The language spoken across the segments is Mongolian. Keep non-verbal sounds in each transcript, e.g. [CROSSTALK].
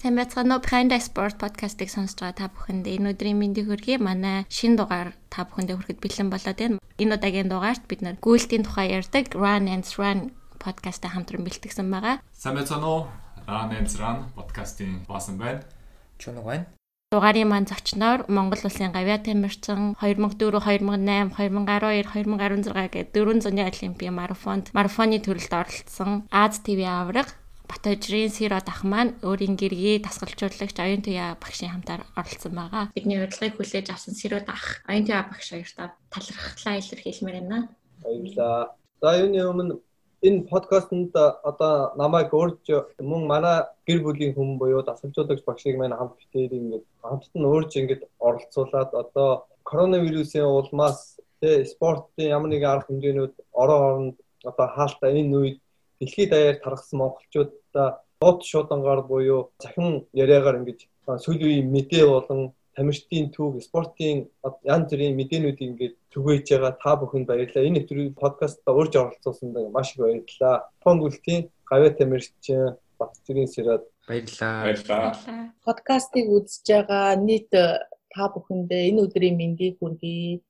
Сайн байцгаана уу? Behind Sport podcast-ыг сонсож байгаа та бүхэнд энэ өдрийн мэндийг хүргэе. Манай шинэ дугаар та бүхэндээ хүрэхэд бэлэн болоод байна. Энэ удаагийн дугаарт бид нэр гүйлтийн тухай ярьдаг Run and Run podcast-а хамтран бэлтгэсэн байгаа. Сайн байцгаана уу? Run and Run podcast-ийн баасан байна. Чунаг байна. Дугаарын маань зочноор Монгол улсын гавьяа тамирчин 2004, 2008, 2012, 2016 гээд 400-ны олимпийн марафонд марафоны төрөлд оролцсон Аз ТV авраг Батожрын Сирод ах маань өөрийн гэргий тасгалжуулагч Оюун Туя багшийн хамтаар оролцсон байгаа. Бидний урилгыг хүлээж авсан Сирод ах Оюун Туя багш хоёртаа талархлаа илэрхийлмээр байна. Баярлалаа. За юуны өмнө энэ подкастэнд одоо намайг урьж мөн манай гэр бүлийн хүн буюу дасгалжуулагч багшийг маань хамт битээр ингээд хамтд нь урьж ингээд оролцуулаад одоо коронавирусын улмаас тэ спортын ямар нэгэн арга хэмжээнүүд орон оронд одоо хаалтаа энэ үед дэлхийд даяар тархсан монголчуудаа бод шуудангаар буюу захин яриагаар ингэж сүүлийн үеийн мэдээ болон тамирчдын түүх, спортын янз бүрийн мэдээнүүдийг ингээд түгээж байгаа та бүхэнд баярлалаа. Энэ нэвтрүүлэг подкастта урьж оролцуулсанд маш их баярлалаа. Фонгүлтийн гавья тамирчин Батцэрийн Сэрад баярлалаа. Баярлалаа. Подкастыг үзэж байгаа нийт та бүхэндээ энэ өдрийн мэндийг хүргэе.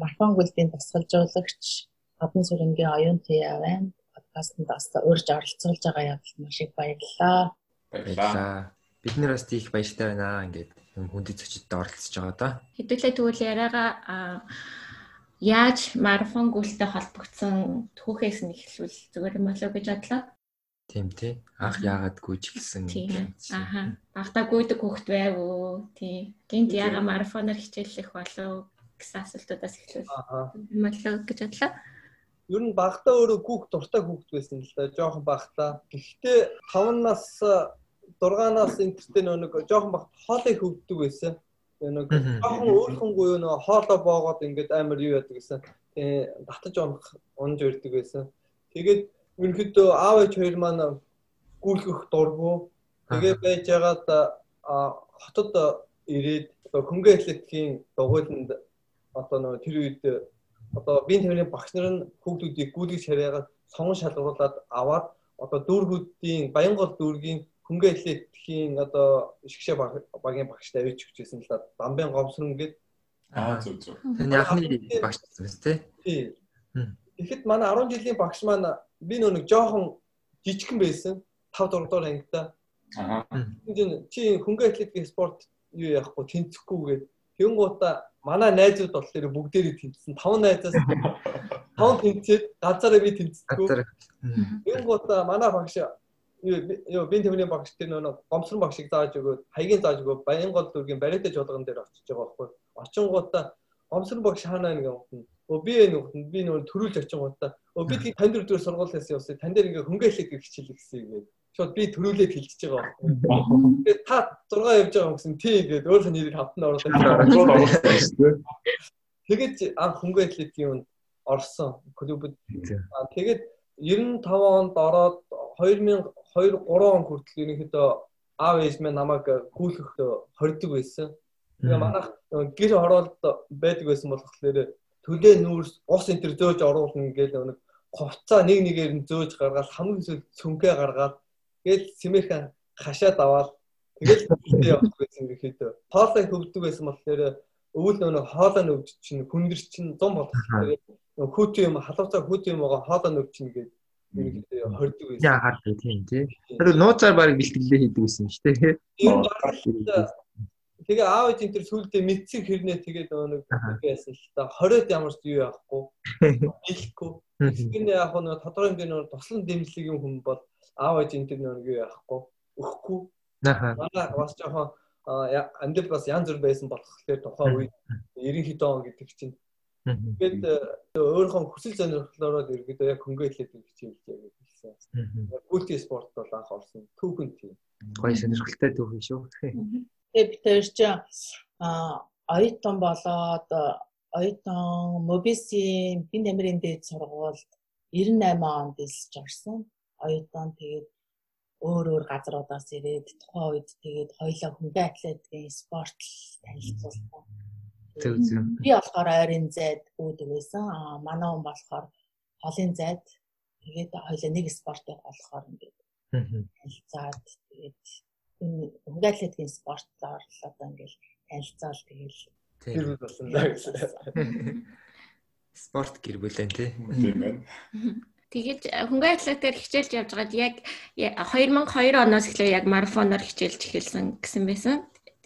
Марафон гүйлтийн тасгалжуулагч Гадны сүрэнгийн оюун таяа байна подкастт бас урьж оролцуулж байгаа явдал маш их баярлалаа. Баярлалаа. Бид нэр бас их баяртай байна ингээд юм хүндэт зочдод оролцож байгаа да. Хэдүүлээ тэгвэл яриагаа яаж марафон гүйлтэй холбогдсон түүхээс нь эхлүүл зүгээр юм болоо гэж бодлоо. Тийм тий. Анх яагаад гүйж эхэлсэн юм. Аха. Анхдаа гүйдэг хүүхэд байв уу? Тийм. Гинт яага марафоноор хичээллэх болов гэсэн асуултуудаас эхлүүл. Юм болоо гэж бодлоо ер нь багтаа өөрөө хүүхд дуртай хүүхд байсан л да. Жохон багтаа. Гэхдээ 5-наас 6-наас энтертэй нэг жохон багт хоолой хөвддөг байсан. Нэг жохон өөрхөнгөө нөө хоолой боогод ингээд амар юу яадаг гэсэн. Тэгээ татаж унах унж өрдөг байсан. Тэгээд ерөнхийдөө аав ээж хоёр маань гүйлгэх дурггүй. Тэгээ байж байгаад хотод ирээд одоо хөнгө атлетикийн дугуйланд одоо нөгөө тэр үед одоо биеийн тамирын багш нар нь хүүхдүүдийг гүйлгэж харьяагаад сонгон шалгуулад аваад одоо дүүргүүдийн Баянгол дүүргийн хөнгө атлетикийн одоо шгшээ багийн багштай авч өгчээсэн л да Дамбын гомсрон гээд аа зөв зөв. Таны анхны багш байсан тий. Тий. Тэгэхэд манай 10 жилийн багш маань би нөө нэг жоохон жижигхэн байсан 5 6 дугаар ангида. Аа. Чи хөнгө атлетикийн спорт юу яахгүй тэнцэхгүй гээд тэнгуудаа манай найзууд болохоор бүгдээрээ тэнцсэн. 5 найзаас 5 тэнцээд ганцаараа би тэнцдэггүй. Энэ гута манай багш юу би төвний багш тэр нөө гомсрон багшиг зааж өгөөд хаягийн зааж өгөө Баянгол дүүргийн бариатай жолгон дээр очиж байгаа байхгүй. Очингуудаа гомсрон багш хаана нэг юм. Өө би энэ юм би нөө төрүүлж очингуудаа өө би танд дөрөв сургуулиас явсан. Тан дээр ингээ хөнгөлөг хичээл гэсэн юм шууд би төрүүлээд хилчиж байгаа. Тэгээд та 6 явж байгаа юм гэсэн тий гэдэг өөрийнх нь нэрийг хавтан оруулаад. Тэгээд анх хөнгө атлетикийн үнд орсон клубд. Тэгээд 95 онд ороод 2002 3 он хүртэл ерөнхийдөө аав ээж минь намайг гүйлгэх хордог байсан. Тэгээ манайх гэр хороолт байдаг байсан болохоор төлөө нүүрс ус энэ төр зөөж оруулна гэдэг нэг хувцаа нэг нэгээр нь зөөж гаргаад хамгийн сүүл цүнхээ гаргаад Тэгэл Симэхэн хашаад аваад тэгэл хөвдөө явах байсан гэхэд хоолой хөвдөг байсан болохоор өвөл нөгөө хоолой нөвж чинь хүндэр чинь 100 болох тэгээд хүүтэн юм халуурцаа хүүтэн юм байгаа хоолой нөвж чинь гэдэг ерөнхийдөө хордог байсан. Яа хаад тийм тий. Тэр нууцаар баг бэлтгэлээ хийдэг байсан шүү дээ. Тэгээ аав ээж энэ төр сүулдэ мэдсэн хэрнээ тэгээд нэг байсан л та 20-д ямар ч юу яахгүй. [LAUGHS] Хэлэхгүй. [LAUGHS] Тэгэхээр яг нөгөө тодорхой хэмжээний нөгөө туслан дэмжлэгийн хүн бол аав ээж энэ нэг юу яахгүй өгөхгүй. Манай бас жоохон амьдрал бас янз бүр байсан болохоор тухайн үед 90 хэд он гэдэг чинь Тэгээд өөрийнхөө хүсэл сонирхлоороо ерөөдөө яг хөнгөлөлөд хичээлээ гэж хэлсэн. Гүлти спорт бол анх орсон. Түүхэн тийм. Гоё сонирхолтой түүхэн шүү. Тэгээд бид хоёр ч а оюутан болоод оюутан мобисийн тамирын дээд сургуульд 98 онд элсэж орсон оюутан тэгээд өөр өөр газруудаас ирээд тухайн үед тэгээд хоёлаа хөнгө атлетикийн спорт танилцуулсан. Зөв зөв. Би болохоор ойрын зайд үүдэг байсан. Аа манай хүн болохоор холын зайд тэгээд хоёлаа нэг спортыг болохоор ингээд танилцаад тэгээд энэ хөнгөлөлтийн спортлоор л одоо ингээл танилцаал тэгэл гэр бүл болсон даа гэсэн. Спорт гэр бүлэн тий. Тийм байна. Тэгэж хөнгөн атлетээр хичээлж явж байгаад яг 2002 оноос эхлээ яг марафоноор хичээлж эхэлсэн гэсэн байсан.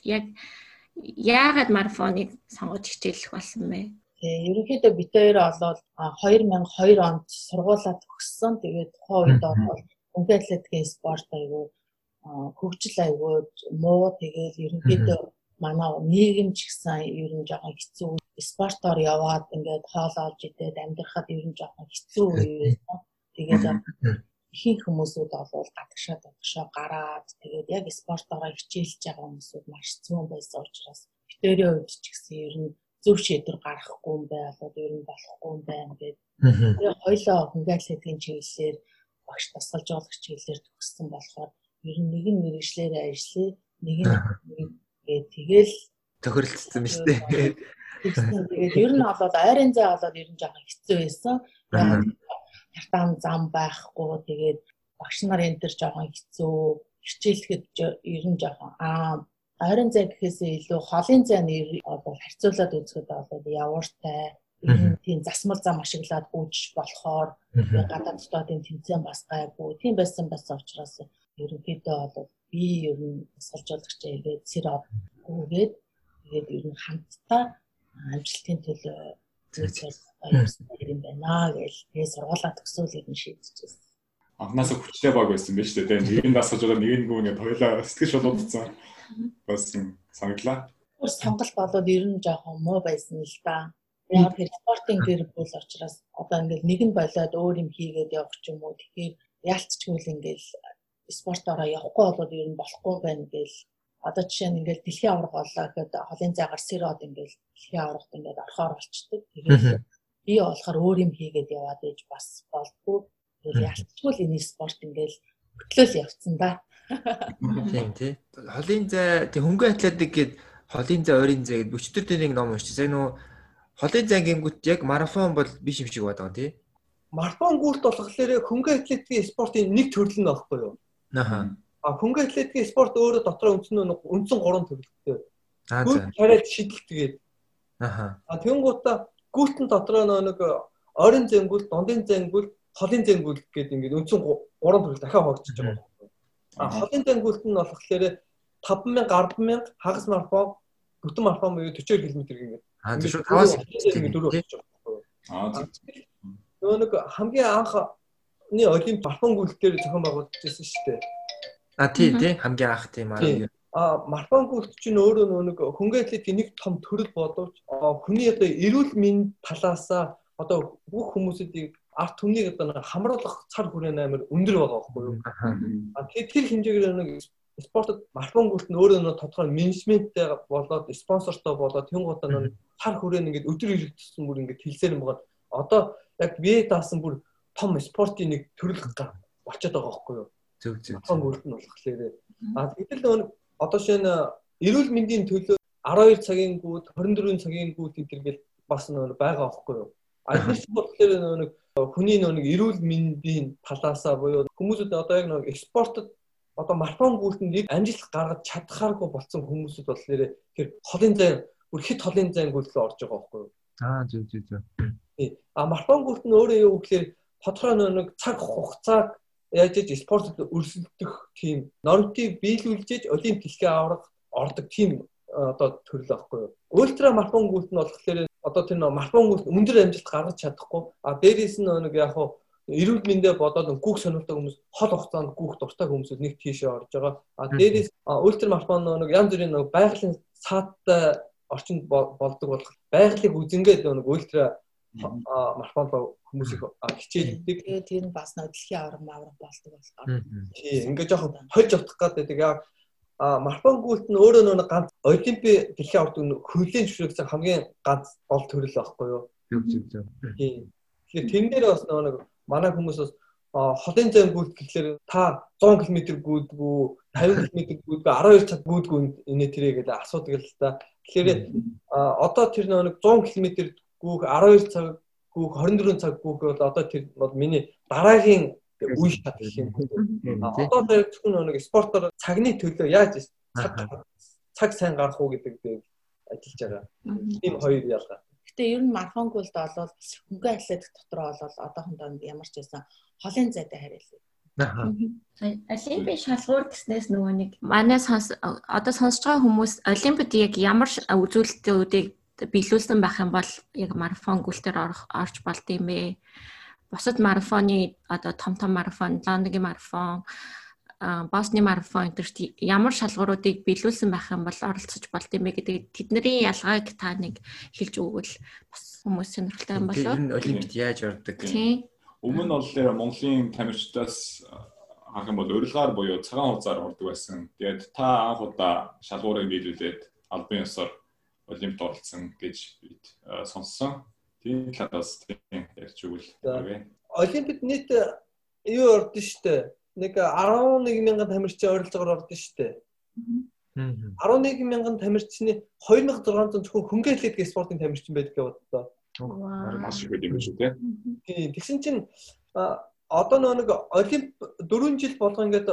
Яг яагаад марафоныг сонгож хичээлэх болсон бэ? Тэгээ ерөнхийдөө бит хоёр олоод 2002 онд сургуулаа төгссөн. Тэгээд тухайн үед бол хөнгөн атлетикийн спорт аягүй хөгжил аягүй муу тэгээд ерөнхийдөө манай нийгэм ч гэсэн ер нь жоохон хэцүү спортоор яваад ингээд хоол олж идээд амьдрахад ер нь жоохон хэцүү үе байсан. Тэгээд ихэнх хүмүүсүүд бол гадагшаа гадагшаа гараад тэгээд яг спортоор хичээлж байгаа хүмүүсүүд маш зүүн байсан учраас битэрийн үед ч гэсэн ер нь зөв шийдвэр гаргахгүй юм байлууд ер нь болохгүй юм байна гэдэг. Тэгээд хоёлоо хөнгөлөлтийн чиглэлээр багш тасгалж болох чиглэлээр төгссөн болохоор ер нь нэг нь мэрэгчлэр ажиллая, нэг нь тэгээд тэгэл тохиролцсон биз дээ. [LAUGHS] Тэгээд ер нь болоод ойрын зай болоод ер нь жоохон хэцүү байсан. Хартаан зам байхгүй. Тэгээд багш нар энэ төр жоохон хэцүү хичээлэхэд ер нь жоохон аа ойрын зай гэхээсээ илүү холын зай нэр бол харьцуулаад үзэхэд болоод явууртай тийм засмал зам ашиглаад үүж болохоор гадаад дотоодын тэмцээн бас гайгүй. Тийм байсан байсан учраас ерөнхийдөө бол би ер нь салжуулагч ирээд сэр өгөөд тэгээд ер нь хамтдаа амжилтын төлөө зүйлсээр юм байна гэж тэгээ сургуулаа төгсөөлийг нь шийдчихсэн. Анхнаасаа хүчтэй баг байсан биз дээ. Тэгээ нэг нь дасгаж байгаа нэг нь ингэ хоёлаа сэтгэл шулуудсан. Бас юм санагдлаа. Өөр сонголт болоод ер нь жоохон муу байсан л да. Яг спортын гэр бүл учраас одоо ингээд нэг нь болоод өөр юм хийгээд явах ч юм уу. Тэгэхээр яалтчгүй л ингээд спортоороо явахгүй болоод ер нь болохгүй байна гэл одоо жишээ нь ингээл дэлхийн авраг боллоо гэхэд холын зайгаар сэрод ингээл дэлхийн аврагт ингээд орохоор болчдөг. Тэгээд би болохоор өөр юм хийгээд яваад ээж бас болдгоо. Тэгээд ялцгүй л энэ спорт ингээл хөтлөөл явцсан да. Тийм [LAUGHS] тий. Холын зай тий хөнгөн атлетик гээд холын зай ойрын зай гээд бүчтэр дээр нэг ном уншиж. Сайн нөө холын зай гингүүт яг марафон бол биш юм шиг байдаг тий. Марафон гүрт болохоор хөнгөн атлетикийн спортын нэг төрөл нь байхгүй юу? Аха. А хөнгөн атлетикийн спорт өөрөө дотроо үндсэн нь үндсэн 3 төрөлтэй. Аа Гүрт тариад шидэлтгээд. Аха. А тэнгуутаа гүртэн дотроо нэг ойрын зэнгүүл, дундын зэнгүүл, холын зэнгүүл гэдэг ингээд үндсэн 3 төрөл дахиад хогдчихж байгаа юм. А холын зэнгүүлт нь болохоор 5000, 100000 хагас марафон, бүтэн марафон буюу 42 км гэдэг. Аа тийм шүү 5-аас ингээд дөрөв болж байгаа. Аа нөгөө нэг хамгийн анх Ны олимп марафон гүйлтээр зохион байгуулагдсан шүү дээ. А тий тий хамгийн анх тийм аа. А марафон гүйлт чинь өөрөө нэг хөнгөн атлетикийн нэг том төрөл боловч хүний одоо эрүүл мэнд талаасаа одоо бүх хүмүүсүүдийг арт түмнийг одоо хамруулах цар хүрээ амар өндөр байгаа байхгүй юу? А тэр хэмжээгээр нэг спортод марафон гүйлт нь өөрөө нэг тодорхой менежменттэй болоод спонсортой болоод тэнгуутаа нэг цар хүрээ нэгээд өдөр иргэдсэн бүр ингээд хэлсээр юм байгаа. Одоо яг бие даасан бүр том спортын нэг төрөл болчиход байгаа байхгүй юу? Зөв зөв. Том үрд нь болохоор а тэгэл нөгөө одоо шинэ эрүүл мэндийн төлөө 12 цагийн гүйд 24 цагийн гүйд гэдэргээл бас нөгөө байгаа байхгүй юу? А [LAUGHS] энэ болохоор нөгөө хүний нөгөө эрүүл мэндийн талаасаа буюу хүмүүсүүд одоо яг нөгөө спортод одоо марафон гүйлтэнд амжилт гаргаж чадхааргүй болсон хүмүүсүүд болохоор тэр холын зай бүр хит холын зайн гүйлтээ орж байгаа байхгүй юу? Аа зөв зөв зөв. Тий. А марафон гүйлт нь өөрөө юу гэхээр тодорхой нэг цаг хугацааг яаж иж спортод өрсөлдөх тийм нормтыг биелүүлж олимп дэлхийн авраг ордог тийм одоо төрөл байхгүй юу. Ультра марафон гүйлт нь болохоор одоо тэр марафон гүйлт өндөр амжилт гаргаж чадахгүй. А дээрээс нь нэг яг хуу эрүүл мэндэ бодоод гүөх сонирхдаг хүмүүс хол хугацаанд гүөх дуртай хүмүүсүүд нэг тийшээ орж байгаа. А дээрээс ультра марафон нэг янз бүрийн нэг байгалийн сааттай орчинд болдог болох байгалыг үзэнгээд нэг ультра марафонд хүмүүс их хичээлдэг. Тэгээд тэр нь бас дэлхийн авраг маавраг болдог болохоор. Тий, ингээд жоохон хольж утгах гэдэг. Яг а марафон гүйлт нь өөрөө нэг ганц олимпи дэлхийн аврагт хөвлийн зөвшөөрөгдсөн хамгийн ганц гол төрөл байхгүй юу? Зөв зөв зөв. Тий. Тэгэхээр тэн дээр бас нэг манай хүмүүс бас холын зам гүйлт гэхлээр та 100 км гүйдгүү 50 км гүйдгүү 12 цаг гүйдгүү инээ тэрэ гэдэг асуудаг л та. Тэгэхээр одоо тэр нэг 100 км гүүх 12 цаг гүүх 24 цаг гүүх бол одоо тэр бол миний дараагийн үе шат гэх юм. Одоо тэр зөвхөн нэг спортоор цагны төлөө яаж цаг цаг сайн гарах уу гэдэг дээр ажиллаж байгаа. Тийм хоёр ялгаа. Гэтэ ер нь марафон гүйлд бол хөнгөн атлетик дотор бол одоохондоо ямар ч байсан холын зайтай харилцаа Олимпийн шалгуур гэснээс нөгөө нэг манай сонс одоо сонсож байгаа хүмүүс олимпиад яг ямар үзүүлэлтүүдийг биелүүлсэн байх юм бол яг марафон гүйлтээр орох орж болд юм бэ? Бусад марафоны одоо том том марафон, Лондонгийн марафон, Босны марафон гэдэгт ямар шалгууруудыг биелүүлсэн байх юм бол оролцож болд юм бэ гэдэг тэдний ялгааг та нэг хэлж өгвөл бас хүмүүс сонирхолтой юм болоо. Тэр нь олимпиад яаж ордог? Тийм Өмнө нь бол Монголын тамирчдаас харах юм бол урилгаар буюу цагаан хуудасаар ордог байсан. Тэгээд та анх удаа шалгуурыг биелүүлээд албан ёсоор олимпиад оролцсон гэж бид сонссон. Тийм талаас тийм ярьж өгвөл. Олимпиад нийт юу ордон штэ. Нэг 11 мянган тамирчин ойролцоогоор ордон штэ. 11 мянган тамирчны 2600 зөвхөн хөнгөн атлетик спортын тамирчин байдаг гэдэг бодлоо. Маш их байдаг юм шүү те. Тийм. Тэгсэн чинь одоо нэг олимп 4 жил болгоо ингээд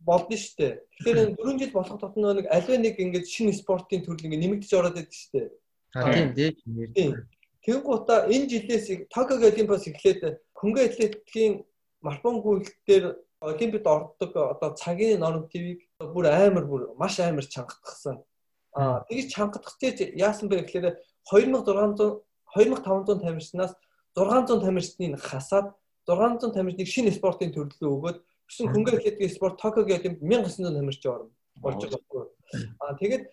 болдно шүү дээ. Тэгэхээр 4 жил болох тутмын нэг аливаа нэг ингээд шинэ спортын төрөл ингээд нэмэгдэж ороод байдаг шүү дээ. Тийм тийм. Тэнгуутаа энэ жилээс Токиогийн олимпиас эхлээд хөнгөн атлетикийн марафон гүйлтээр олимпиад ордог одоо цагийн норм ТV-г бүр амар бүр маш амар чангатгсан. Аа тэгж чангатгчээж яасан бэ гэхээр 2600 2500 тамирчнаас 600 тамирчныг хасаад 600 тамирчныг шинэ спортын төрлөө өгөөд гэсэн хөнгөн атлетикийн спорт Токиогийн олимпиад 1900 тамирч орно болж байгаа. Аа тэгээд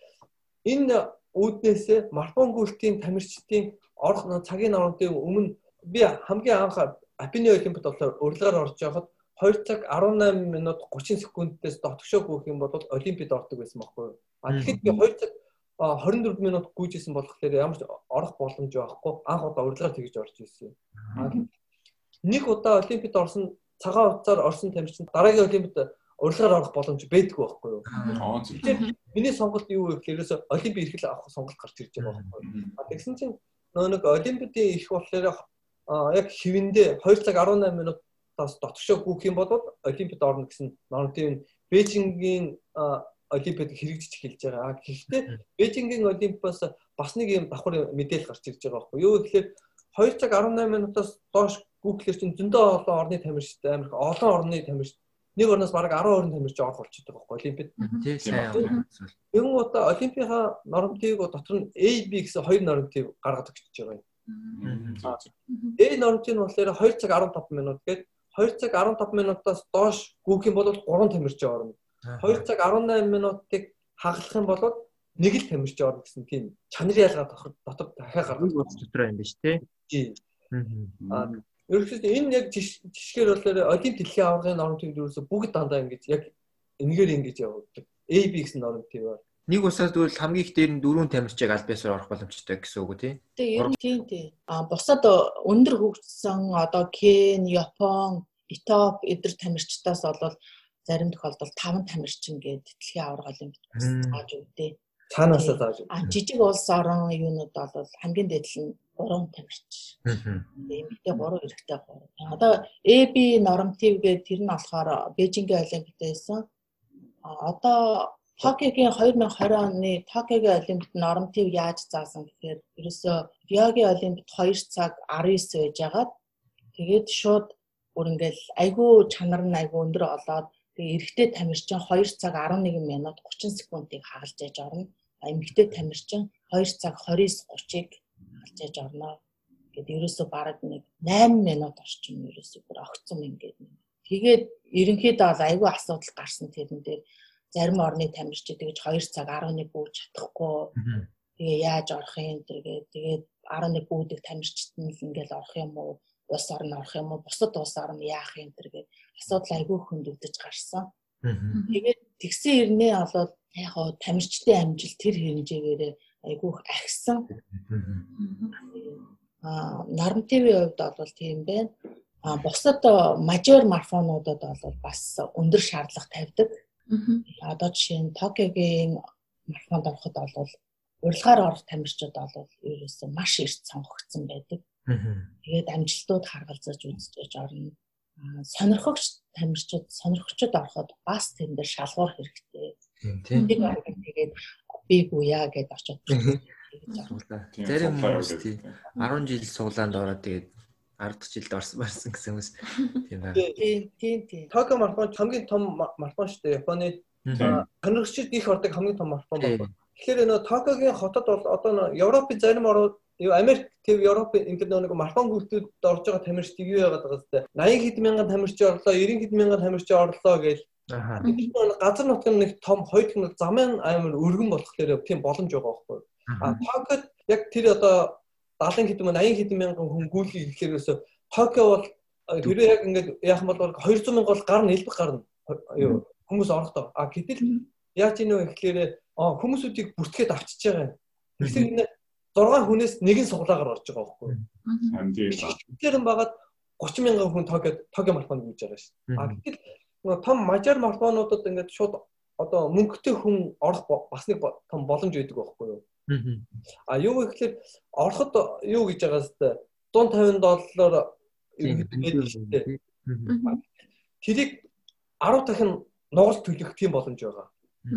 энэ үүднээсээ марафон гүйлтийн тамирчдын орох цагийн оронтын өмнө би хамгийн анх Апины олимпиад болохоор урилгаар орж байхад 2 цаг 18 минут 30 секундээс дотгошоо гүөх юм бол олимпиад ордог байсан байхгүй. А тэгэхэд би 2 цаг 24 минут гүйжсэн болохоор ямар ч орох боломж байхгүй анх удаа урилгаар тэгж орж ирсэн. Нэг удаа олимпиад орсон цагаан утсаар орсон тамирчин дараагийн олимпиад урилгаар орох боломж байдгүй байхгүй юу? Аа зөв. Миний сонголт юу вэ гэхээр олимпиад ирэхэл авах сонголт гарч ирж байгаа байхгүй юу? Тэгсэн чинь нөө нэг олимпиадын ирэх болохоор яг хэвэндээ 2 цаг 18 минутаас дотгошоо гүөх юм бол олимпиад орно гэсэн нормтын Бээжингийн олимпиад хэрэгжиж эхэлж байгаа. Гэхдээ Бээжингийн олимпиас бас нэг юм давхар мэдээлэл гарч ирж байгаа байхгүй юу? Тэгэхээр 2 цаг 18 минутаас доош гуглээр чинь зөндөө олон орны тамирчтай амирх олон орны тамирч нэг орноос бараг 10 орны тамирч орох болчиход байгаа байхгүй олимпиад. Тийм сайн. Тэгүн удаа олимпийнхаа нормтыг дотор нь AB гэсэн хоёр нормтыг гаргаад өгч байгаа юм. A нормт нь болохоор 2 цаг 15 минут гээд 2 цаг 15 минутаас доош гүүх юм бол 3 тамирч орно. 2 цаг 18 минутыг хагалах юм бол нэг л тамирч орно гэсэн тийм чанар ялгаа дотор дахиад гардаг дотор юм биш тий. Тийм. Аа ерөөсөө энэ яг жишгээр болохоор олимп дэлхийн аваргын нормтыг дөрөөсө бүгд дандаа ингэж яг энэгээр ингэж явуулдаг. AB гэсэн нормтыг бар. Нэг усаас тэгвэл хамгийн их дээр нь дөрвөн тамирчиг аль биесээр орох боломжтой гэсэн үг үү? Тэгээ ер нь тийм тий. А бусад өндөр хөгжсөн одоо Кен, Япон, Этиоп эдэр тамирчдаас болвол зарим тохиолдолд 5 тамирчин гээд дэлхийн аварга олимпиад зааж өгдөө. Цаанаасаа зааж өгдөө. А жижиг улс орон юунууд бол хамгийн дээдл нь 3 тамирч. Эмэгтэй 3 эрэгтэй 3. Одоо AB норматив гээд тэр нь болохоор Бээжингийн олимпиад байсан. Одоо Токиогийн 2020 оны Токиогийн олимпиад норматив яаж заасан гэхээр ерөөсөө Риогийн олимпиад 2 цаг 19 байж байгаад тэгээд шууд бүр ингээл айгүй чанар нь айгүй өндөр олоод Тэгээ эрэгтэй тамирчин 2 цаг 11 минут 30 секундыг хагалж яж орно. Эмэгтэй тамирчин 2 цаг 29 30-ыг хагалж яж орно. Гэт ерөөсөө бараг нэг 8 минут орчим ерөөсөө бүр огцом ингээд. Тэгээд ерөнхийдөө бол айгүй асуудал гарсан тэрэн дээр зарим орны тамирчид тэгж 2 цаг 11 гүйж чадахгүй. Тэгээ яаж орох юм тэргээд тэгээд 11 гүйдэг тамирчид нь ингээл орох юм уу? Ус орн орох юм уу? Бусад ус орн яах юм тэргээд асуудал айгүй хөндөгдөж гарсан. Тэгээд тэгсэн ирнээ олоод яг хоо тамирчдын амжилт тэр хэмжээгээр айгүй их агсан. Аа нормативын хувьд бол тийм байна. А бусад мажор марафонуудад бол бас өндөр шаардлага тавьдаг. Одоо жишээ нь Токиогийн марафонд ороход бол урилгаар орох тамирчид бол ерөөсөө маш эрт сонгогдсон байдаг. Тэгээд амжилтууд харгалзаж үзэж орно сонирхогч тамирчид сонирхогчд ороход бас тэн дээр шалгуур хэрэгтэй. Тийм. Тэгээд би гуяа гэд очоод Зарим хүмүүс тийм 10 жил суглаанд ороод тэгээд 10 жилд орсон барсан гэсэн хүмүүс тийм байна. Тийм тийм тийм. Токио марафон хамгийн том марафон шүү дээ. Японы сонирхчид их ордог хамгийн том марафон байна. Тэгэхээр нөө Токиогийн хотод бол одоо Европын зарим орууд Америк төв Европ ингээд нэг марафон гүйлтүүд орж байгаа тамирчид юу яагаад байгаа хэвээр 80 хэд мянган тамирч орлоо 90 хэд мянган тамирч орлоо гэж Аа. Газар нутгийн нэг том хоёр их замын амар өргөн болохоор тийм боломж байгаа байхгүй. А Токиод яг тэр одоо 70 хэдэн мянга 80 хэдэн мянган хүн гүйлхий гэхлээрээс Токио бол тэрээ яг ингээд яах юм бол 200 мянга бол гарна элбэг гарна. Юу хүмүүс орохдоо. А гэтэл яаж ийм вэ гэхлээр хүмүүсүүдийг бүртгээд авчиж байгаа юм. Тэгэхээр 6 хүнээс нэг нь суглаагаар орж байгаа байхгүй. Тийм. Тэр нь багаад 30 мянган хүн Токиод Токио марафонд гүйж байгаа шүү. А гэтэл том мажар марафонуудад ингээд шууд одоо мөнгөтэй хүн орох бас нэг том боломж өгдөг байхгүй юу? А юу гэхээр ороход юу гэж байгаа хэвээр 150 доллараар тэрийг 10 дахин нугалт төлөх тийм боломж байгаа.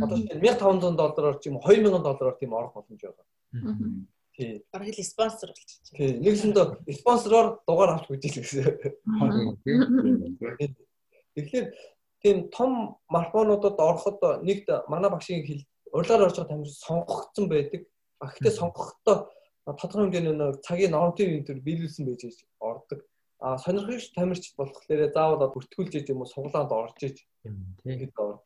Одоо 1500 доллараар ч юм уу 2000 доллараар тийм орох боломж байгаа. Тий. Бараг л спонсор болчихсон. Тий. Нэгсэндээ спонсороор дугаар авч үзэл гэсэн. Тэгэхээр тийм том марафонуудад ороход нэгд манай багшийн хэл урьдаар орж байгаа тамир сонгогдсон байдаг. А гэхдээ сонгохдоо тодорхой хэмжээний нэг цагийн номтын юм төр биелүүлсэн байж ордог. А сонирхогч тамирчид болохоор заавал бүртгүүлж юм уу суглаанд орж иж тэгээд ор.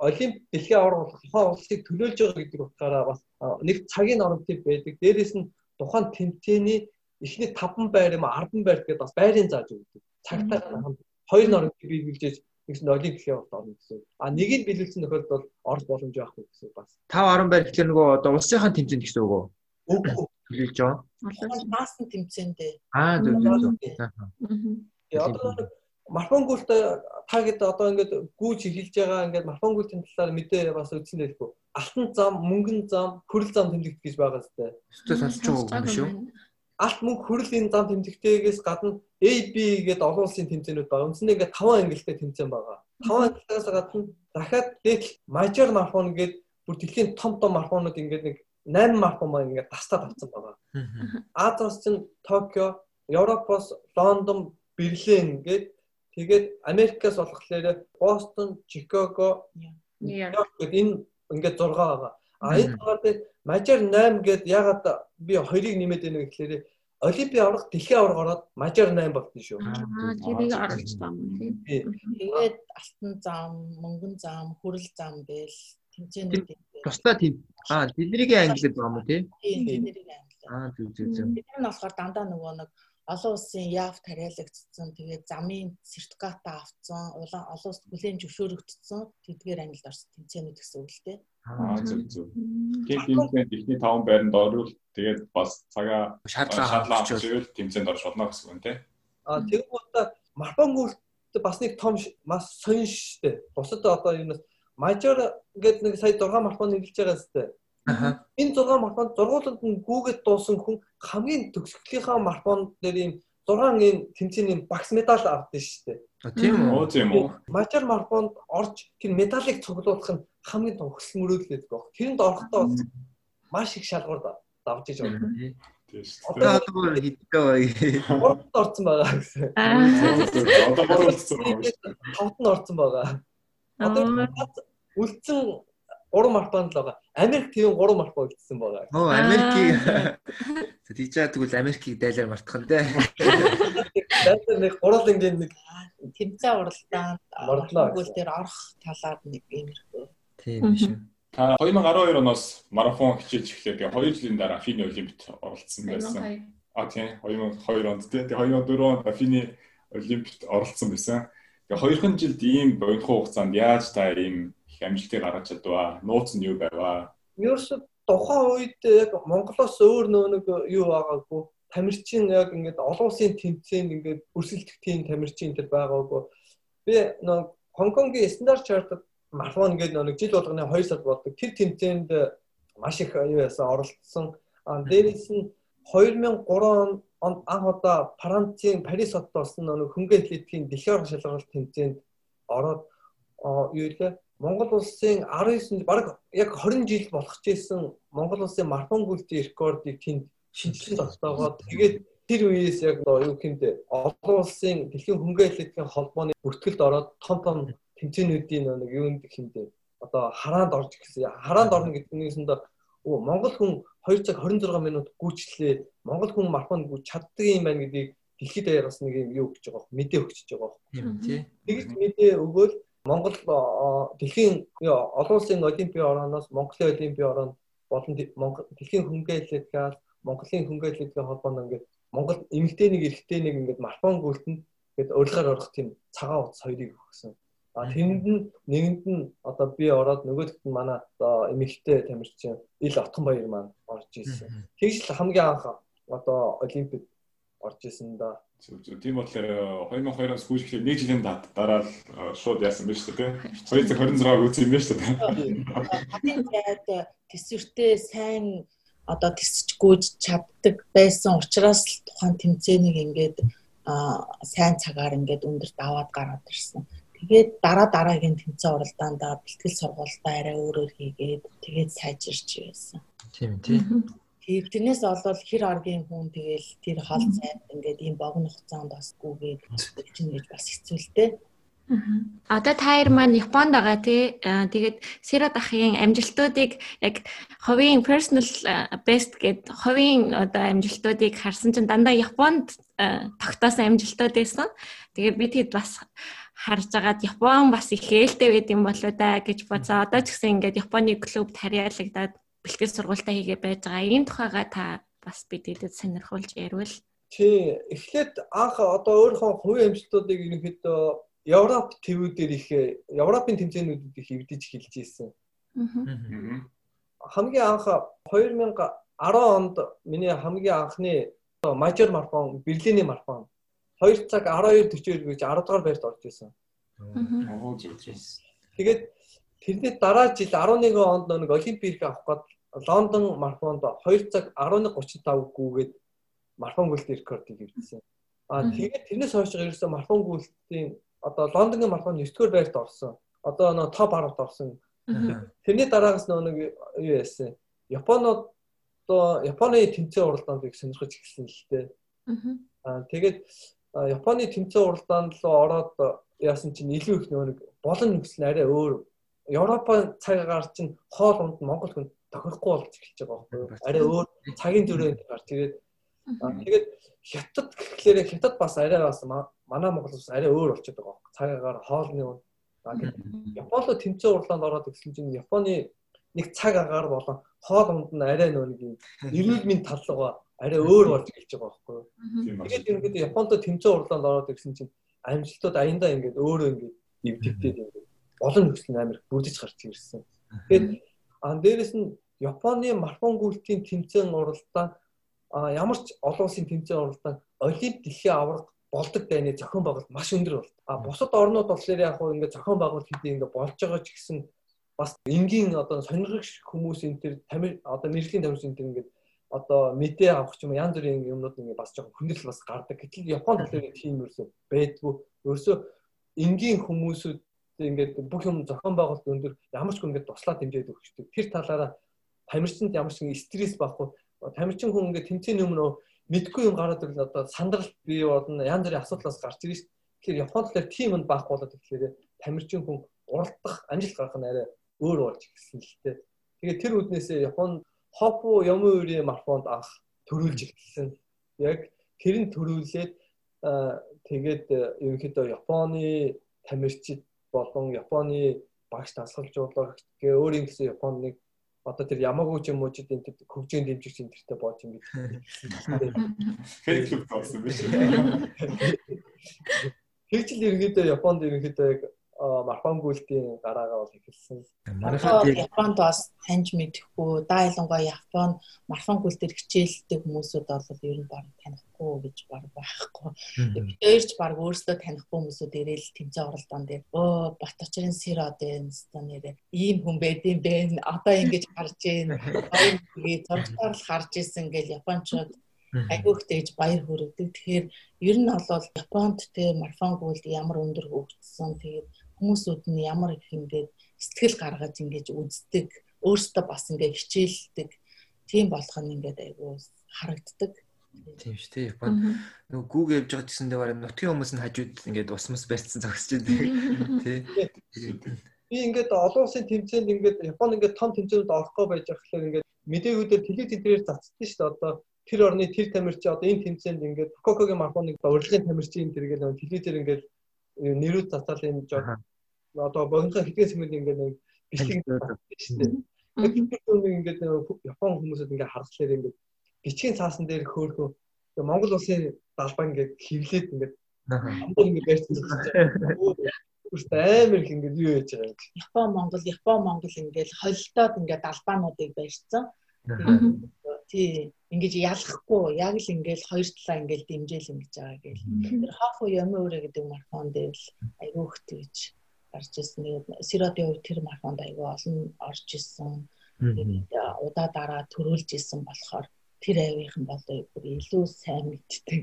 Олимп дэлхийн аварга тухайн улсыг төлөөлж байгаа гэдэг утгаараа бас нэг цагийн оромтыг байдаг. Дээрээс нь тухайн тэмцээний эхний 5 байр юм 10 байр гэдээ бас байрын зааж өгдөг. Цагтайгаа хамт хоёр оромтыг биелүүлж нэгсэн олимп дэлхийн аварга орно гэсэн. А нэгийг биелүүлсэн тохиолдолд бол орж боломж байхгүй гэсэн бас. 5 10 байр гэхэл нөгөө одоо улсынхаа тэмцээнд гэсэн үг үү? Үгүй. Төлөөлж байгаа. Наасан тэмцээндээ. Аа зөв зөв. Аа. Одоо марафон гүйлт та гээд одоо ингээд гүйж эхэлж байгаа ингээд марафон гүйлтийн талаар мэдээ бас үзсэн байлгүй. Алтан зам, мөнгөн зам, хүрэл зам тэмдэгт гэж байгаа зү. Өстой сонсож байгаа юм шүү. Алт мөнгө хүрлийн зам тэмдэгтэйгээс гадна AB гэдэг олон улсын тэмцээнүүд байгаа. Үндсэндээ ингээд 5 ангилалтай тэмцээн байгаа. 5 ангилалтаас гадна дахиад дээд мажор марафон гэдэг бүр дэлхийн том том марафонууд ингээд нэг 8 марафон маань ингээд тастаад авсан байгаа. Азиас чинь Токио, Европоос Лондон, Берлин гэдэг Тэгээд Америкаас болохоор Бостон, Чикаго, Нью-Йорк гэдэг энэ ингээд 6 байгаа. А энэ дээр мажар 8 гээд ягаад би хоёрыг нэмээд байна гэхээр Олимпийн авраг дэлхийн авраг ороод мажар 8 болсон шүү. Аа тэрийг оруулж байгаа юм тийм. Тэгээд алтан зам, мөнгөн зам, хүрэл зам гээл тэмцээнүүд тусдаа тийм. Аа тэднийг ангилаад байгаа юм уу тийм? Тийм тэднийг ангилаад. Аа зүг зүг зүг. Бид нар нь болохоор дандаа нөгөө нэг олон улсын яв тариалагдсан тэгээд замын сертификат авцсан олон улс бүлээн зөвшөөрөгдсөн тэдгээр ангилд орсон тэмцээнүүд гэсэн үг л дээ. Аа зөв зөв. Тэгээд тэмцээнд ихний 5 байранд орвол тэгээд бас цагаа шаардлага авчихвал тэмцээнд орж болно гэсэн үг тийм. Аа тэгвэл марафон гүйлт бас нэг том маш сонин штэ. Бусад одоо юу нэг мажор гэдэг нэг сая 6 марафон нэглэж байгаа штэ. Энэ 6 марафонд зургууланд нь гүгээд дуусан хүн хамгийн төгсгөлийнхаа марафон дээр ийм 6 ийм тэмцээний багц медаль авдсан дээ. Тийм үү? Тийм үү? Мажар марафонд орж тэр медалийг цуглуулах нь хамгийн том хүсэл мөрөөдөл байдаг. Тэрэнд орохдоо маш их шалгуур давж иж байна. Одоо одоо хэдтэй бай. Гуравт орсон байгаа гэсэн. Одоо гуравт орсон. Тавт нь орсон байгаа. Одоо үлдсэн 3 марафонд л байгаа. Америк тийм 3 марафон үлдсэн байгаа. Оо Америкийг тийчээ тэгвэл Америкийг дайлаар мартах нь дээ. Дайлаар нэг гурал ингээд нэг тэмцээ уралдаанд мордлоо дээр орох талаар нэг иймэрхүү. Тийм шүү. Та 2012 оноос марафон хичээж эхлэв. 2 жилийн дараа Афины Олимпиад оролцсон байсан. А тийм 2002 онд тийм 2004 онд Афины Олимпиад оролцсон байсан. Тэгээ хоёрхан жилд ийм бодхоо хугацаанд яаж та ийм их амжилтыг гаргаж чадваа? Нууц нь юу байваа? Ерөөс тухайн үед яг Монголоос өөр нөө нэг юу байгаагүй. Тамирчин яг ингээд олон улсын тэмцээнд ингээд өрсөлдөх тийм тамирчин тэр байгаагүй. Би нөө Хонконгийн стандарт чартад марафон гэдэг нэг жил болгоны 2 сар болдог. Тэр тэмцээнд маш их юу яасан оролцсон. А дээрээс нь 2003 он анх удаа Францын Парис хотод болсон нэг хөнгөн атлетикийн дэлхийн орон шалгалт тэмцээнд ороод юу лээ Монгол улсын 19 баг яг 20 жил болох гэсэн Монгол улсын марафон гүйлтийн рекордыг тэнд шинжилж тогтоогоод тэгээд тэр үеэс яг юу гэмдэ олон улсын дэлхийн хөнгөн атлетикийн холбооны бүртгэлд ороод том том тэмцээнүүдийн нэг юунд хэмдэ одоо хараанд орж ирсэн. Хараанд орно гэдэг нь юусандаа Монгол хүн 2 цаг 26 минут гүйчлээ. Монгол хүн марафон гүйж чаддаг юм байна гэдгийг дэлхийд даяар бас нэг юм юу гэж байгаа мэдээ өгч байгаа юм тий. Тэгж мэдээ өгөөл Монгол дэлхийн олон улсын олимпийн орооноос Монголын олимпийн ороонд болон дэлхийн хөнгөн атлетикаас Монголын хөнгөн атлетикийн холбоонд ингээд Монгол эмэгтэй нэг эрэгтэй нэг ингээд марафон гүйлтэнд ингээд урилгаар орох тийм цагаан утас хоёрыг өгсөн. А тэнд нь нэгэнд нь одоо би ороод нөгөөдөгт нь манай одоо эмэгтэй тамирчин ил отхон баяр маань орж ирсэн. Тэгж л хамгийн анх одоо олимпиад орж ирсэн да. Тийм болохоор 2002-оос хүйж гэхэл нэг жилийн дараа л шууд яасан байж тээ. 2026-аар үүсэн юм байна шүү дээ. Хатын зайд төсвөртэй сайн одоо тисч гүйж чаддаг байсан учраас л тухайн тэмцээнийг ингээд сайн цагаар ингээд өндөр даваад гараад ирсэн. Тэгээд дараа дараагийн тэмцээн уралдаандаа бэлтгэл сургуультаа арай өөрөөр хийгээд тэгээд сайжирч байсан. Тийм тийм. Тэгээд тэрнээс олвол хэр аргийн хүн тэгэл тэр хол зайд ингээд ийм богино хугацаанд бас гүгээд чинь гэж бас хэцүүлтэй. Одоо та хоёр маань Японд байгаа тий. Тэгээд Сиро дахын амжилтуудыг яг хувийн personal best гэд хувийн одоо амжилтуудыг харсан чинь дандаа Японд тогтоосон амжилтууд байсан. Тэгээд би тэгэд бас харж агаад Япон бас их ээлтэй байд юм болоо да гэж бодсоо. Одоо ч гэсэн ингээд Японы клуб тариалагдаад бэлтгэл сургуультаа хийгээ байж байгаа. Ийм тухайга та бас бидэд сонирхуулж ярил. Тий, эхлээд анх одоо өөрийнхөө хувийн амжилтуудыг ерөнхийдөө Европ твүүдээр их Европын тэмцээнүүдэд их эвдэж хэлж ийсэн. Хамгийн анх 2010 онд миний хамгийн анхны мажор марафон, Берлиний марафон 2 цаг 12:42 гэж 10 дугаар байрт орж исэн. Аа зөв. Тэгээд тэрний дараа жил 11 онд нэг олимпик авах гээд Лондон марафонд 2 цаг 11:35 гүгээд марафон гүйлт рекордыг эвдсэн. Аа тэгээд тэрнээс хойш ерөөсөн марафон гүйлтийн одоо Лондонгийн марафон 9 дугаар байрт орсон. Одоо нөө топ 10-т орсон. Тэрний дараагаас нөө нэг юу яасан. Японод одоо Японы тэмцээн уралдаанд их сонирхож эхэлсэн л дээ. Аа тэгээд Японы тэмцээн уралдаанд руу ороод яасан чинь илүү их нэг болон нөхцөл арай өөр. Европын цаг агаар чинь хоол унд Монгол хүн тохирохгүй болж эхэлж байгаа байхгүй юу? Арай өөр цагийн төрөнд гарч тэгээд тэгээд хятад гэхлээр хятад бас арай бас манай Монгол бас арай өөр болчиход байгаа байхгүй. Цаг агаар хоолны унд Япон руу тэмцээн уралдаанд ороод ирсэн чинь Японы нэг цаг агаар болон хоол унд нь арай нөө нэг [LAUGHS] эрүүл мэнд тал руугаа арай өөр болж эхэлж байгаа байхгүй юу. Тэгээд ерөнхийдөө Японд тэмцээн урлаанд ороод ирсэн чинь амжилтууд аяндаа ингээд өөрөө ингээд эвдэгдээд ингээд олон нөхцөл амар бүрдэж гарч ирсэн. Тэгээд ан дээрэс нь Японы марафон гүйлтийн тэмцээн уралдаан а ямар ч олон улсын тэмцээн уралдаан олимп дэлхийн аварга болдог дайны зохион байгуулалт маш өндөр бол. А бусад орнууд болохоор яг хөө ингээд зохион байгуулалт хийдэг ингээд болж байгаа ч гэсэн бас энгийн одоо сонирхогч хүмүүс энэ төр тамир одоо мэрэгжлийн тамирч энэ төр ингээд одоо мэдээ авах ч юм янз бүрийн юмнууд ингээ бас жоохон хүндрэл бас гардаг. Гэтэл Японд болохоор тийм ерөөсөө байдгүй. Ерөөсөө энгийн хүмүүсүүд ингээд бүх юм зохион байгуулалт өндөр ямар ч хүн ингээд туслаад хэмжээд өгчдөг. Тэр талаараа тамирчинд ямар ч стресс байхгүй. Тамирчин хүн ингээд тэмцээний өмнө мэдгүй юм гараад ирэл одоо сандрал бий болно. Янз бүрийн асуудлаас гарч ирж шүү. Тэгэхээр Японд л тийм юм байхгүй болоод тэгэхээр тамирчин хүн уралдах, амжилт гаргах нь арай өөр болж ирсэн л дээ. Тэгээд тэр үднээсээ Японд Хопу Ямуурийн марафонд анх төрүүлж эхэлсэн. Яг тэр нь төрүүлээд тэгээд ерөнхийдөө Японы тамирчид болон Японы багш тасгалжуулагч гээ өөрийн гэсэн Японыг одоо тэр Ямагучи мужидын тэр хөгжийн дэмжигч энтертэй болж ингэж фэйк клуб болсон биш үү? Тэгж л ерөнхийдөө Японд ерөнхийдөө яг марафон гүйлтийн гараагаа бол эхэлсэн. Японд бас таньж мэдэхгүй, да ялангуяа Япон марафон гүйлтээр хичээлдэг хүмүүсүүд бол ер нь баг танихгүй гэж баг байхгүй. Бидээрч баг өөрсдөө танихгүй хүмүүсүүд ирээл тэмцээн оролдоон дээр өө бат очрын сэр одоо энэ станерэ ийм хүн байдсан бэ. Одоо ингэж харж ийн. Тэгээд зургатаар л харж исэн гэл Япончууд айгүйхтэй гэж баяр хүргэдэг. Тэгэхээр ер нь бол Японд те марафон гүйлд ямар өндөр хөгжсөн тэгээд хүмүүсүүд нь ямар их ингээд сэтгэл гаргаж ингэж үздэг өөрсдөө бас ингээд хичээлдэг тийм болох нь ингээд айгүй харагддаг. Тийм шүү дээ. Японд нөгөө гүүг явж байгаа гэсэндээ бараг нутгийн хүмүүс нь хажууд ингээд ус мус барьцсан зогсож байдаг. Тий. Би ингээд олон улсын тэмцээнд ингээд Японд ингээд том тэмцээнүүд орохгүй байж байгаа гэхээр ингээд мэдээгүүдээр телевиз дээр цацдсан шүү дээ. Одоо тэр орны тэр тамирчин одоо энэ тэмцээнд ингээд Кокогийн марафоныг урлагийн тамирчин тэргээл телевизээр ингээд нэрүүд цацаал энэ жоо одоо богинохон хэдэн секунд ингээд нэг бичлэг шүү дээ. Тэгээд ингээд Япон хүмүүсэд ингээд харахлаар ингээд бичгийн цаасан дээр хөөхөө Монгол улсын далбаа ингээд хевлээд ингээд амбар ингээд байрсан. Үрт амар их ингээд юу яаж байгаа юм. Япон Монгол Япон Монгол ингээд холилдоод ингээд далбаануудыг барьсан. Тий ингэж ялахгүй яг л ингээл хоёр талаа ингээл дэмжээл ингэж байгаа гээл. Тэр хафу ямөөрэ гэдэг марафон дээр л айгүйх тэгж гарч ирсэн. Тэгээд Сиродын хувьд тэр марафонд айгүй олон орж исэн. Тэгээд удаа дараа төрүүлж исэн болохоор тэр авийнхан болоо бүр илүү сайн мэддэг.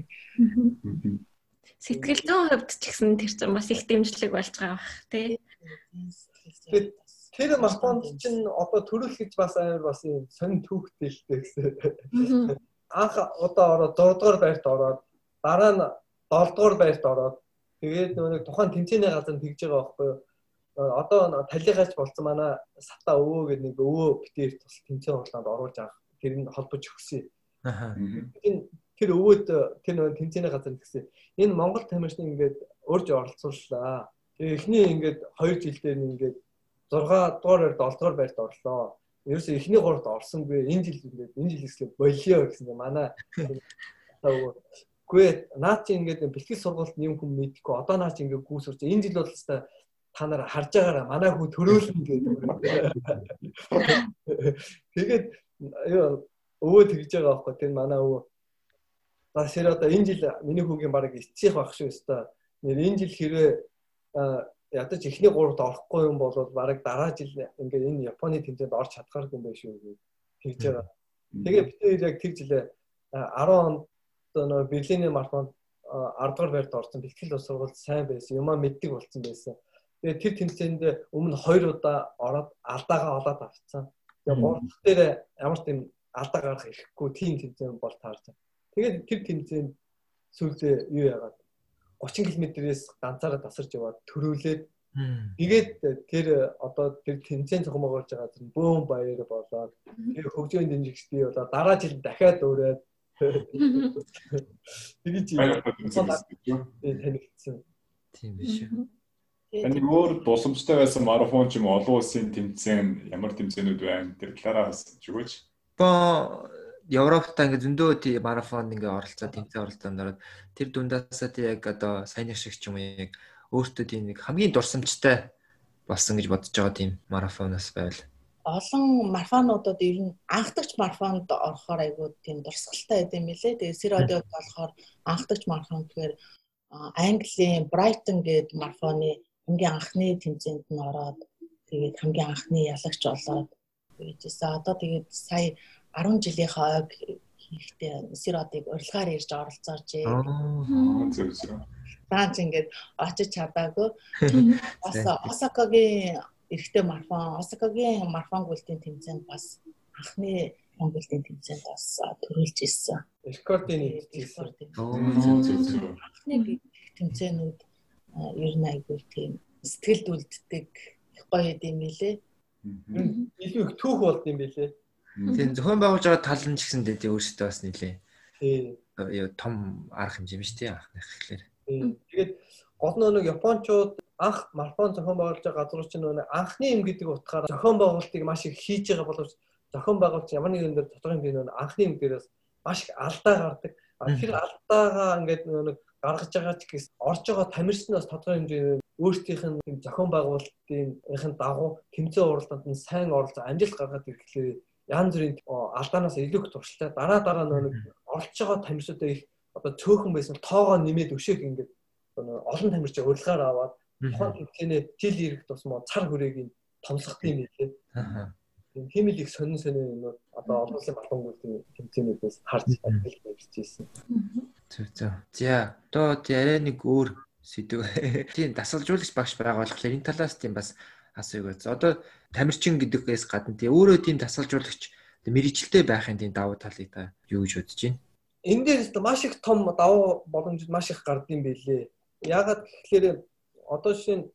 Сэтгэл зүйн хувьд ч гэсэн тэр чинь бас их дэмжлэг болж байгаа бах тий. Тэр марафонд чинь одоо төрөл гэж бас амар бас юм сонь түүхтэй л гэсэн. Анх одоо ороод 6 дугаар байрт ороод дараа нь 7 дугаар байрт ороод тэгээд нэг тухайн тэмцээний газар тэгж байгаа байхгүй юу? Одоо талигаач болцсон манай сата өвөө гэдэг нэг өвөө битээр тус тэмцээн хурлаанд оруулж авах тэр нь холбож өгсөн. Аа. Тэр өвөөд тэр нэг тэмцээний газар гэсэн. Энэ Монгол тамирчны ингээд урьж оролцууллаа. Тэгээ эхний ингээд 2 жил дээр ингээд 6 дугаар 7 дугаар байрт орлоо. Ерөөсөө эхний гуравт орсонгүй. Энэ жил ингээд энэ жил ихлэ болио гэсэн манай Гүй наа чи ингээд бэлтгэл сургалт юм хүм мэдхгүй одоо наа чи ингээд гүйс урч энэ жил бол хэвээр та нар харж байгаараа манай хүү төрөөлнө гэдэг. Тэгээд юу өвөө тэгж байгаа байхгүй тэр манай өвөө Басэр одоо энэ жил миний хүүгийн бараг эцсийнх байх шүү өстой. Нэр энэ жил хэрвээ ядаж эхний гуравт орохгүй юм бол бараг дараа жил ингээд энэ Японы тэмцээнд орж чадхааргүй юм байх шүү гэж тэгж байгаа. Тэгээ бид хоёр яг тэг жилээ 10 онд нөгөө Берлиний марафонд 10 дугаар байрт орсон бэлтгэл ус сургалт сайн байсан. Юмаа мэддэг болсон байсан. Тэгээ тэр тэмцээнд өмнө 2 удаа ороод алдаагаа олоод авцсан. Тэгээ гурав дахь дээр ямар юм алдаа гарах ирэхгүй тийм тэмцээн бол таарсан. Тэгээд тэр тэмцээнд сүүлдээ юу яагаад 30 км-ээс ганцаараа тасарч яваад төрүүлээд тэгээд тэр одоо тэр тэмцээн зохион байгуулж байгаа зэрэг бөөм баяр болоод тэр хөгжөөний дэмжигч бий болоод дараа жил дахиад өөрөөд тэгэж танигдсан. Тийм биш үү. Таны өөр дусамжтай байсан марафон ч юм олон улсын тэмцээн ямар тэмцээнүүд байна? Тэр талаараа бас зүгөөч. Япон Европт ингээ зөндөө тий марафонд ингээ оролцоо тэмцээн оролцоонд ороод тэр дундаасаа тий яг одоо сайн шиг ч юм уу яг өөртөө тийм нэг хамгийн дурсамжтай болсон гэж бодож байгаа тийм марафоноос байвал олон марафонуудад ер нь анхдагч марафонд орохоор айгүй тийм дурсгалтай байд юм билэ. Тэгээ Сиродод болохоор анхдагч марафон гэхээр Английн Brighton гээд марафоны хамгийн анхны тэмцээнд нь ороод тэгээд хамгийн анхны ялагч болоод байжсэн. Одоо тэгээд сая 10 жилийн хойг хийхдээ сиродыг урилгаар ирж оролцооч ээ. Даанч ингээд очиж чадаагүй. [LAUGHS] Бас Осакагийн эрэгтэй марафон, Осакагийн марафон гүйлтийн тэмцээнд бас анхны Монголын тэмцээнд бас төрүүлж ирсэн. Рекордын нийтсэн. Анхны тэмцээнүүд ер нь айгүй тийм сэтгэлд үлддэг их гоё юм билэ. Илүү их түүх болд юм билэ. Тийм зохион байгуулж байгаа тал нь ч гэсэн дээ өөрсдөө бас нилээ. Тийм. том арга хэмжээ биш тий анхных гэхлээр. Тэгээд гол нэг японочууд анх марафон зохион байгуулж байгаа газрууд чинь нөө анхны юм гэдэг утгаараа зохион байгуулалтыг маш их хийж байгаа боловч зохион байгуулалт ямар нэгэн дээр тодорхой хэмжээний анхны юм дээрээс маш их алдаа гардаг. Тэр алдаагаа ингээд нэг гаргаж байгаа ч гэсэн орж байгаа тамирчнаас тодорхой хэмжээний өөрсдийнх нь зохион байгуулалтын дагуу тэмцээн уралдаанд нь сайн оролцоо амжилт гаргаад ирэхлээр янз бүрийн алдаанаас илүү их туршилтаа дараа дараа нэг оролцож байгаа тамирчдаа их одоо цөөхөн байсан тоогоо нэмээд өшөөх ингээд олон тамирч урилгаар аваад тухайн тэмцээний жил ирэх тусмаа цар хүрээгийн томсгох юм хэлээ. тийм их сонин сонин юмнууд одоо олон улсын балангуудын тэмцээнүүдээс харж ажил хийж ирсэн. Зөв зөв. За одоо арай нэг өөр сэдв. [LAUGHS] Тийм дасгалжуулагч багш байгаа болохоор энэ талаас тийм бас асууя гэж. Одоо тамирчин гэдэгээс гадна тий өөрөө тийм дасгалжуулагч мэрэгчлээ байхын тийм давуу талыг та юу гэж бодож байна? Энэ дээрээс маш их том давуу боломжууд маш их гардыг билээ. Яагаад гэхээр одоо нь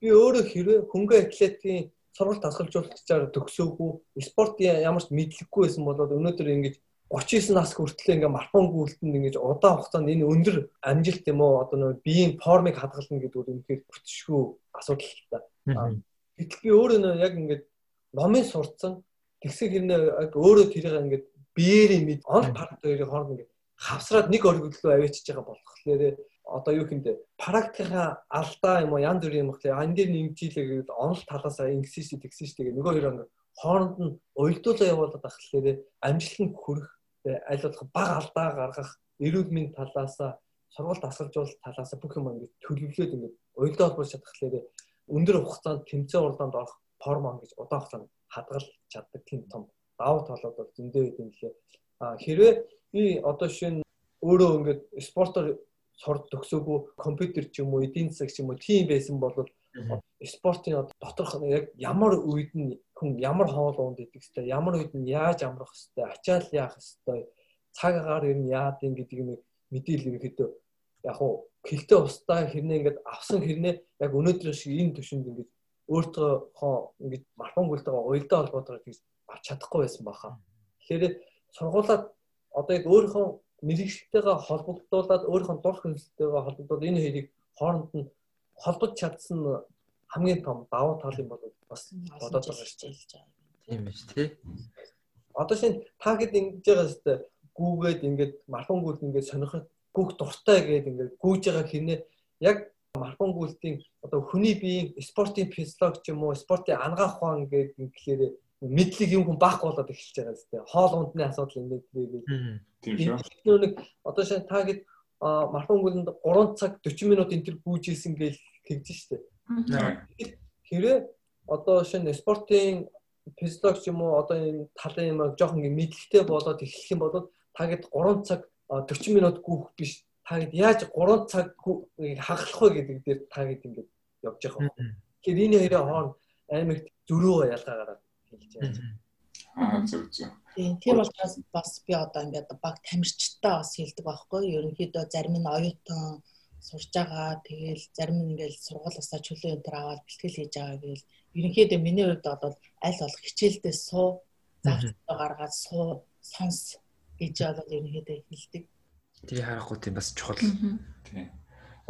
би өөрөө хэрвээ хөнгө атлетийн сургалт дасгалжуулагчаар төгсөөгүй спортын ямар ч мэдлэггүй байсан бол өнөөдөр ингэж 39 нас хүртэл ингээ марафон гүйлтэнд ингэж удаан хугацаанд энэ өндөр амжилт юм уу одоо нэг биеийн формыг хадгална гэдэг үг үнэхээр бүтшгүй асуудал л та. Гэтэл би өөрөө яг ингээд номын сурцсан. Тэгсэг хэрнээ өөрөө тэрийг ингээд биеэрээ мэд он парт хоёрын хооронд ингээд хавсраад нэг оргиглөө авчиж байгаа болохоор одоо юу хэмдэ практикийнхаа алдаа юм уу янз бүрийн юм хлээ ан дээр нэмжийлээ гэдэг онол талаасаа ингэсэн шүү тэгсэн шүү тэгээ нөгөө хоёр хооронд нь уйлдуулаа явуулаад ахлахээр амжилт нь хүрэх аль болох бага алдаа гаргах эрүүл мэнд талаасаа сургууль дасгалжуулалт талаасаа бүх юм ингээд төлөвлөөд ингээд уйлдаа холбож чадхлахээр өндөр хугацаанд тэмцээн уралдаанд орох форм гэж удаан хугацаанд хадгалж чаддаг тийм том давуу талууд бол зөндөө идэв лээ. А хэрвээ би одоо нь өөрөө ингээд спортоор сурд төгсөөгүй компьютер ч юм уу эдийн засаг ч юм уу тийм байсан бол спортын доторх яг ямар үед нь хүн ямар хоол унд идэх хэвээр ямар үед нь яаж амрах хэвээр ачаал яах хэвээр цаг агаар ер нь яад юм гэдэг юм мэдээлэл ерөөхдөө яг уу хилтэй устдаа хэрнээ ингээд авсан хэрнээ яг өнөөдөр шиг энэ төвшөнд ингээд өөртөө хоо ингээд марафон гүйлтэйгээ уялдаа холбоотойгоо тэгж авч чадахгүй байсан баха. Тэгэхээр сургуулаад одоо яг өөрийнхөө мэрэгчлэлтэйгээ холбогдуулаад өөрийнхөө дур хүнстэйгээ холбогдуулаад энэ хоёрыг хооронд нь холбож чадсан хамгийн том давуу тал юм бол бас бодоод байгаа шүү дээ. Тийм биш тий. Одоо шинэ та хэд ингэж байгаа хэвээр гүүгээд ингээд марафон гүйлт ингээд сонирхох гүөх дуртай гэдэг ингээд гүйж байгаа хэрнээ яг марафон гүйлтийн одоо хүний биеийн спортын физиологи ч юм уу спортын ангаах ухаан гэдэг ингээр мэдлэг юм хүн баахгүй болоод эхэлж байгаа зү. Хоол ундны асуудал энэ гэдэг. Тийм шүү. Нэг одоо шинэ та хэд марафон гүйлэнд 3 цаг 40 минут энэ төр гүйжсэн гэж тэгж штэ. Хэрэг одоо шинэ спортын физиологи юм уу одоо энэ талын юм жоохон мэдлэгтэй болоод эхлэх юм бол та хэд 3 цаг 40 минут гүйх биш. Та хэд яаж 3 цаг хагалах вэ гэдэг дээр та хэд ингэж явж байгаа. Юм. Тэгэхээр энэ хоёрын хооронд амар зөрөө ялгаа гараад хэлж байгаа. Аа зөв зөв. Тийм учраас бас би одоо ингээд баг тамирчтай бас хэлдэг байхгүй. Ерөнхийдөө зарим нь оюутан сурж байгаа. Тэгэл зарим нь ингээд сургуулиасаа чөлөө энэ төр аваад бэлтгэл хийж байгаа гээл ерөнхийдөө миний хувьд бол аль болох хичээлдээ суу завцаа гаргаад суу сонс гэж бол ерөнхийдөө хэлдэг. Тэгээ харахгүй тийм бас чухал. Тийм.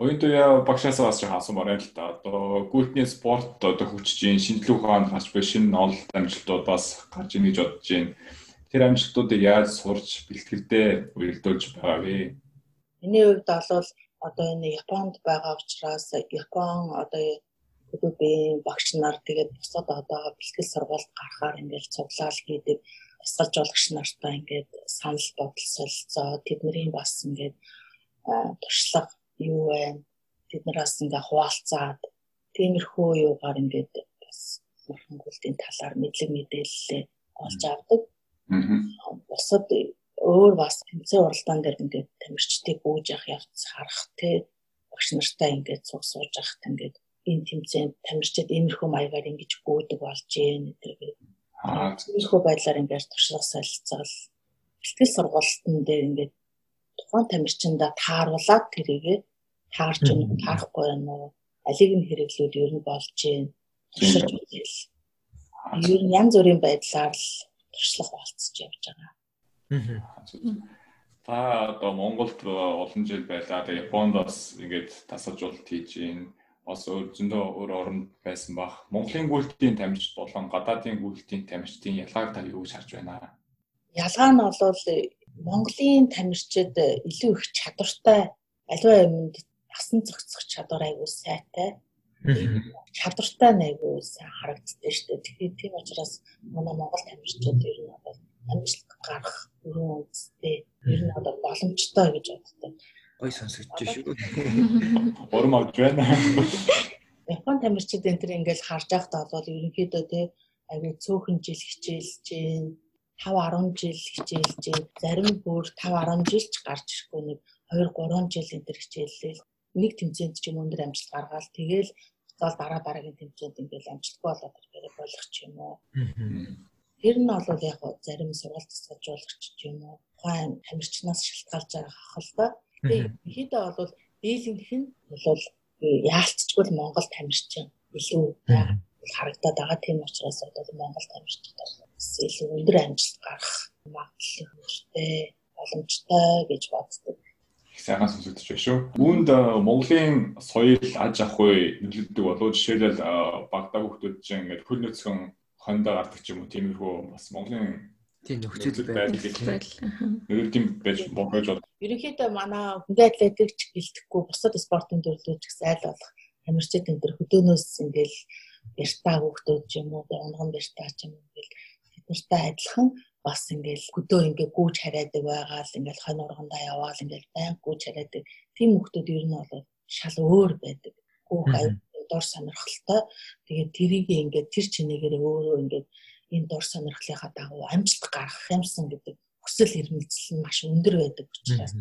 Оюутан багшаасаа бас жоохон асуумаар байна л да. Одоо гүйтний спорт одоо хүчжийн шинжлэх ухаанд гарч буй шинэ онолт амжилтууд бас гарч ийн гэж бодож байна. Тэр амжилтуудыг яаж сурч бэлтгэрдээ уялдуулж байгаа вэ? Миний хувьд бол одоо энэ Японд байгаа учраас Япон одоо клубын багш нар тэгээд бусад одоо бэлтгэл сургалт гарахаар ингээд цуглаал хийдэг тусгаж жуулагч нартай ингээд санал бодол солилцоо тэдний бас ингээд туршлага юу вэ? Тэднээс ингээд хуваалцаад тиймэрхүү юугаар ингээд бас мөрхөнгөлтийн талаар мэдлэг мэдээлэлээ олж авдаг. Бусад өөр бас тэмцээн уралдаан дээр ингээд тамирчдыг бүүж явах явц харах те багш нартай ингээд цуг сууж явахт ингээд энэ тэмцээнд тамирчид иймэрхүү маягаар ингэж гүйдэг болж гэн гэдэг Аа. Тиймэрхүү байдлаар ингээд туршлага солилцоол бэлтгэл сургалтын дээр ингээд тухайн тамирчинда тааруулаад тэрийгээ таарч юм таарахгүй юм уу? Алиг нь хэрэглүүл ер нь болж гин туршиж үзэл. Ер нь янз бүрийн байдлаар л туршлага болцож явж байгаа. Та одоо Монголд олон жил байлаа. Японд бас ингээд тасалжуулалт хийж гин бас өөр зөндөө өөр оронд байсан бах. Монголын гүйлтийн тамирчид болон гадаадын гүйлтийн тамирчдын ялгааг та юу гэж харж байна? Ялгаа нь бол Монголын тамирчид илүү их чадвартай аливаа юмд насан зохицох чадвар айгүй сайтай. Чадвартай айгүй сайн харагддаг шүү дээ. Тэгэхээр тийм учраас манай Монгол тамирчид ер нь бол амжилт гарах өрөө үндэстэй ер нь одоо боломжтой гэж боддог гой сонсогдож шүү. [LAUGHS] Урам авч байна. Япон тамирчид энэ төр ингээл харж байхдаа бол ерөнхийдөө те аягүй цөөхөн жил хичээлж гин 5 10 жил хичээлж гин зарим бүр 5 10 жилч гарч ирэхгүй нэг 2 3 жил энэ төр хичээллээ нэг тэмцээнд ч юм өндөр амжилт гаргаал тэгэл зал дараа дараагийн тэмцээнд ингээл амжилтгүй болоод ирэхээр болох ч юм уу. Тэр нь бол яг зарим сургалт цэцгэлжуулагч ч юм уу тухайн тамирчнаас шалтгаалж байгаа хах л Тэгээд хэд бол дийлэнх нь бол яалтчгүй Монгол тамирчин илүү харагдаад байгаа тийм учраас бол Монгол тамирчид илүү өндөр амжилт гарах магадлалтай боломжтой гэж боддог. Сайхан сонсогдож байна шүү. Үүнд Монголын соёл аж ахуй нөлөөлдөг болоо жишээлбэл багтаа хүмүүс чинь ингээд хөл нөцгөн хондоо гардаг ч юм уу? Тиймэрхүү бас Монголын тийм нөхцөл байдал нөлөөлт юм байж болгож бод. Ерөнхийдөө манай хүнтэй атлетикч гэлтэхгүй бусад спортын төрлөөч гэсэн айл болох амирчид энэ төр хөдөөнөөс ингээл бэртаа хүүхдүүд ч юм уу унган бэртаа ч юм уу ингээл тэднэртэй адилхан бас ингээл хөдөө ингээ гүүж хараадаг байгаа л ингээл хонь ургандаа яваал ингээл байн гүүж хараадаг тийм хүмүүс ер нь бол шал өөр байдаг. Гүүх дор сонирхолтой. Тэгээд тэрийг ингээд тэр чинээгээр өөрөө ингээд энэ дор сонирхлынхаа дагуу амжилт гаргах юмсан гэдэг хүсэл эрмэлзэл нь маш өндөр байдаг учраас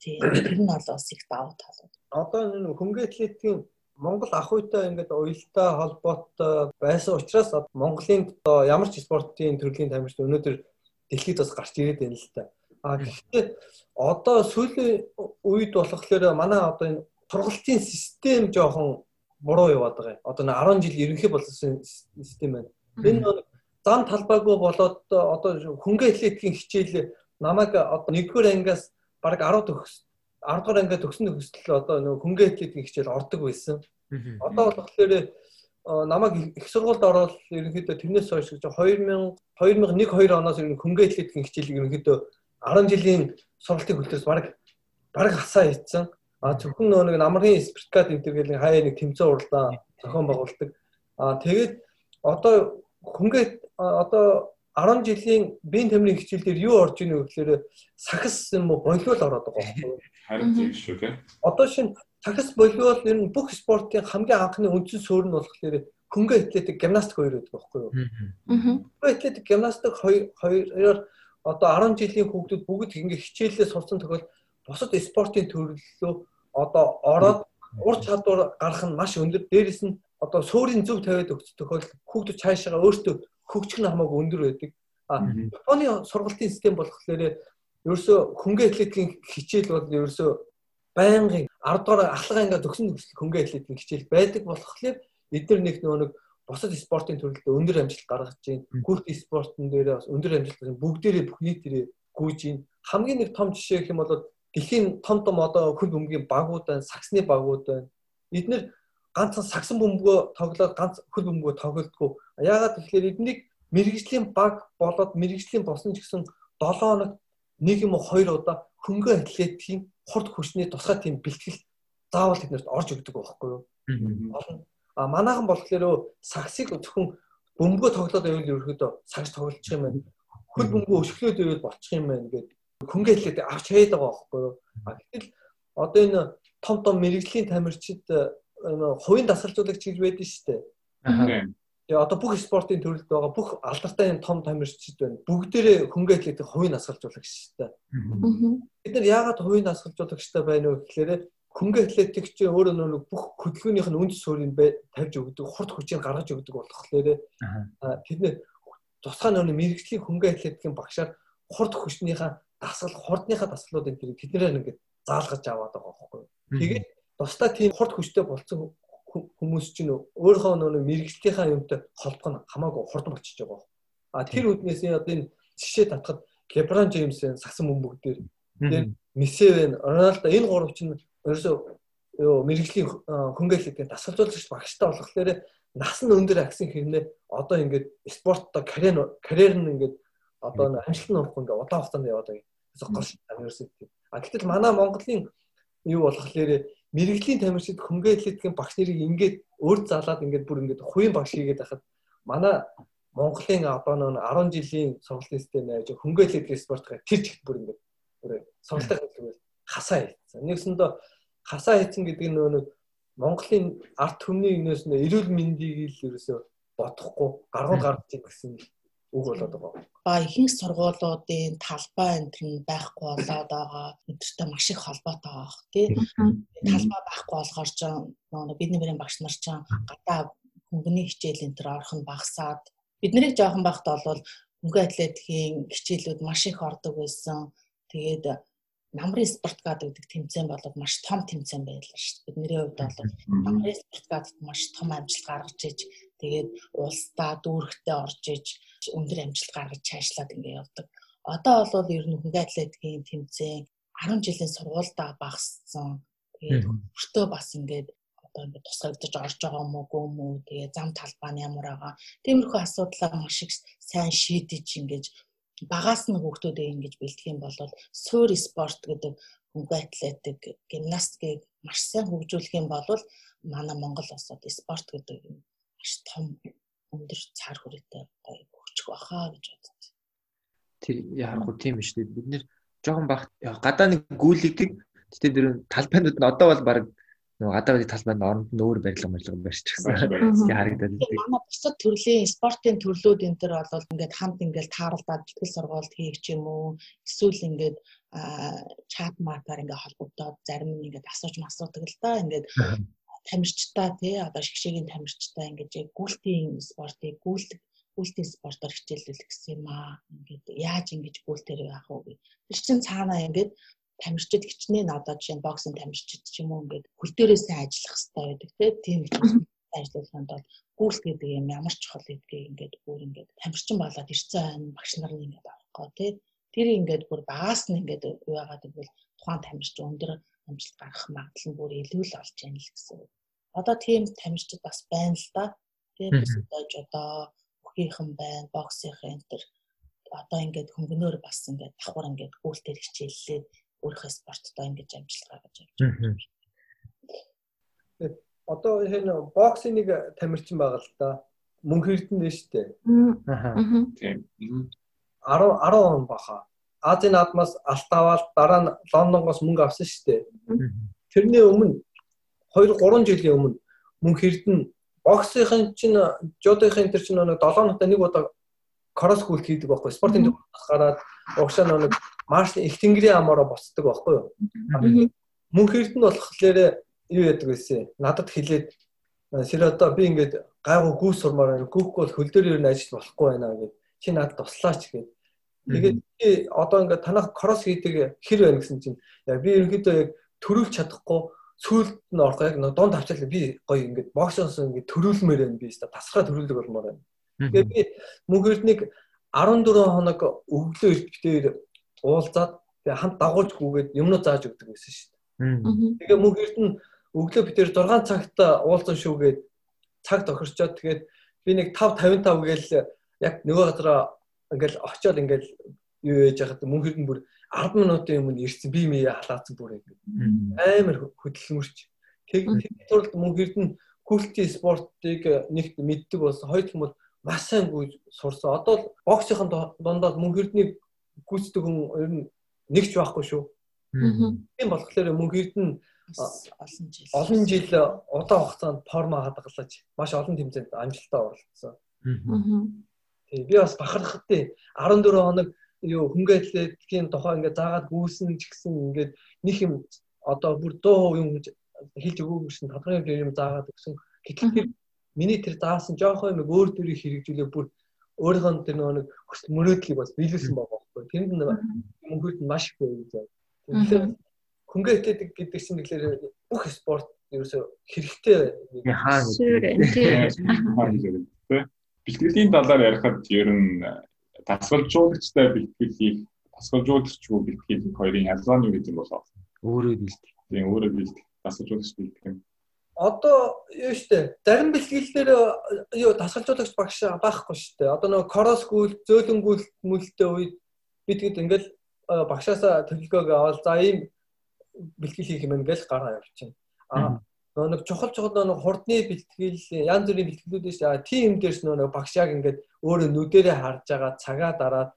тийм тэр нь бол бас их давуу тал. Одоо энэ хөнгө атлетикийн Монгол ах үйтэй ингээд уялдаа холбоотой байсан учраас Монголын одоо ямар ч спортын төрлийн тамирчид өнөөдөр дэлхийд бас гарч ирээд байна л та. А гэхдээ одоо сүүлийн үед болохоор манай одоо энэ сургалтын систем жоохон буруу яваад байгаа юм. Одоо нэг 10 жил ерөнхий болсон систем байна. Энэ нэг зам талбайгүй болоод одоо хөнгө атлетикийн хичээл намайг одоо 1-р ангиас бараг 10 төгс 10 дугаар ангиа төгсөн төгсөл одоо нөгөө хөнгө атлетикийн хичээл ордог байсан. Одоо болохоор намайг их сургуульд ороод ерөнхийдөө тэрнээс хойш гэж 2000 2001 2 оноос ер нь хөнгө атлетикийн хичээлийг ерөнхийдөө 10 жилийн сургалтын хөлтөөс баг баг хасаа хийцэн. А зөвхөн нөө нэг намрын спирткад гэл хаяа нэг тэмцээн урлаа зохион байгуулдаг. А тэгээд одоо хөнгө одоо 10 жилийн биеийн тамирын хичээл дээр юу орж ийнэ гэхээр сахис юм уу болиол ороод байгаа байхгүй юу? [LAUGHS] Харин тийм шүү тий. Одоо шинэ Тагс волейбол ер нь бүх спортын хамгийн анхны үндсэн суурь нь болохоор хөнгө атлетик гимнастик хоёр байдаг байхгүй юу? Хөнгө атлетик гимнастик хоёроор одоо 10 жилийн хүүхдүүд бүгд ингэ хичээлээ сурсан тохиол бусад спортын төрлөлөө одоо ороод ур чадвар гарах нь маш өндөр. Дээрээс нь одоо суурийн зөв тавиад өгч тохиол хүүхдүүд цаашаа өөртөө хөгжих нь хамаагүй өндөр байдаг. А Японы сургалтын систем болохоор ерөөсө хөнгө атлетикийн хичээл бол ерөөсө байнгын 10 дугаар ахлага ингээ төгсөн төгсөл хөнгө атлетик хичээл байдаг болохоор эдгээр нэг нэг бусад спортын төрөлд өндөр амжилт гаргаж байна. Гүрт спортын дээр бас өндөр амжилт гаргаж бүгдээрээ бүх нийтээрээ гүйж байна. Хамгийн нэг том жишээ гэх юм бол дэлхийн том том одоо хөл бөмбөгийн багууд байна, саксны багууд байна. Эдгээр ганцхан сагсан бөмбөгөө тоглоод ганц хөл бөмбөгөө тоглолтгүй. Яагаад тэгэхээр эднийг мэрэгжлийн баг болоод мэрэгжлийн босон ч гэсэн 7 хоног нэг юм уу хоёр удаа хөнгө атлетикийн хурд хүчний тусгай тийм бэлтгэл заавал тэднэрт орж өгдөг байхгүй юу? А манайхан болохоор сагсыг зөвхөн бөмбөгөө тоглоод байвал ерөөхдөө сагс тоглож юм байна. Хөл бөмбөгөө өшгөлөөд байвал болчих юм байна гэдэг хөнгө атлетик авч хаяад байгаа байхгүй юу? А гэтэл одоо энэ том том мэрэгжлийн тамирчид хувийн дасгалжуулагч гэж байдаг шүү дээ. Тэгээ одоо бүх спортын төрөлд байгаа бүх алдартай юм том тамирчид байна. Бүгдээрээ хөнгө атлетик хувийн насгалжуулагчтай. Бид нар яагаад хувийн насгалжуулагчтай байна вэ гэхээр хөнгө атлетик чи өөрөө нэг бүх хөдөлгөөнийх нь үнд суурийг тавьж өгдөг, хурд хүчийг гаргаж өгдөг болохоор тэд нэ тусгай нөөний мэрэгжлийн хөнгө атлетикийн багшаар хурд хүчнийхээ дасгал, хурдныхаа дасгалуудыг тэд нэрээр ингээд заалгаж аваад байгаа байхгүй. Тэгээд тусдаа тийм хурд хүчтэй болцсон хүмүүс чинь өөрийнхөө нөгөө мэрэгжлийнхаа юмтай холбох нь хамаагүй хурдан болчихж байгаа. А тэр үднээс одоо энэ жишээ татхад Леброн Джеймс сагсан бөмбөг дээр тэгээд Месси Роналдо энэ гурав чинь ерөөсөө юу мэрэгжлийн хөнгөлөлтийн дасгалжуулагч багштай болохоор нас нь өндөр агсан хэрнээ одоо ингээд спорттой карьер карьер нь ингээд одоо амжилт нь урах ингээд удаан хугацаанд яваад байгаа. Гол университет. А гэтэл манай Монголын юу болохоор мэрэгжлийн тамирчид хөнгө атлетикийн багш нарыг ингээд өөр залаад ингээд бүр ингээд хувийн багш хийгээд байхад манай Монголын одоо нэг 10 жилийн сургалтын систем байж хөнгө атлетик спорт гэх тэр чигт бүр ингээд бүр сургалтын хэлбэл хасаа хийсэн. Нэгсэндээ хасаа хийсэн гэдэг нь нөгөө Монголын арт түмний юунаас нэ эрүүл мэндийг л ерөөсөө бодохгүй гаргууд гардаг гэсэн үг болоод байгаа. Ба ихэнх сургуулиудын талбай энэ нь байхгүй болоод байгаа. Энтертэй маш их холбоотой байгаа тий. Талбай байхгүй болохоор ч нөгөө бидний мөрийн багш нар ч гадаа хөнгөний хичээл энэ төр орох нь багасаад бид нарыг жоохон байхад бол хөнгө атлетикийн хичээлүүд маш их ордог байсан. Тэгээд намрын спорткад гэдэг тэмцээн болоод маш том тэмцээн байлаа шүү дээ. Бидний хувьд бол намрын спорткад маш том амжилт гаргаж иж тэгээд улсдаа дүүрэгтээ орж иж өндөр амжилт гаргаж цаашлаад ингэ явдаг. Одоо бол ер нь хөнгө атлетикийн тэмцээн 10 жилийн сургуульдаа багассан. Тэгээд өртөө бас ингээд одоо ингээд тусгагдаж орж байгаа юм уу юм уу тэгээ зам талбай нь ямар байгаа. Тиймэрхүү асуудлаа маш их сайн шийдэж ингээд багаас нь хүүхдүүдээ ингэж бэлдэх юм бол суур спорт гэдэг хөнгө атлетик, гимнастикийг маш сайн хөгжүүлэх юм бол манай Монгол улсад спорт гэдэг маш том өндөр цаар хүрээтэй гоё хөгжих баха гэж бодсон. Тэр яарахгүй тийм шүү дээ. Бид нэр жоохон баг гадаа нэг гүйлэгдэг. Гэтэ тэр талбайнууд нь одоо бол баг нөгөө гадаадын талбайд оронд нь өөр барилга барилга барьчихсан. Тэгээ харагдаад байна. Манай бусад төрлийн спортын төрлүүд энэ төр бол ингээд хамт ингээд тааралдаад бэлтгэл сургалт хийх ч юм уу эсвэл ингээд чат матаар ингээд холбогдоод зарим нь ингээд асууж масуудаг л да ингээд [LAUGHS] тамирчтай тий одоо шгшээгийн тамирчтай ингээд гүйлтийн спортыг гүйлтэг гүйлтийн спортоор хичээлүүлэх гэсэн юм аа ингээд яаж ингэж гүйлтээр яах вэ тэр чинь цаанаа ингээд тамирчид хичнээн одоо жишээ нь боксинг тамирчид ч юм уу ингээд хөл дээрээсээ ажиллах хэрэгтэй байдаг тийм [COUGHS] ажиллуулганд бол гүйлт гэдэг юм ямар чухал гэдгийг ингээд бүр ингээд тамирчин болоод ирсэн байна багш нар нь ингээд авахгүй тий. Тэр ингээд бүр багаас нь ингээд уяагаад бол тухайн тамирч өндөр амжилт гаргах магадлал нь бүр илүү л олж яана л гэсэн. Одоо тийм тамирчид бас байна л да. Тийм бисдэж одоо бүхийнхэн байна, боксынхын энэ төр одоо ингээд хөнгөнөөр бас ингээд давхар ингээд гүйлтээр хичээллээд өөрийнхөө спорттой ингэж амжилт гаргаж явж байна. Одоо энэ боксing нэг тамирчин байгаа л да. Мөнх эрдэнэ шүү дээ. Аа. Тийм. 10 10 он баха. Азийн наадмаас алт аваад дараа нь Лондонгоос мөнгө авсан шүү дээ. Тэрний өмнө 2 3 жилийн өмнө мөнх эрдэнэ боксынхын чинь жодохийн тэр чинь нэг 7 нотоо нэг удаа кросс гүйлт хийдэг байхгүй. Спортын төвөөс гараад угшаа нэг марш их тэнгэрийн амаараа боцдог байхгүй юу? Мөнх эрд нь болохоор юу яадаг байсан надад хэлээд сэрото би ингээд гайгүй гүйс сурмаар байна. Гүйхгүй бол хөл дээр юу н ажил болохгүй байна гэд. Чи надад туслаач гэд тэгээд би одоо ингээд танах кросс хийдэг хэр байна гэсэн чинь би ерөнхийдөө яг төрүүлж чадахгүй сүүлд нь орох яг дунд авчаал би гоё ингээд боксоос ингээд төрүүлмээр байна би тасраа төрүүлдэг болмоор байна. Тэгээд би мөнхөрднийг 14 хоног өглөө эртдээр уулзаад тэгээ хамт дагуулж гүгээд юмнуу зааж өгдөг байсан шүү дээ. Тэгээ мөнхөрд нь өглөө бид 6 цагт уулзсан шүүгээд цаг тохирчоод тэгээд би нэг 5:55 гээл яг нөгөө газараа ингээл очиод ингээл юу яаж яхад мөнхөрд нь бүр 10 минутын өмнө ирсэн би мээ халаацсан бүр ингээд амар хөдөлмөрч тэгээд туралд мөнхөрд нь култи спортыг нэгт мэддэг болсон. Хоёр хүмүүс маш сайн гүйж сурсан. Одоо л боксийн дундаа мөн хэрдний гүйцэтгэх хүн ер нь нэгч байхгүй шүү. Тийм болохоор мөн хэрдэн олон жил олон жил удаан хугацаанд форма хадгалж маш олон тэмцээнд амжилтаа оролцсон. Би бас бахархтай 14 хоног юу хөнгө атлетикийн тухай ингээд заагаад гүйсэн ч гэсэн ингээд нэг юм одоо бүр 100% юм хэлж өгөөгүй гэсэн тодорхой юм заагаад өгсөн. Гэтэл миний тэр заасан жоохон юм өөр төрийг хэрэгжүүлээ бүр өөрийнхөө тэр нэг хүсэл мөрөөдлийг бас биелүүлсэн байгаа байхгүй. Тэнд мөнгөд маш их байв. Тэгэхээр хөнгө атлетик гэдэг чинь тэгэхээр бүх спорт ерөөсө хэрэгтэй хаа бэлтгэлийн талаар ярихад ер нь дасгалжуулагчтай бэлтгэлийг дасгалжуулагч уу бэлтгэл хоёрын ялгаа нь юу гэдэг юм болоо. Өөрөө бэлтгэх. Тийм өөрөө бэлтгэх. Дасгалжуулагч бэлтгэх юм одоо юу штэ зарим бэлтгэлээр юу дасгалжуулагч багш байхгүй штэ одоо нөгөө корос гүйл зөөлөн гүйл мүлтэй үед бид тэгэд ингээл багшаасаа төлөвлөгөөг аваад за ийм бэлтгэл хийх юм ингээл гараа явчихна а нөгөө нэг чухал чухал нөгөө хурдны бэлтгэл янз бүрийн бэлтгэлүүд штэ тийм дээрс нөгөө багш яг ингээд өөрөө нүдэрээ харж байгаа цагаа дараад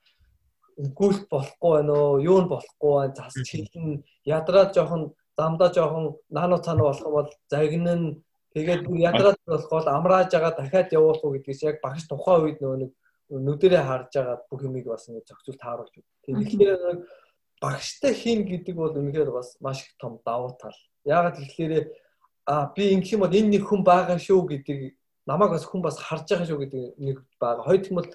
гүйлт болохгүй байна уу юу нь болохгүй байна зас чилэн ядраад жоохон замдаа жоохон наано цаана болох юм бол загнан Тэгээд ядраад болоход амрааж байгаа дахиад явуулах уу гэдгээс яг багш тухайн үед нөгөө нэг нүдэрээ харж байгаа бүх юмыг бас ингэ зохицуул тааруулж байна. Тэгэхээр багштай хийн гэдэг бол үнэхээр бас маш их том давуу тал. Яагаад тэгэхээр а би ингэх юм бол энэ нэг хүн байгаа шүү гэдэг намайг бас хүн бас харж байгаа шүү гэдэг нэг байгаа. Хоёр юм бол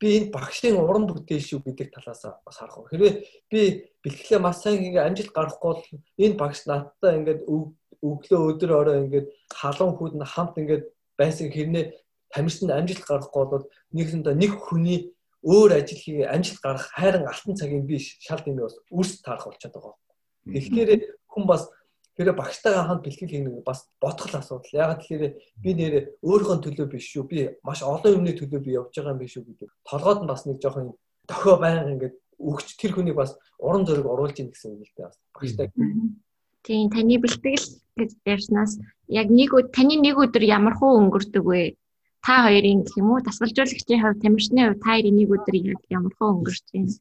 би энэ багшийн уран бүтээл шүү гэдэг талаас бас харах. Хэрвээ би бэлтгэлээ маш сайн ингээ амжилт гарахгүй бол энэ багш надтай ингээд өглөө өдөр орой ингээд халуун хүүд нь хамт ингээд байсан хэрнээ тамирчинд амжилт гарахгүй бол нэгсэндээ нэг хүний өөр ажил хийгээ амжилт гарах хайран алтан цагийн би шал дэмий бас үрс таарах болчиход байгаа. Тэгэхээр хүн бас тэр багштайгаа хамт бэлтгэл хийх бас ботгол асуудал. Ягаад тэгэхээр би нэр өөрийнхөө төлөө биш шүү. Би маш олон юмны төлөө би явж байгаа юм биш үү гэдэг. Толгойд нь бас нэг жоохон дохио байнга ингээд өгч тэр хүнийг бас уран зориг оруулж ийн гэсэн үг л дээ. Багштай Тийм таны бэлтгэл гэж ярьснаас яг нэг таны нэг өдөр ямар хуу өнгөрдөг вэ? Та хоёрын гэх юм уу дасгалжуулагчийн хувьд тамирчны хувьд та хоёрын нэг өдөр яг ямар хуу өнгөрч байна?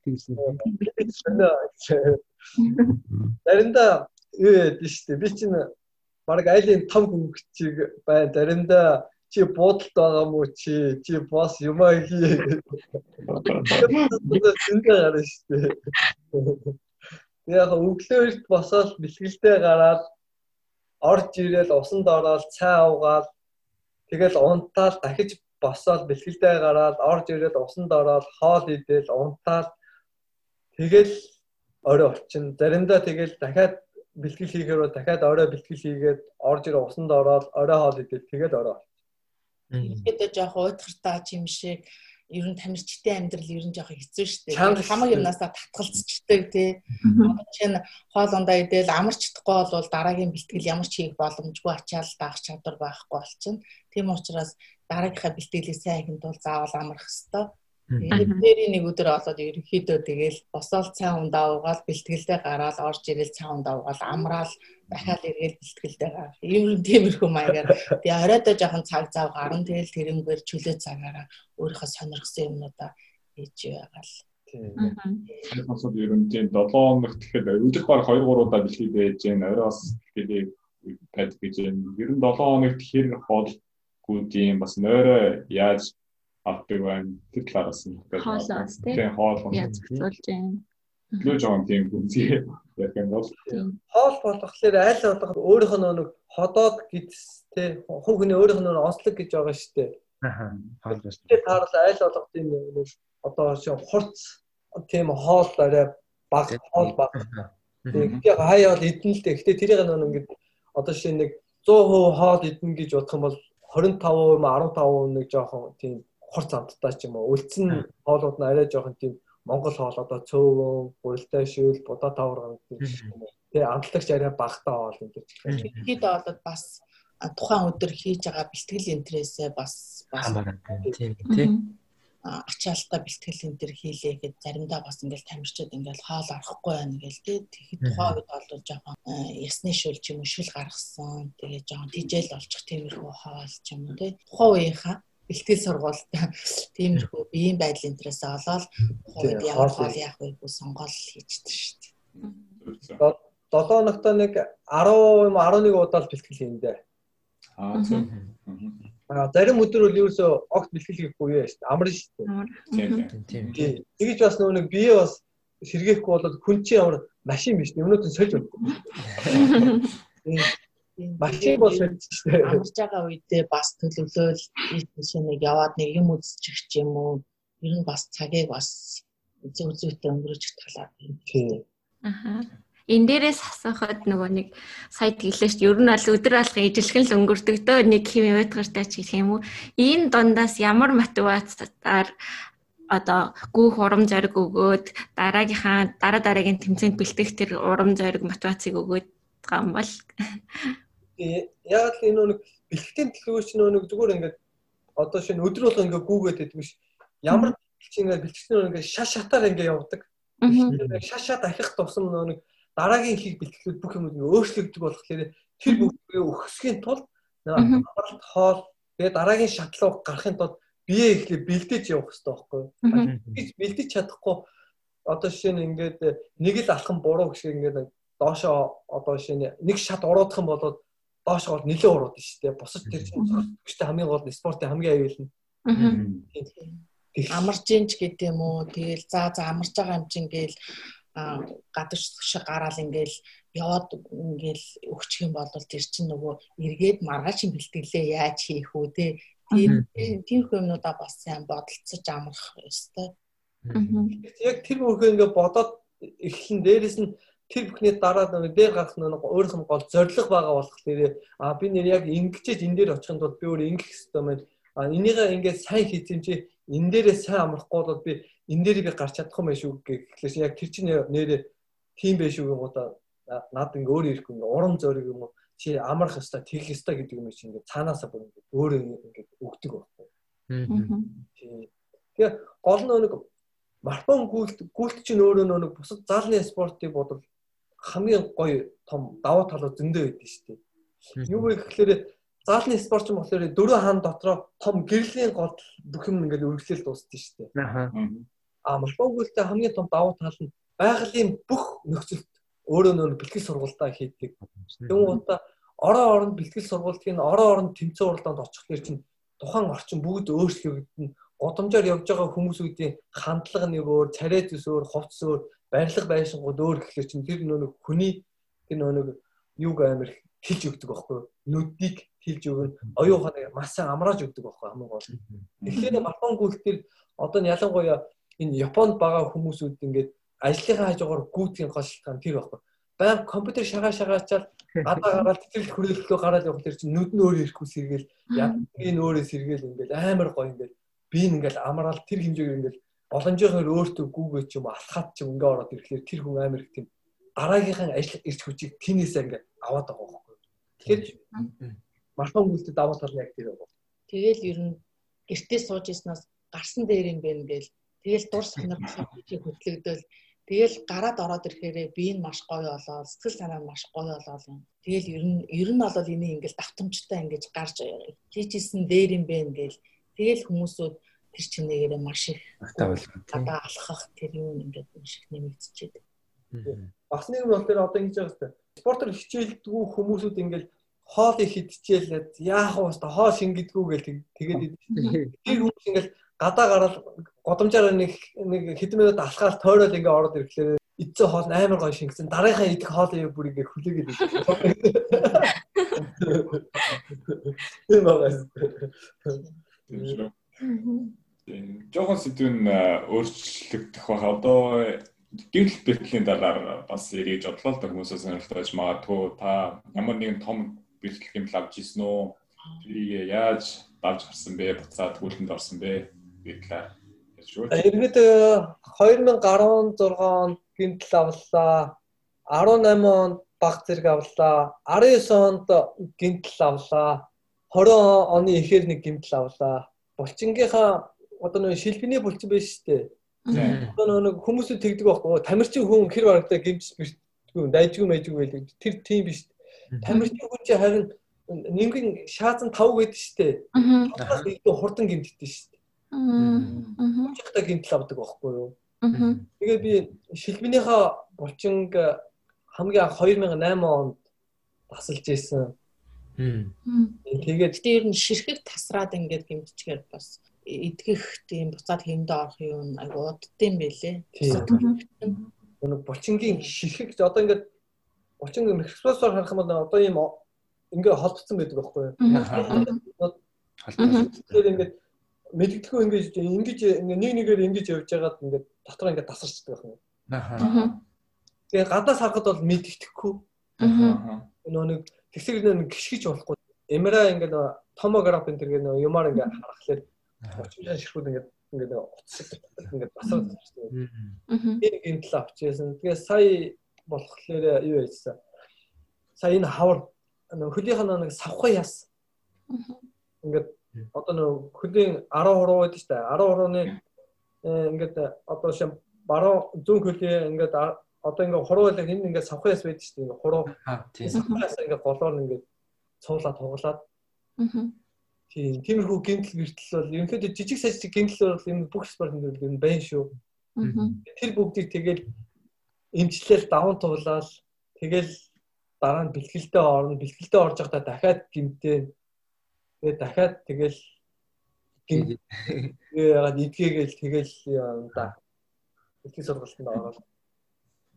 Заримдаа юу яд штэ би чинь баг айлын том хөнгөчийг байна. Заримдаа чи буудалд байгаа мó чи чи босс юмаа хий. Тэндээ гарна штэ. Яг өглөөрт босоод бэлгэлдээ гараад орж ирэл усанд ороод цай уугаад тэгэл унтаал дахиж босоод бэлгэлдээ гараад орж ирэл усанд ороод хоол идэл унтаал тэгэл орой орчин заримдаа тэгэл дахиад бэлтгэл хийхээр дахиад орой бэлтгэл хийгээд орж ирээ усанд ороод орой хоол идэл тэгээд орой орчин. Ихэд жоох уйтгартай юм шиг ер нь тамирчтай амьдрал ер нь жоохон хэцүү шүү дээ. Хамаг юмнасаа татгалзчдаг тий. Жишээ нь хоол ундаа идэл амарч чадахгүй бол дараагийн бэлтгэл ямар ч хийх боломжгүй ачаал даах чадвар байхгүй болчихно. Тийм учраас дараагийнхаа бэлтгэлийг сайн хийх тул заавал амрах хэрэгтэй. Тэрийн нэг өдөр олоод ерөнхийдөө тэгэл босоол цай ундаа уугаал бэлтгэлдээ гараад орж ирэл цай ундаа уугаал амраал дахиад эргээл бэлтгэлдээ гарах. Ийм тиймэрхүү маягаар би оройдоо жоохон цаг зав гарна тэгэл тэрнгээр чөлөө цагаараа өөрийнхөө сонирхсан юмнуудаа хийж байгаа л. Тийм. Сонсоод ер нь тийм 7 хоног тэгэхээр өдөрт баг 2 3 удаа бэлтгэл байж гэн орой бас бэлтгэлийг пад гэж юм. Ер нь 7 хоног тэгэхээр хоол гүдийн бас нойроо яаж авдаг байна. Тэр талаараас нь хоолоос тийм хоол яаж зохицуулж байна. Лөө жоон тийм үнсээ яг юм бол хоол болохлээр аль болох өөрийнх нь нэг ходоод гэдс те хүн хүний өөрийнх нь онцлог гэж байгаа шүү дээ. Аа. Хоол биш. Тэгээд таарал аль болох тийм нэг одоо шин хурц тийм хоол арай баг хоол баг. Тэгээд хаяа бол эдэн л дээ. Гэтэ тэрийг нэг ингээд одоо шин нэг 100% хоол эдэн гэж бодох юм бол 25% 15% нэг жоохон тийм хурц амттай ч юм уу. Үлдсэн хоолууд нь арай жоохон тийм Монгол хоол одоо цөөвөн, гурилтай шүүл, будаа тавар гэдэг юм. Тэгээ амтлагч арай багтаа хоол юм гэж. Хэд болоод бас тухайн өдөр хийж байгаа бэлтгэл энтрээсээ бас бас тийм тийм ачаалтаа бэлтгэл энэ төр хийлээ гэхэд заримдаа бас ингээл тамирчид ингээл хоол арахгүй байна гээл тий тэгэхэд тухайн үед бол жоохон ясны шүл ч юм уу шүл гаргасан. Тэгээ жоохон тижэл олчих тиймэрхүү хоол ч юм уу тий тухайн үеийнхаа бэлтгэл сургуульд [LAUGHS] тиймэрхүү биеийн байдлын интерес олоод хувьд ямар хоол яах вэ гэж сонгоол хийждэг шүү дээ. 7 хоногт нэг 10 11 удаа л бэлтгэл хийм дээ. Аа тийм. Аа зарим өдөр бол ерөөсөө огт бэлтгэл хийхгүй яа шүү дээ. Амар шүү дээ. Тийм тийм. Тэгэж бас нөгөө бие бас сэргээхгүй болоод хүн чинь ямар машин биш. Өмнөд нь сольж өгдөг. [LAUGHS] Машин бол шилжчихсэн. Амарч байгаа үедээ бас төлөвлөөл шинийг яваад нэг юм үзчих ч юм уу. Ер нь бас цагийг бас зөв зүйтэй өнгөрөөж талаар юм. Аха. Эн дээрээс асуухад нөгөө нэг сая дээ. Ер нь бол өдөр алга ижилхэн л өнгөрдөг дөө нэг хими уйтгартай ч гэх юм уу. Энэ дундаас ямар мотивацаар одоо гүүх урам зориг өгөөд дараагийнхаа дараа дараагийн тэмцээнд бэлтгэх тэр урам зориг мотивацийг өгөөд байгаа юм бол яг л энэ нэг бэлтгэлийн төлөвч нэг зүгээр ингээд одоо шинэ өдөр болго ингээд гүүгээд байдаг биш. Ямар бэлтгэж ингээд бэлтгэснээр ингээд шаш шатаар ингээд явдаг. Шаш шат ахих тусам нэг дараагийн хийг бэлтгэлүүд бүх юм ингээд өөрчлөгдөг болохоор тэр бүгдээ өгсөхийн тулд амралт хоол тэгээ дараагийн шатлуу гарахын тулд бие ихлэ бэлдэж явах хэрэгтэй байхгүй юу? Гэж бэлдэж чадахгүй одоо жишээ нь ингээд нэг л алхам буруу гэх шиг ингээд доошоо одоо жишээ нь нэг шат уруудах юм бол доош гол нэлээд урууд шүү дээ. Бусад тэр чинь хамгийн гол спортын хамгийн аюул нь. Амаржинч гэдэг юм уу. Тэгэл за за амарж байгаа юм чинь гээл гадагш шиг гараал ингээл яваад ингээл өгчих юм бол тэр чинь нөгөө эргээд маргааш бэлтгэлээ яаж хийх үү те тийм хүмүүдаа бас сайн бодолцож амрах ёстой. Яг тэр мөрхөө ингээ бодоод эхлэн дээрэс нь тэр бүхний дараа нэг дээр гарах нэг өөрийнх нь гол зориг байгаа болохоор а би нэр яг ингэчээд энэ дээр очихын тулд би өөр ингэх хэрэгтэй байна. А энийгээ ингээд сайн хийсэн чи энэ дээрээ сайн амрахгүй бол би энэ дээр би гарч чадах юм байх шүү гэхлээс яг тэр чинь нэрээ тийм байх шүү гоо над ингээ өөр ирэхгүй ингээ урам зориг юм уу? Чи амрах ёстой тэгэх ёстой гэдэг юм чинь ингээ цаанаасаа бүр ингээ өөр ингээ өгдөг байхгүй. Тэгээ гол нэг марафон гүйлт гүйлт чинь өөрөө нэг бусад заалны спортыг бодвол хамгийн гоё том давуу талууд зөндөө байдаг шүү дээ. Юу вэ гэхээр заалны спорт ч юм болохоор дөрөв хаан дотроо том гэрлийн гол бүх юм ингээд үргэлжлэл дуусдаг шүү дээ. Аа марафон гүйлтээ хамгийн том давуу тал нь байгалийн бүх нөхцөлд өөрөө нөө бэлтгэл сургалтаа хийдэг. Тэгм удаа ороо оронд бэлтгэл сургалтын ороо оронд тэмцээн уралдаанд очихлоор чинь тухайн орчин бүгд өөрчлөгдөн годомжоор явж байгаа хүмүүсүүдийн хандлага нэг өөр, царайт ус өөр, хувцс өөр, барилга байшингууд өөр гэхлээр чинь тэр нөө хүний тэр нөө юуг амир хилж өгдөг байхгүй нүдийг хилж өгөн оюухаа мас амрааж өгдөг байхгүй хамгийн гол. Тэгэхээр марафон гүйлтэр одоо нь ялангуяа энэ Японд байгаа хүмүүсүүд ингээд ажлынхаа хажуугаар гүйтгэн гол шалтгаан тэр байхгүй. Баян компьютер шагаа шагаачаал гадаа гараад тэтгэл хүрээлтлөө гараад явах тэр чинь нүд нь өөр ирэхгүй сэргээл яг энэ өөрөө сэргээл ингээд амар гоё ингээд би ингээл амраал тэр хэмжээгээр ингээл боломжоор өөртөө гүүгээ ч юм алхаад ч юм ингээ ороод ирэхлээр тэр хүн амар их тийм дараагийнхаа ажил ирч хүчийг тинээсээ ингээ аваад байгаа байхгүй. Тэгэхээр марафон гүйлтэд даваа тал яг тэр байгаа. Тэгэл ер нь гэртээ сууж ирснаас гарсан дээр юм бэ ингээл тэгэл дур сонирхлоо хөтлөгдөөл Тэгэл гараад ороод ирэхээрээ би нь маш гоё болоод сэтгэл санаа маш гоё болоод юм. Тэгэл ер нь ер нь бол энийг ингээл давтамжтай ингэж гарч хийжсэн дээр юм бэ ингээл тэгэл хүмүүсүүд тэр чинээгээр маш их гадаа алхах тэр юм ингээд маш их нэмэгдчихэд. Бас нэг нь бол тэр одоо ингэж байгаа хэвээр спортер хичээлдгүү хүмүүсүүд ингээл хоол их идчихэл яах вэ? Хоол шингэдгүү гэл тэгээд тэр хүмүүс ингээл гадаа гараад годомжаар нэг нэг хэдэн минут алхаал тойрол ингээ ороод ирэхлээр эцээ хоол амар гоё шингэсэн. Дараагийн идэх хоолын бүр ингээ хүлээгээд идэв. [LAUGHS] Тийм байгаас. Жохон сэдвэн өөрчлөгдөх баг. Одоо гэрэл бэлтгэлийн талаар бас эргэж бодлоо л да хүмүүсээс сонирхолтой магадгүй та ямар нэгэн том бэлтгэл юм авч ирсэн үү? Тэрийг яаж давж гарсан бэ? Буцаад хүлэнд орсон бэ? гэдэг шүү. Иргэд 2016 онд гинтл авлаа. 18 онд баг зэрэг авлаа. 19 онд гинтл авлаа. 20 оны эхээр нэг гинтл авлаа. Булчингийнхаа одоо нэг шилбиний булчин байж штэ. Одоо нэг хүмүүсүүд тэгдэг байхгүй. Тамирчин хүн хэр барагтай гимч бишгүй, дайжгүй мэйжгүй байл. Тэр тийм биш. Тамирчин хүн чи харин нэгэн шаазан 5 гэдэг штэ. Таваас илүү хурдан гимтдэж штэ. Аа. Чигта гинтл авдаг байхгүй юу? Аа. Тэгээ би шилбинийхаа булчинг хамгийн анх 2008 онд тасалж ийсэн. Тэгээд гэтээ ер нь ширхэг тасраад ингээд гимтчихээр бас эдгэх тийм буцаад хэмдэ орох юм айгу уддсан байлээ. Нэг булчингийн ширхэг одоо ингээд булчин экспрессор харах юм бол одоо ийм ингээ холбогдсон байдаг байхгүй юу? Тэгэхээр ингээд мэддэхгүй ингэж ингэж нэг нэгээр ингэж явж байгаад ингээд дотор ингээд тасарчдаг байна. Аа. Тэгээ гаднаас харахад бол мэддэхгүй. Аа. Нөө нэг тэгсэг нэг гიშгэж болохгүй. Эмра ингээд томограф энэ төр нөө юмар ингээд харахад очимжаа ширхүүд ингээд ингээд утсдаг ингээд басаад тасарчдаг. Аа. Энэ гинтл авчихсан. Тэгээ сая болохоор юу яжсан. Сая энэ хавар хөлийнх нь нэг савхаа яс. Ингээд одоо нөө хөлийн 13 байдаг шүү дээ. 13-ны ингээд одоо шим баруун зүүн хөлийн ингээд одоо ингээд хурууйлаг энэ ингээд савхаас байдаг шүү дээ. Хуруу. Савхаас ингээд голоор ингээд цуулаад туглаад. Тийм. Тиймэрхүү гинтл гэртэл бол ерөнхийдөө жижиг сажиг гинтл бол энэ бүх спортын дээр энэ байна шүү. Тэр бүгдийг тэгэл эмчлэл даван туглаад тэгэл дараа нь бэлтгэлдээ орно. Бэлтгэлдээ орж байхдаа дахиад гимтээ. Тэгээ дахиад тэгэл гимт яагаад идгээгээл тэгэл юм да. Бэлтгэл сургалтанд ороод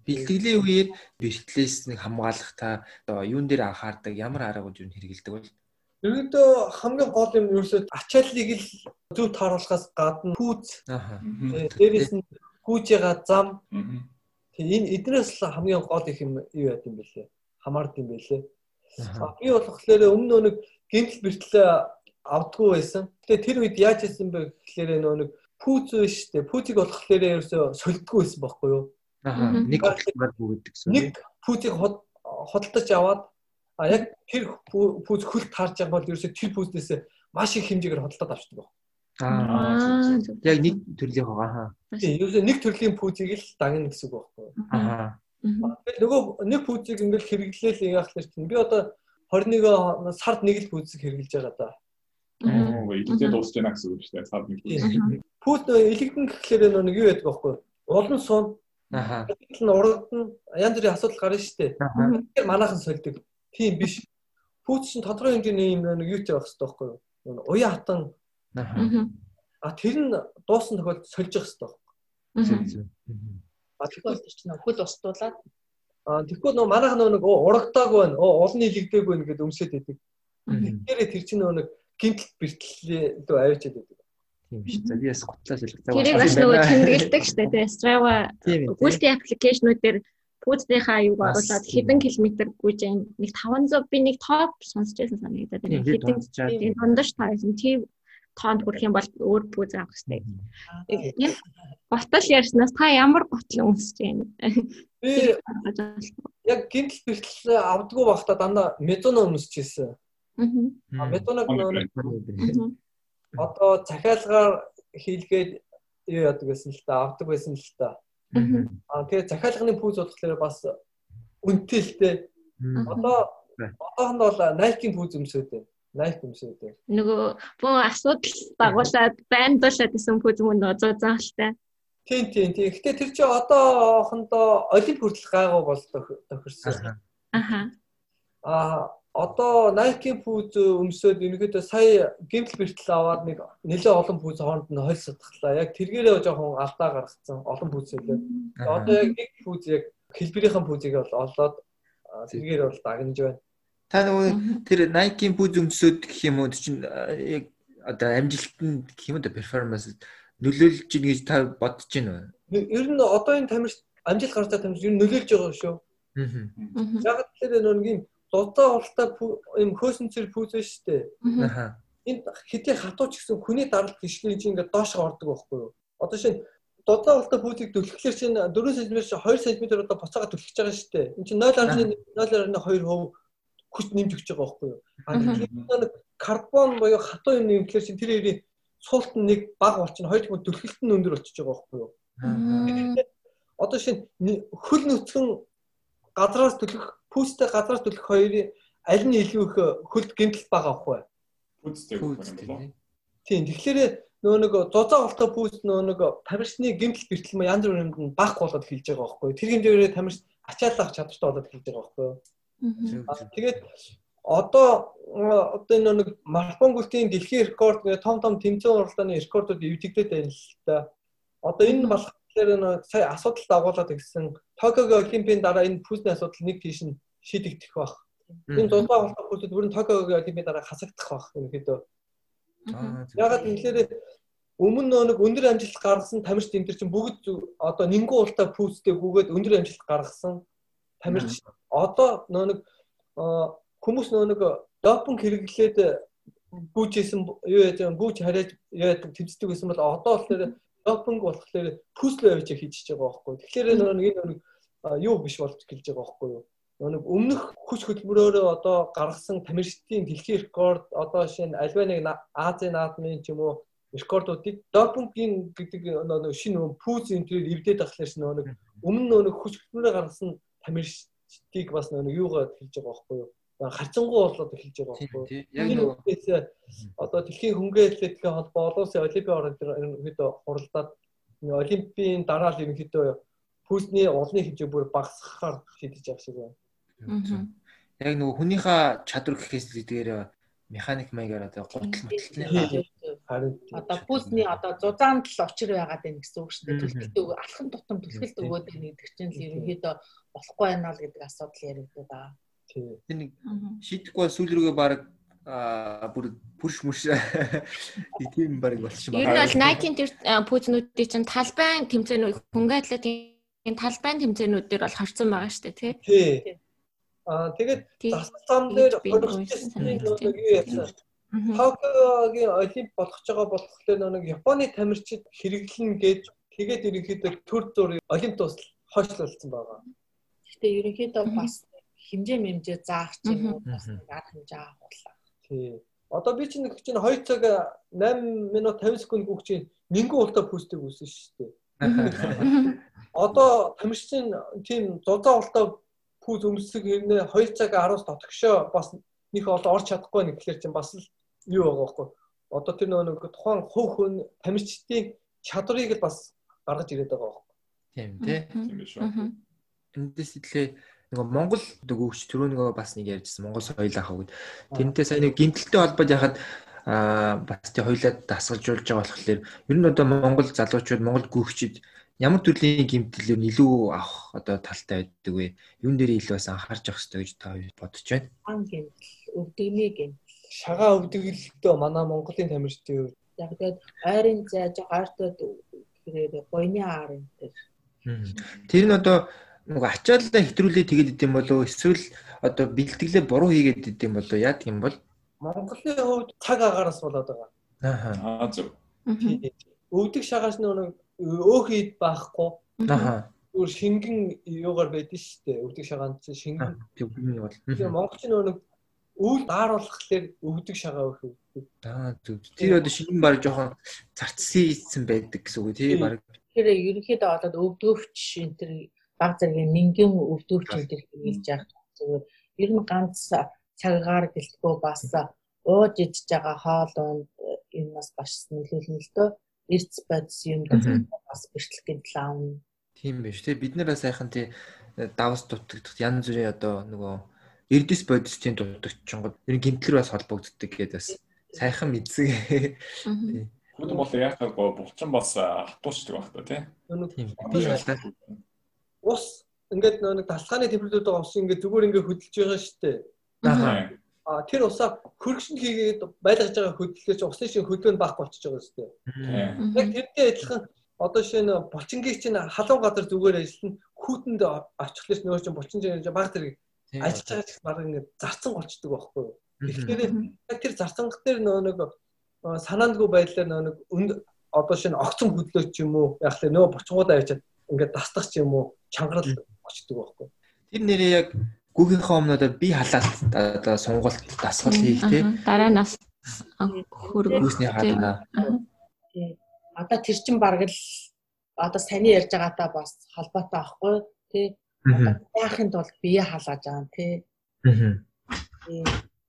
бэлтгэлийн үеэр бэлтгэлээс нэг хамгаалах та одоо юун дээр анхаардаг ямар аргууд юу хэрэгэлдэг вэ? Ерөнхийдөө хамгийн гол юм ерөөсөө ачааллыг л зөв тааруулахаас гадна пүүц. Дээрээс нь гүүжига зам. Тэгээ энэ эднээс хамгийн гол их юм юу яд юм бэлээ. Хамаард юм бэлээ. Би болохоор өмнө нэг гинтл бэртлээ авдггүй байсан. Тэгээ тэр үед яаж хийсэн бэ гэхээр нөө нэг пүүц биш үү? Пүүцийг болохоор ерөөсөө солидгүй байсан байхгүй юу? Аа нэг бүгддэг гэсэн. Нэг пүүцийг хөдөлтөж аваад а яг тэр пүүц хөл таарж байгаа бол ерөөсөө тэр пүүцнээс маш их хэмжээгээр хөдөлтөд авчдаг. Аа яг нэг төрлийн байгаа. Тийм ерөөсөө нэг төрлийн пүүцийг л дагна гэсэн үг байхгүй. Аа. Тэгэхээр нөгөө нэг пүүцийг ингээл хэрэглээл яахлаар чинь би одоо 21 сард нэг л пүүцийг хэрэглэж байгаа да. Аа илэгдээ дуусч байна гэсэн үг шүү дээ. Сард нэг. Пүүц илэгдэн гэхлээр нэг юу яадаг байхгүй. Улан суун Аа. Тэгэл нь урагд нь янз бүрийн асуудал гарна шүү дээ. Тэгэхээр манайхан сольдог. Тийм биш. Пүүц чинь тодорхой хэмжээний юм нэг юутэй байх хэрэгтэй байхгүй юу? Уян хатан. Аа. Тэр нь дуусан тохиолдолд сольж явах хэрэгтэй байхгүй юу? А тэгэхээр тэр чинь хөл устдуулаад аа тэгэхгүй нөө манайх нэг урагтааг байна. Олон нийлэгдээг байна гэдээ өмсөд идэг. Тэгэхээр тэр чинь нөө нэг гинтл бэртлээ дөө авчиад идэг тийм шүү. За би бас гутлаа шилждэг. Тэрийг бас нөгөө тэмдэглэдэг шүү дээ. Strava гүйлтийн аппликейшнүүд дээр пүүцнийхаа аюуг оруулаад хэдэн километр гүйж нэг 500 би нэг топ сонсч байсан санагдаад байна. Хэдэн дундаж таарсан тийм тоонд хүрэх юм бол өөр пүүз авах хэрэгтэй. Яг готл ярьснаас та ямар готл өмсөж байна? Би яг гинтл бэртэл авдггүй байхдаа дандаа мезоно өмсөж байсан. Аа. Мезоног нөө одоо захиалгаар хийлгээд юу яадаг байсан л та авдаг байсан л та. Аа тэгээ захиалганы пүүз болохоор бас үнэтэй л дээ. Одоо одоохонд бол Nike-ийн пүүз өмсөд байна. Nike өмсөд байна. Нөгөө бөө асуудал дагуулад байндуулаад исэн пүүз мөн нөгөө зузаан л та. Тийм тийм тийм. Гэтэ тэр чинь одоохондоо олимп хүртэл гайгүй бол тохирсон. Аха. Аа одоо Nike пүүз өмсөд ерөнхийдөө сая гэмтэл бэртэл аваад нэг нэлээд олон пүүз хооронд нь хол сатглаа. Яг тэргээрээ жоохон алдаа гаргацсан олон пүүзэлээ. Одоо яг нэг пүүз яг хэлбэрийнхэн пүүзийг бол олоод тэргээр бол дагнаж байна. Та нөгөө тэр Nike-ийн пүүз өмсөд гэх юм уу чинь яг одоо амжилтанд гэх юм уу перформанс нөлөөлж ийн гэж та бодож байна уу? Ер нь одоо энэ тамирч амжилт гарч байгаа тамирч ер нь нөлөөлж байгаа шүү. Аа. Яг тэр нэг юм дуудаа уралтай юм хөөсөнцөр пүүзэн штэ. Аа. Энд хэдий хатууч гэсэн хүний даралт гიშгэж ингээд доош ордог байхгүй юу? Одоо шинэ дуудаа уралтай пүүзийг төлөхлөөр чинь 4 см 2 см одоо буцаага төлөх гэж байгаа штэ. Энд чинь 0.0.2% хүч нэмж өгч байгаа байхгүй юу? А тэгэхээр карбон буюу хатуу юм нэмэхлээр чинь тэр хоёрын суулт нь нэг баг болчихно. Хоёр тэгмээ төлхөлт нь өндөр болчихж байгаа байхгүй юу? Одоо шинэ хөл нүцгэн газраас төлөх пүүстэй газраас төлөх хоёрын аль нь илүү их хөлд гэмтэл бага авах вэ? Пүүстэй. Тийм. Тэгэхээр нөө нэг зузаан голтой пүүс нөө нэг тамирчны гэмтэл бэртэл мэ янз бүрийн юмд бах болоод хэлж байгаа байхгүй юу? Тэр хэмжээгээр тамирч ачааллах чадвартай болоод хэлж байгаа байхгүй юу? Тэгээд одоо одоо энэ нэг марафон гүлтийн дэлхийн рекорд гэ том том тэмцээн уралдааны рекордууд эвдэгдээд байна л да. Одоо энэ болох Тэгэхээр нэг сая асуудал дагуулад гэсэн Токиогийн олимпийн дараа энэ пүүсний асуудал нэг тийш нь шийдэгдэх байх. Энэ дулаан холбоо пүүсэд бүрэн Токиогийн олимпийн дараа хасагдах байх ерөнхийдөө. Ягаад гэвэл өмнө нэг өндөр амжилт гаргасан тамирч энэ төр чинь бүгд одоо нэнгүү ултаа пүүстэй гүгээд өндөр амжилт гаргасан тамирч одоо нөө нэг хүмүүс нөө нэг допинг хэрэглээд гүйжсэн юу яаж гүйж хараад яадаг тэмцдэг гэсэн бол одоо болохоор допинг болохоор пүүслөө явж хийж байгаа байхгүй. Тэгэхээр нэг энэ нэг юу биш болж гэлж байгаа байхгүй юу. Нэг өмнөх хүч хөдөлмөрөөрөө одоо гаргасан тамирчдын дэлхийн рекорд одоо шинэ альва нэг Азийн наадмын ч юм уу рекордуудыг допингийн гэдэг нэг шинэ пүүз энтрээр эвдээд ахлаар шинэ нэг өмнө нэг хүч хөдөлмөрөөр гаргасан тамирчдыг бас нэг юугаар хэлж байгаа байхгүй юу харцангуй болоод эхэлж байгаа байхгүй. Яг нэг одоо дэлхийн хөнгө атлетикийн холбоо олон улсын олимпийн орон дээр ерөнхийдөө хуралдаад олимпийн дараа л ерөнхийдөө пүүсний олны хэмжээ бүр багасгахаар шийдэж байгаа шиг байна. Яг нөгөө хүнийхээ чадвар гэхээс илүүгээр механик маягаар одоо гутал мөтлөний харин одоо пүсний одоо зузаанд л очир байгаад байна гэсэн үг шүү дээ. Түлхэлт өгөө алхам тутам түлхэлт өгөөд байна гэдэг чинь л ерөнхийдөө болохгүй байна л гэдэг асуудал яригддаг аа. Тийм. Нэг шийдэхгүй сүүл рүүгээ баг а бүр бүрш мөш [LAUGHS] тийм баг болчих байна. Ер нь бол Nike-ийн тэр пүүзнүүдийн чинь талбайн тэмцээнүүд хөнгө атлетикийн талбайн тэмцээнүүдээр бол хорцсон байгаа шүү дээ тий. Аа тэгээд зам дээр хоригдсон. Токиогийн олимп болгож байгаа болохоор нэг Японы тамирчид хэрэглэн гэж тэгээд ерөнхийдөө төр зургийг олимп дуустал хойшлуулсан байгаа. Гэхдээ ерөнхийдөө бас хэмжээ мэмжээ заах ч юм уу бас арга хэмжээ авахлаа. Тий. Одоо би чинь нэг чинь 2 цаг 8 минут 50 секунд гүөх чинь нэгэн уртаа пүстийг үүсэн шүү дээ. Одоо тамирчин тийм зузаан уртаа пүүз өмсөг хэрнээ 2 цаг 10-аас дотгошоо бас нэг одоо орч чадахгүй нэг гэхэлэр чинь бас л юу байгаа байхгүй. Одоо тэр нөгөө тухайн хувь хүн тамирчдын чадрыг л бас гаргаж ирээд байгаа байхгүй. Тийм тий. Тийм биш үү. Эндээс идлээ нөгөө Монгол дөгөөч түрүү нөгөө бас нэг ярьжсэн Монгол соёл ахаа гэд. Тэрнтэй сайн нэг гинтэлтэй холбоод яхад аа бас тий хоёлаа дасгалжуулж байгаа болохоор ер нь одоо Монгол залуучууд Монгол гүйгчид ямар төрлийн гимтэл нь илүү авах одоо талтай байдаг вэ? Юун дээр илүү бас анхаарч явах хэрэгтэй гэж та бодож байна? Ан гимтэл, өвдөгний гимтэл. Шагаа өвдөглөлтөө манай Монголын тамирчдын хувьд яг тэгээд ойрын зайж гартад гэхээр гоёны арын дээр. Тэр нь одоо нөгөө ачааллаа хэтрүүлээ тэгээд идэм болов эсвэл одоо бэлтгэлээ буруу хийгээд идэм болов яадаг юм бол Монголын хувьд цаг агаараас болоод байгаа. Аа зөв. Өвдөг шагаас нөгөө өөх ид байхгүй. Аа. Зүгээр шингэн юугаар байдэн шүү дээ. Өвдөг шагаан чинь шингэн. Тийм бол. Тэгээ монголч нөгөө үйл дааруулахлаар өвдөг шагаа өөх өвдөг. Аа зөв. Тэр одоо шингэн баг жоохон зарцсан байдаг гэсэн үг тийм баг. Тэр ерөнхийдөө болоод өвдөгч энэ төр баг зэргийн энэ төр хэлж яах зүгээр ер нь ганц цагаар гэлтгөө бас ууж идж байгаа хоол унд энэ бас бас нөлөөлнө л дөө эрдэс бодис юм бас бэртлэх гэнтэл аавна. Тийм биш тий бид нараа сайхан тий давс дутагдах янз бүрийн одоо нөгөө эрдэс бодисчийн дутагдчихгод ер нь гэмтлэр бас холбогддог гэдэг бас сайхан мэдсэг. Тий. Хүн бол яг гоо булчин бас хатуушдаг байх та тий. Тийм би алдаа. Ус ингээд нэг тасгааны тэмдэглэлүүд байгаа ус ингээд зүгээр ингээд хөдөлж байгаа шүү дээ. Аа. Тэр усаа хөргөшн хийгээд байлгаж байгаа хөдөлгөөч усны шиг хөдөлгөөн баахгүй болчихж байгаа шүү дээ. Яг тэрнтэй адилхан одоо шинэ булчингийн чинь халуун газар зүгээр ажиллана хүүтэнд очихлоос нөгөө чинь булчин чинь баг зэрэг ажиллаж байгаа ч баг ингээд зарцсан болчдөг байхгүй юу. Тэгэхээр яг тэр зарцанг дээр нөгөө нэг санаандгүй байдлаар нөгөө нэг өнд одоо шинэ огцон хөдлөөч юм уу яг л нөгөө булчингуудаа яваад ингээд дастах ч юм уу чангарал очдөг байхгүй. Тэр нэрээ яг гүүхийнхээ өмнөд би халаалт одоо сонголт дасгал хийх тий. Дараа нас хөргөөсний хаална. Одоо тэр чин бараг л одоо саний ярьж байгаатай бас холбоотой байхгүй тий. Яахын тулд бие халааж байгаа тий.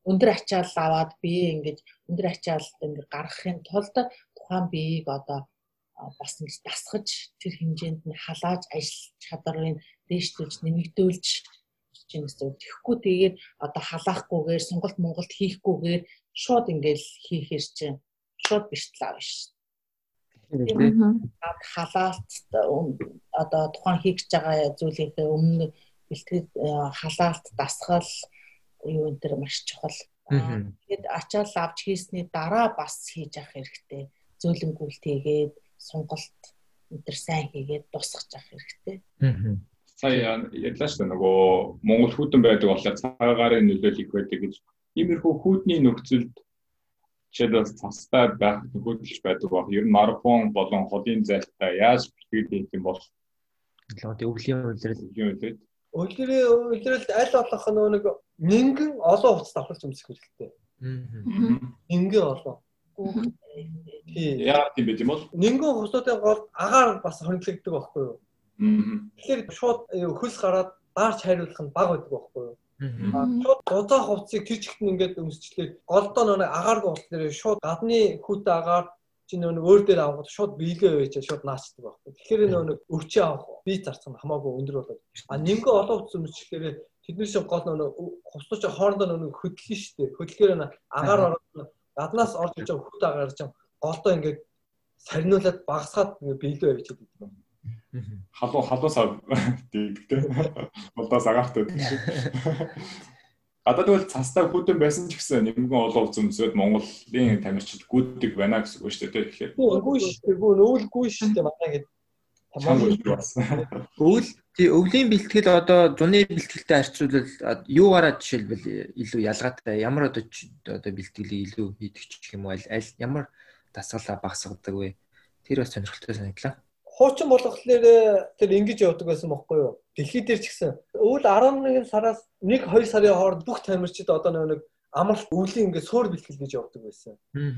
Өндөр ачаал аваад бие ингэж өндөр ачаалд ингэ гаргахын тулд тухайн биеийг одоо бас ингэж дасгаж тэр хэмжээнд нь халааж ажил чадрыг дээшлүүлж нэмэгдүүлж чинь үг. Тэгэхгүй тэгээд одоо халаахгүйгээр сонголт Монголд хийхгүйгээр шууд ингээл хийхээр чинь шууд авна шүү дээ. Халаалт одоо тухайн хийж байгаа зүйлийнхээ өмнө бэлтгэл халаалт дасгал юу энэ төр маш чухал. Тэгээд ачаал авч хийсний дараа бас хийж явах хэрэгтэй. Зөөлөнгүүлт хийгээд сонголт төр сайн хийгээд дуусгах хэрэгтэй. Аа сая ярьлаа шүү дээ нөгөө Монгол хүйтэн байдаг болохоор цагаарын нөлөөлөл их байдаг гэж. Иймэрхүү хүйтний нөхцөлд бас цастай байх нөхөдлөж байдаг баг. Ер нь марафон болон холын зайлтаа яаж бэлтгэл хийх юм бол одоо өвлийн үйлрэл өвлийн үйлрэл Өвлөрийн үйлрэлд аль болох нэг нэгэн олон хувцас давхарч өмсөх хэрэгтэй. Нэгэн олон. Тийм. Яа тийм бэ тийм бол? Нэгэн хувцсуудын гол агаар бас хөндлөгдөг байхгүй юу? Тэгэхээр шууд хөлс гараад даарч хайруулах нь баг байдаг байхгүй юу? Шууд гозоо хувцсыг тэр чигт нь ингээд өмсчлээ. Голдоо нэг агааргүй болохоор шууд гадны хүүтэй агаар чи нэг өөр дээр авахд шууд биелгээ байж шууд наачдаг байхгүй. Тэгэхээр нэг өвчөө авах бие зарцах нь хамаагүй өндөр болоод. А нэмгээ олон хувцас өмсчлэхээр тэдний шиг гол нөгөө хувцлууч хоорондоо нөгөө хөдлөн шүү дээ. Хөдлөгээр агаар ороод гаднаас орж иж байгаа хөт агаар чинь голдоо ингээд сарниулаад багасгаад явж байдаг юм. Халуу халуусаа дийгтэй. Болдоос агаартай шиг. Гадаад бол цастаа хүдэн байсан ч гэсэн нэмгэн олон улс өмсөд Монголын тамирчид гүйдэг байна гэсэн үг шүү дээ. Тэгэхээр. Үгүй шүү дээ. Үгүй нүүлгүй шүү дээ. Манай гэдэг Өвөл тий өвлийн бэлтгэл одоо зуны бэлтгэлтэй харьцуулбал юугаараа жишээлбэл илүү ялгаатай ямар одоо одоо бэлтгэлийг илүү хийдэг ч юм уу аль ямар дасгалаа багасгадаг вэ? Тэр бас сонирхолтой санагдлаа. Хуучин болохоор тэр ингэж явдаг байсан бохоггүй юу? Дэлхий дээр ч гэсэн өвөл 11 сараас 1 2 сарын хооронд бүх тамирчид одоо нэг амралт өвлийн ингээд суур бэлтгэл гэж явдаг байсан.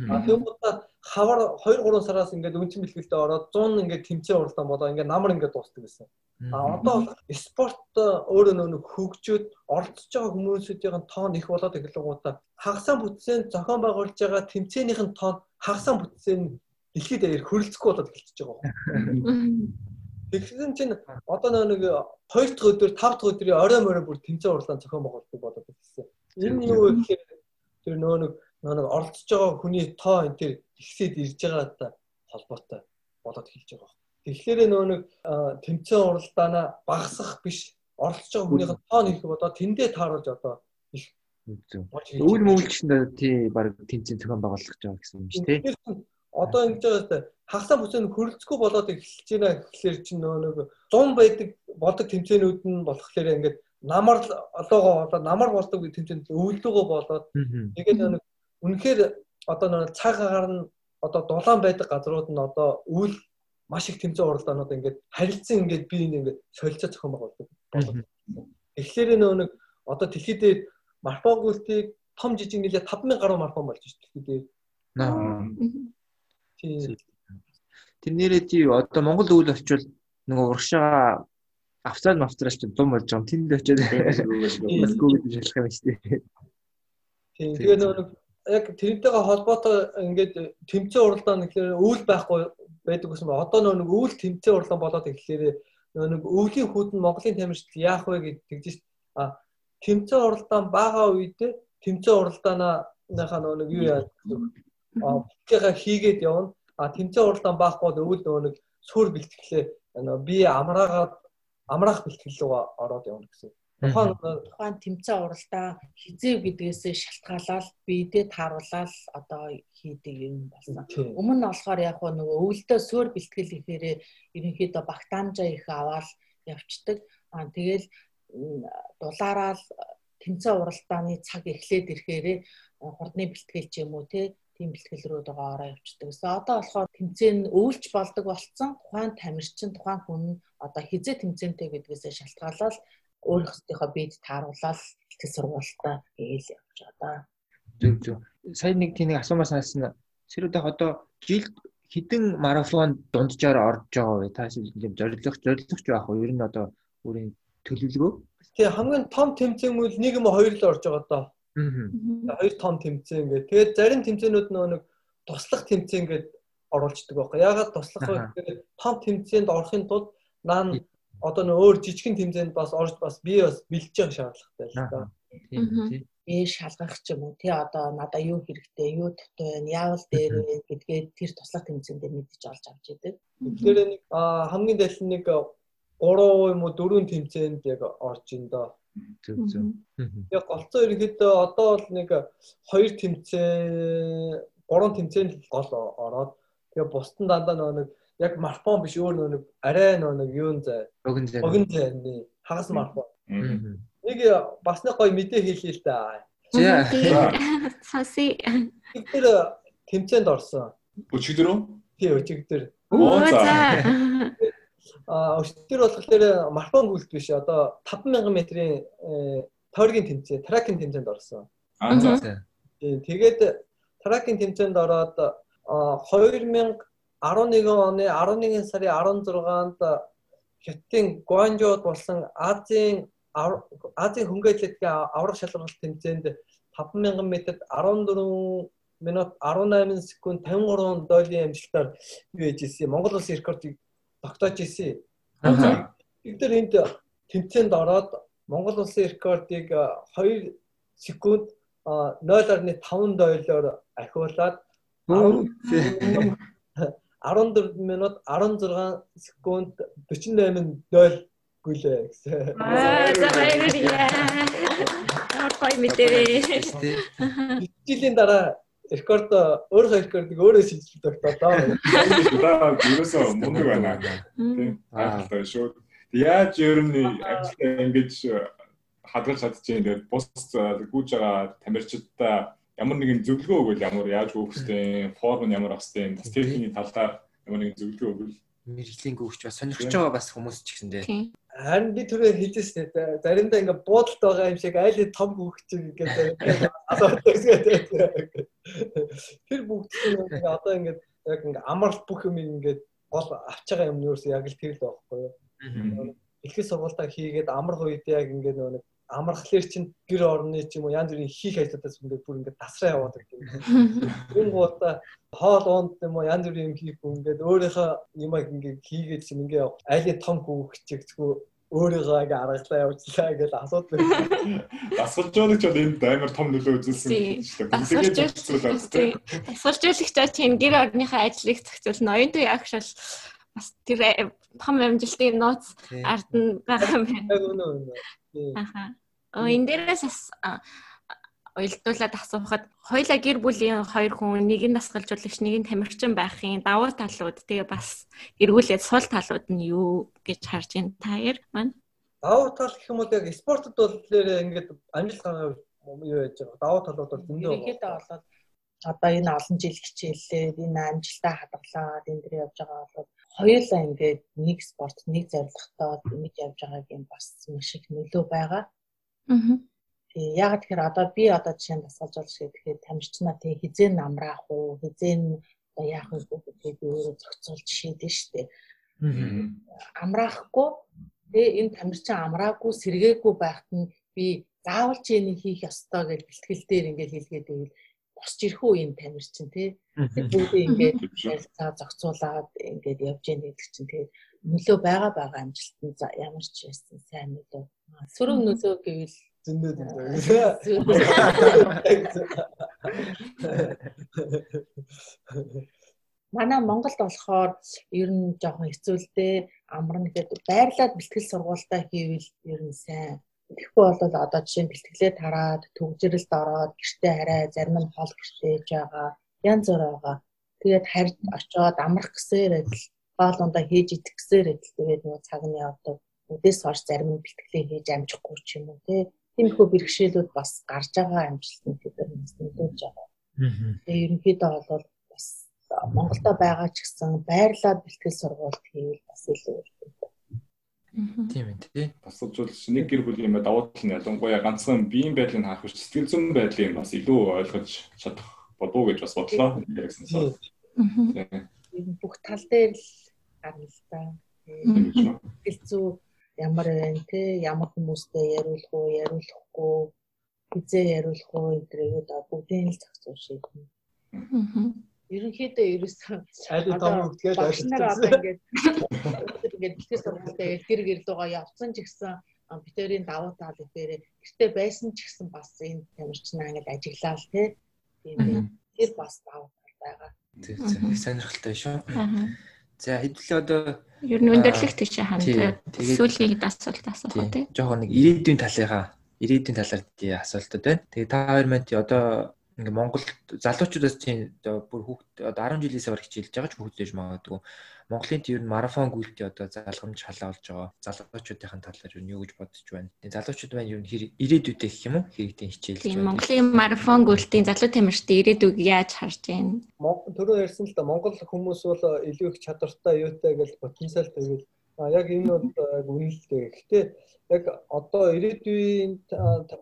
А тэгвэл хавар 2 3 сараас ингээд үнцэн бэлтгэлтэй ороод 100 ингээд тэмцээн уралдаан болоо ингээд намар ингээд дуусдаг байсан. А одоо спорт өөрөө нөө хөгжөөд оролцож байгаа хүмүүсийн тоон их болоод эхлэнгуудаа хагасаа бүтцэн зохион байгуулж байгаа тэмцээнийхэн тоон хагасаа бүтцэн дэлхийд даяар хөрөлцөхгүй болоод эхэлчихэж байгаа. Тэгсэн чинь одоо нэг 2 дахь өдөр 5 дахь өдрийн орой морой бүр тэмцээн уралдаан зохион байгуулдаг болоод эхэлсэн. Энэ юу вэ гэхээр тэр нөө нэг нэг оролцож байгаа хүний тоо энэ тэр ихсээд ирж байгаатай холбоотой болоод эхэлж байгаа. Тэгэхээр нөө нэг тэмцээн уралдаана багасгах биш. Оролцож байгаа хүнийхээ тоо нэх бодоо тэндээ тааруулж одоо их өвөл мөвлчөнд тий баг тэмцээн зохион байгуулах гэж байгаа гэсэн юм шүү дээ. Одоо ингэж байгаа хагасаа бүсэнд хөрөлцөхгүй болоод эхэлж байна гэхэлэр чинь нөө нэг 100 байдаг болдог тэмцээнүүд нь болохоор ингээд намар олоогоо болоод намар болдог тэмцээнд өвлөгөө болоод тэгээд нэг үнэхээр одоо нэг цаг агаар нь одоо дулаан байдаг газрууд нь одоо үйл маш их тэмцээн уралдаанууд ингээд харилцан ингээд би ингээд солилцоо зохион байгуулдаг. Тэгэхээр нөө нэг одоо дэлхийд дээр марафон гүйлтийг том жижиг нэлээ 5000 гаруй марафон болж шүү дэлхийд дээр. Тийм. Тэрнээрээ тий одоо Монгол үйл очвол нөгөө урагшаа авцаад мавцраач дум болж байгаа юм. Тэнд очиод [LAUGHS] бас Google шалах юм шүү дээ. Тийм. Тэгээ нөгөө яг тэрнтэйгээ холбоотой ингээд тэмцээн уралдаан гэхлээр өвөл байхгүй байдаг гэсэн ба одоо нэг өвөл тэмцээн уралдаан болоод ирэхлээр нэг өвлийн хүүт нь Монголын тамирчид яах вэ гэдэг чинь а тэмцээн уралдаан бага үедээ тэмцээн уралдаанаа нэг юу яа а бэлтгээгээ хийгээд явна а тэмцээн уралдаан баахгүй өвөл нөгөө нэг сүр бэлтгэлээ би амраагаад амраах бэлтгэл рүү ороод явна гэсэн. Тухайн тухайн тэмцээн уралдаа хизээ гэдгээсээ шалтгаалаад биедээ тааруулаад одоо хийдэг юм болсон. Өмнө нь болохоор яг нөгөө өвөлдөө суур бэлтгэл ихээр ерөнхийдөө багтаамжаа их аваад явцдаг. Аа тэгэл дулаараа тэмцээн уралдааны цаг эхлээд ирэхээр хурдны бэлтгэл ч юм уу те тийм бэлтгэл рүү дагаа ороо явчихдаг. Гэсэн одоо болохоор тэмцээн өвлж болдог болцсон. Тухайн тамирчин, тухайн хүн одоо хизээ тэмцээнтэй гэдгээсээ шалтгаалаад өөрийнхөө биед тааруулаад ихтгэл сургуультаа гээл явж байгаа. Зөв зөв. Сайн нэг тийм нэг асуумаар санасан. Сэрүүдэх одоо жилд хідэн марафон дунджаар орж байгаа вэ? Та тийм зорилго зорилгоч байх уу? Ер нь одоо өөрийн төлөвлөгөө. Тэгээ хамгийн том тэмцээн үйл нэг юм хоёр л орж байгаа доо. Хоёр том тэмцээн ингээд. Тэгээд зарим тэмцээнүүд нөө нэг туслах тэмцээн ингээд оруулцдаг байхгүй. Ягаад туслах вэ? Гэхээр том тэмцээнд орохын тулд наа одоо нөө өөр жижигэн тэмцээнд бас орж бас би бас бэлдэж байгаа шаардлагатай л да. Би шалгах ч юм уу? Тий одоо надаа юу хэрэгтэй, юу дутуу байна, яавал дээр вэ? Гэдгээ тэр туслах тэмцээнд дээр мэдэж олж авч идэг. Тэгэхээр нэг хамгийн дээд нэг 3 юм уу 4 тэмцээнд яг орж ин доо Зөв зөв. Яг голцоо ерөнхийдөө одоо бол нэг хоёр тэмцээн, гурван тэмцээнд гол ороод тэгээ бусдын дандаа нэг яг марафон биш өөр нэг арай нэг юун зай. Богин зай. Богин зайны хагас марафон. Нэг бас нэг гоё мэдээ хэлээ л да. За. Саси. Тэр тэмцээнд орсон. Өчигдөр үү? Тий, өчигдөр. Оо за. А өчтөр болохоор марафон гүйлт биш одоо 5000 метрийн э, тойргийн тэмцээн, тракинг тэмцээнд орсон. Аа за. Тэгээд тракинг тэмцээнд ороод 2011 оны 11 сарын 16-нд Хятадын Гуанчжоуд болсон Азийн Азийн хөнгө атлетикийн аврах шалралт тэмцээнд 5000 метрт 14 минут 18 секунд 53 дойлийн амжилтаар юу ээж ирсэн. Монгол улсын рекордыг тогтоож ирсэн. Бид нар энд тэмцээнд ороод Монгол улсын рекордыг 2 секунд 0.5 дойлоор ахиулаад 14 [LAUGHS] минут 16 секунд 48 дойл гүлээ гэсэн. Аа за баярлалаа. [LAUGHS] Хой мэдээ. Жилийн дараа рекорд өөрөө рекордыг өөрөө шийдэлдэг доо. Даа ерөөсөө мундаг байна. Тийм. Аа шүү. Яаж ер нь ажил ингэж хадгалж чадчихээн тэгээд бус гүйж байгаа тамирчидаа ямар нэгэн зөвлөгөө өгвөл ямар яаж өгөх хэвтэй форм нь ямар ах бас техникийн талаар ямар нэгэн зөвлөгөө өгвөл мэрэгжлийн өгч бас сонирхож байгаа бас хүмүүс ч гэсэн дээ. Харин би түрүү хэлжсэн дээ. Заримдаа ингээ буудалт байгаа юм шиг айлын том хөвгч ингээд Тэр бүгд ингээ одоо ингээ яг ингээ амралт бүх юм ингээ гол авч байгаа юм нь юу яг л тэр л байхгүй юу. Эхлэл сургуультаа хийгээд амрах үед яг ингээ нэг амархлаар чинь гэр орны ч юм уу янз бүрийн хийх ажлуудаас ингээд бүр ингээд тасраа яваад ирдэг. [LAUGHS] Энэ гоота хоол унд юм уу янз бүрийн хийх хүн ингээд өөрийнхөө юмаг ингээд хийгээд чинь ингээд айлын том хүүхчигцгүй өөрийгөө ингээ аргалаа явууллаа гэж асуудал байна. [LAUGHS] Дасгалжуулагч бол энд амар том нөлөө үзүүлсэн шүү дээ. Дасгалжуулагч чинь гэр орныхаа ажлыг зохицуулна. Оюутан ягш бол бас тэр том амжилтын нууц ард нь байгаа юм байна. Аха. Оо энэ дээрээс бас уялдуулаад асуухад хоёлаа гэр бүлийн хоёр хүн нэг нь дасгалжуулагч нэг нь тамирчин байхын давуу талууд тэгээ бас эргүүлээд сул талууд нь юу гэж харж байна та яар маань давуу тал гэх юм бол яг спортод бол ингээд амжилт гаргах юу яаж байгаа? Давуу талууд бол зөндөө байна. болоод одоо энэ олон жил хичээллээд энэ амжилтаа хадгалаад энэ дэр явж байгаа бол хоёулаа ингээд нэг спорт нэг зорилготой нэг явж байгааг юм бас маш их нөлөө байгаа. Аа. Тэгээ яг тэгэхээр одоо би одоо жишээ нь дасгалж болж тэгэхээр тамирчнаа тэг хизээ намраах уу хизээ одоо яах вэ гэдэг би өөрөө зохицуулж шийдэн штэ. Аа. Амраахгүй тэгээ энэ тамирчин амраагүй сэргээгүй байхад нь би заавал ч энийг хийх ёстой гэж бэлтгэл дээр ингээд хэлгээд байвал босч ирэх үү энэ тамирчин тий. Бүгдээ ингээд ярилцаа зохицуулаад ингээд явж яах гэдэг чинь тэгээд нөлөө байгаа байгаа амжилтанд ямар ч байсан сайн нөлөө. Сөрөг нөлөө гэвэл зөндөө Манай Монголд болохоор ер нь жоохон хэцүү л дээ. Амрна гэдэг байрлаад бэлтгэл сургуультаа хийвэл ер нь сайн Тэгэхгүй бол одоо жишээ нь бэлтгэлээ тараад төгжрэлд ороод гэртээ хараа зарим нь хол гэртээ ээж байгаа янз бүр байгаа. Тэгээд хард очоод амрах гэсээр адил хоол ундаа хийж идэх гэсээр адил тэгээд нөгөө цаг нь явдаг. Үдээс хойш зарим нь бэлтгэлээ хийж амжихгүй ч юм уу тий. Тиймэрхүү бэрхшээлүүд бас гарч байгаа амжилтанд нар нөлөөлж байгаа. Тэгээ ерөнхийдөө бол бас Монголда байгаа ч гэсэн байрлаад бэлтгэл сургуульд хийвэл бас илүү Тийм ээ тий. Тасалжуулагч нэг гэр бүлийн давуу тал нь ялангуяа ганцхан биеийн байдлыг харах биш сэтгэл зүйн байдлыг бас илүү ойлгож чадах болов гэж бас бодлоо. Ярьсан сая. Бүх тал дээр л гарна л та. Сэтгэл зүй ямар байна те ямар хүмүүстэй яриулах уу яриулахгүй хизээ яриулах уу энэ төрөйгөө бүгдийн л зохицуул шийднэ. Аа ерөнхийдөө ерөөсөө айлын том өгдгээд ойлгосон. Ингээд ингээд бэлтгэл сургалтаа яг гэр гэрлүүгээ явцсан ч гэсэн битэрийн давуу тал ихээрээ гэртээ байсан ч гэсэн бас энэ тамирчнаа ингээд ажиглаа л тий. Тийм тэр бас давуу тал байгаа. Тэг тэг сонирхолтой шүү. За хэдүүлээ одоо ер нь өндөрлөх тийш ханддаг. Сүүлийн асуулт асуух тий. Жохоо нэг ирээдүйн талыгаа ирээдүйн талаар тий асуултууд байна. Тэгээ та хоёр маань одоо ингээ Монгол залуучуудаас тийм бүр хүүхд одоо 10 жилээс аваар хичээлж байгаа ч хүүхдэж магадгүй. Монголын тийм ер нь марафон гүйлтийн одоо залгамж халаа болж байгаа. Залуучуудын талаар юу юу гэж бодож байна. Тийм залуучууд маань ер нь ирээдүйдээ гэх юм уу? Хэрэгтийн хичээлж байна. Тийм Монголын марафон гүйлтийн залуу тамирчдын ирээдүйг яаж харж байна? Түрүү ярьсан л да Монгол хүмүүс бол илүү их чадвартай юутай гэж потенциалтай гэж яг энэ бол яг үнэлтэй. Гэхдээ яг одоо ирээдүйн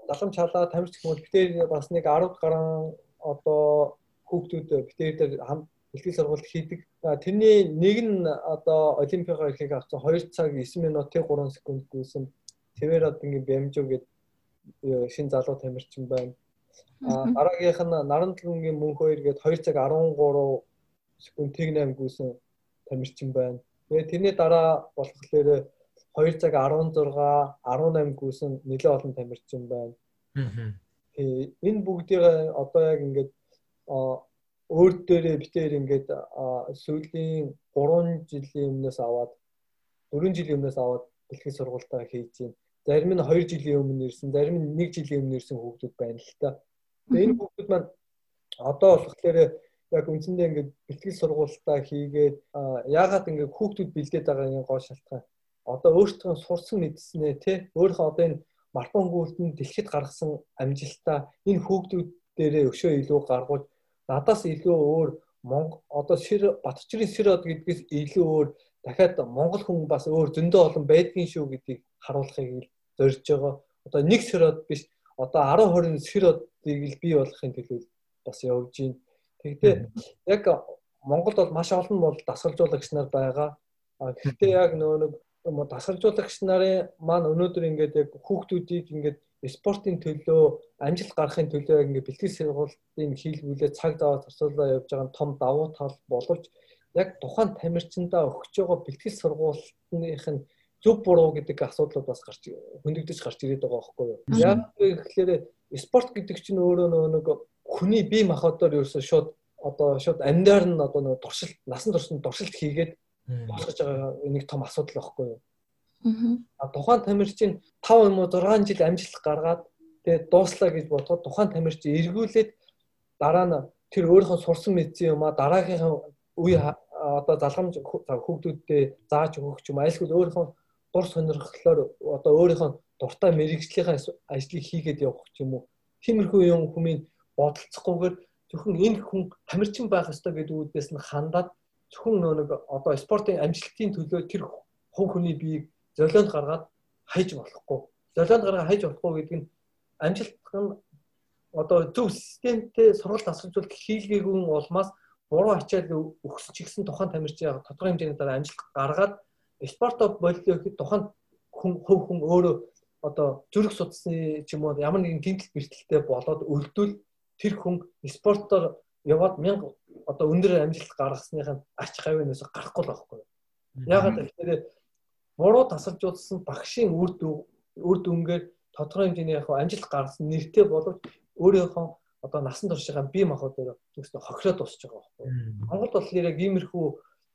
даламж халаа тамирч хүмүүс битээр бас нэг 10 гаруй одоо хүүхдүүд битээр дээр хам бэлтгэл сургалт хийдэг. Тэрний нэг нь одоо олимпиагаар ирэхийг авсан 2 цаг 9 минут 3 секунд гүйсэн. Тэвэр одоо ингээм бямжуу гэдэг шин залуу тамирчин байна. А дараагийнх нь Нарантлагын мөнх 2 гээд 2 цаг 13 секунд 8 гүйсэн тамирчин байна. Тэгээ тэрний дараа болохоор 2 цаг 16 18 гүйсэн нэлээд олон тамирчин байна. Э энэ бүгдийг одоо яг ингээд өөр дээрээ битээр ингээд сүүлийн 3 жилийн өмнөөс аваад 4 жилийн өмнөөс аваад бэлтгэл сургалтаа хийж байна. Зарим нь 2 жилийн өмнө ирсэн, зарим нь 1 жилийн өмнө ирсэн хүүхдүүд байна л та. Тэгээ энэ хүүхдүүд маань одоо болохоор яг үндсэндээ ингээд бэлтгэл сургалтаа хийгээд яагаад ингээд хүүхдүүд бэлдээд байгаа юм гол шалтгаан. Одоо өөртөө сурсан мэдснээ тий өөрийнхөө одоо энэ мартон гүйлтэнд дэлхийд гаргасан амжилтаа энэ хүүхдүүд дээрээ өшөө илүү гаргуулж надаас илүү өөр Монгол одоо сэр Батчрын сэрод гэдгээс илүү өөр дахиад Монгол хүн бас өөр зөндөө олон байдгийн шүү гэдгийг харуулахыг зорж байгаа. Одоо нэг сэрод биш одоо 10 20 сэродыг л бий болгохын төлөө бас явж байна. Тэгтээ яг Монголд бол маш олон бол дасгалжуулагч нар байгаа. Гэхдээ яг нөгөө нэг дасгалжуулагч нарын маань өнөөдөр ингээд яг хүүхдүүдийг ингээд спортын төлөө амжилт гарахын төлөө ингээд бэлтгэл сургалтын хийлгүүлээ цаг даваа зарцуулаа явж байгаа том давуу тал боловч яг тухайн тамирчиндаа өгч байгаа бэлтгэл сургалтынх нь зөв буруу гэдэг асуудлууд бас гарч хөндөгдөж гарч ирээд байгаа байхгүй юу. Яг гэхээр спорт гэдэг чинь өөрөө нэг хүний бие махбодоор ерөөсөө шууд одоо шууд амьдаар нь одоо нэг туршилт насан туршид туршилт хийгээд болгож байгаа нэг том асуудал байхгүй юу. Аа тухайн тамирчин 5 юм уу 6 жил амжилт гаргаад тэгээд дууслаа гэж бодоход тухайн тамирчин эргүүлээд дараа нь тэр өөрийнхөө сурсан мэдсэн юм а дараагийнхаа үе одоо залгамж хүүхдүүдэд зааж өгөх юм айлхууд өөрийнхөө дур сонирхлоор одоо өөрийнхөө дуртай мэрэгжлийнхаа ажлыг хийгээд явах юм уу. Тиймэрхүү юм хүмүүний бодолцохгүйгээр зөвхөн энэ хүн тамирчин байх ёстой гэдэг үүдээс нь хандаад зөвхөн нэг одоо спортын амжилтын төлөө тэр хүн хүний биеийг золионд гаргаад хайж болохгүй. Золионд гаргаад хайж болохгүй гэдэг нь амжилт нь одоо зөв системтэй сургалт асуулжуулалт хийлгээгүй улмаас буруу ачаал өгсөн ч гэсэн тухайн тамирчин тодорхой хэмжээний дараа амжилт гаргаад спорто боллоо гэхэд тухайн хүн хөв хүн өөрөө одоо зүрх судасны ч юм уу ямар нэгэн гинтл бэртэлтэй болоод өлдвөл тэр хүн спортоор яваад 1000 одоо өндөр амжилт гаргасных нь арч хавьнаас гарахгүй л байхгүй. Ягаад гэвэл буруу тасалжуулсан багшийн үр үр дүнгээр тодорхой хэмжээний яг амжилт гаргасан нэртэй боловч өөрийнхөө одоо насан туршийнхаа бие махбод дээр зөвхөн хохироод дуусч байгаа байхгүй. Монголд бол яг иймэрхүү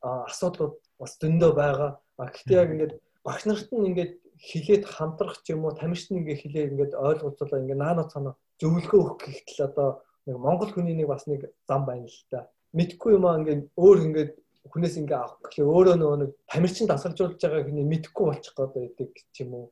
асуудлууд бас дөндөө байгаа. Гэхдээ яг ингээд багш нарт нь ингээд хилээд хамтрах ч юм уу тамирчид ингээд хилээд ингээд ойлгуулцуулаа ингээд наанаа цанаа зөвлөгөө өгөх гэхтэл одоо нэг монгол хүний нэг бас нэг зам байна л да. Мэдхгүй юм аа ингээд өөр ингээд хүнээс ингээ авах гэхээ өөрөө нөгөө нэг тамирчин дасгалжуулж байгаа хүний мэдхгүй болчих гээд байдаг ч юм уу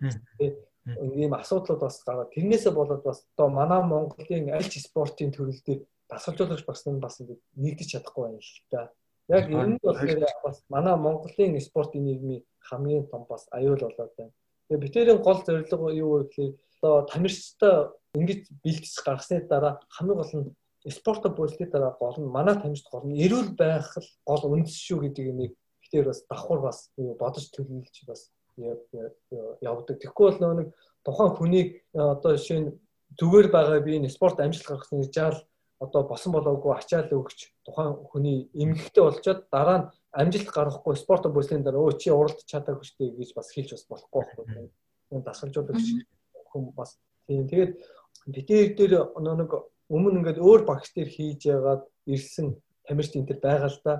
тийм асуудлууд бас гараад тэрнээсээ болоод бас одоо манай Монголын аль ч спортын төрөл дээр дасгалжуулагч бас нь бас нэгдэж чадахгүй байна л та. Яг энэ нь бол бас манай Монголын спортын нийгмийн хамгийн том бас аюул болоод байна. Тэгээ битэрийн гол зорилго юу вэ гэхээр одоо тамирчтай ингэж бэлтгэж гаргасны дараа хамгийн гол нь спортод бүлтгэж дараа гол нь манай тамирчид гол нь эрүүл байх л гол үндэс шүү гэдэг юмыг ихтэй бас давхар бас бодож төлөвлөж бас явдаг. Тэгэхгүй бол нэг тухайн хүнийг одоо жишээ нь зүгээр байгаа би энэ спорт амжилт гаргасан гэж жаал одоо босон болоогүй ачаал өгч тухайн хүний эмгэгтэй болчоод дараа нь амжилт гаргахгүй спорт бүслийн дараа өө чи уралдаж чадаагүй дээ гэж бас хэлж бас болохгүй байхгүй. Энэ дасгалжуулагч хүн бас тийм тэгээд битээр дээр нэг өмнө ингээд өөр багш дээр хийж яагаад ирсэн тамирч энэ төр байгаа л да.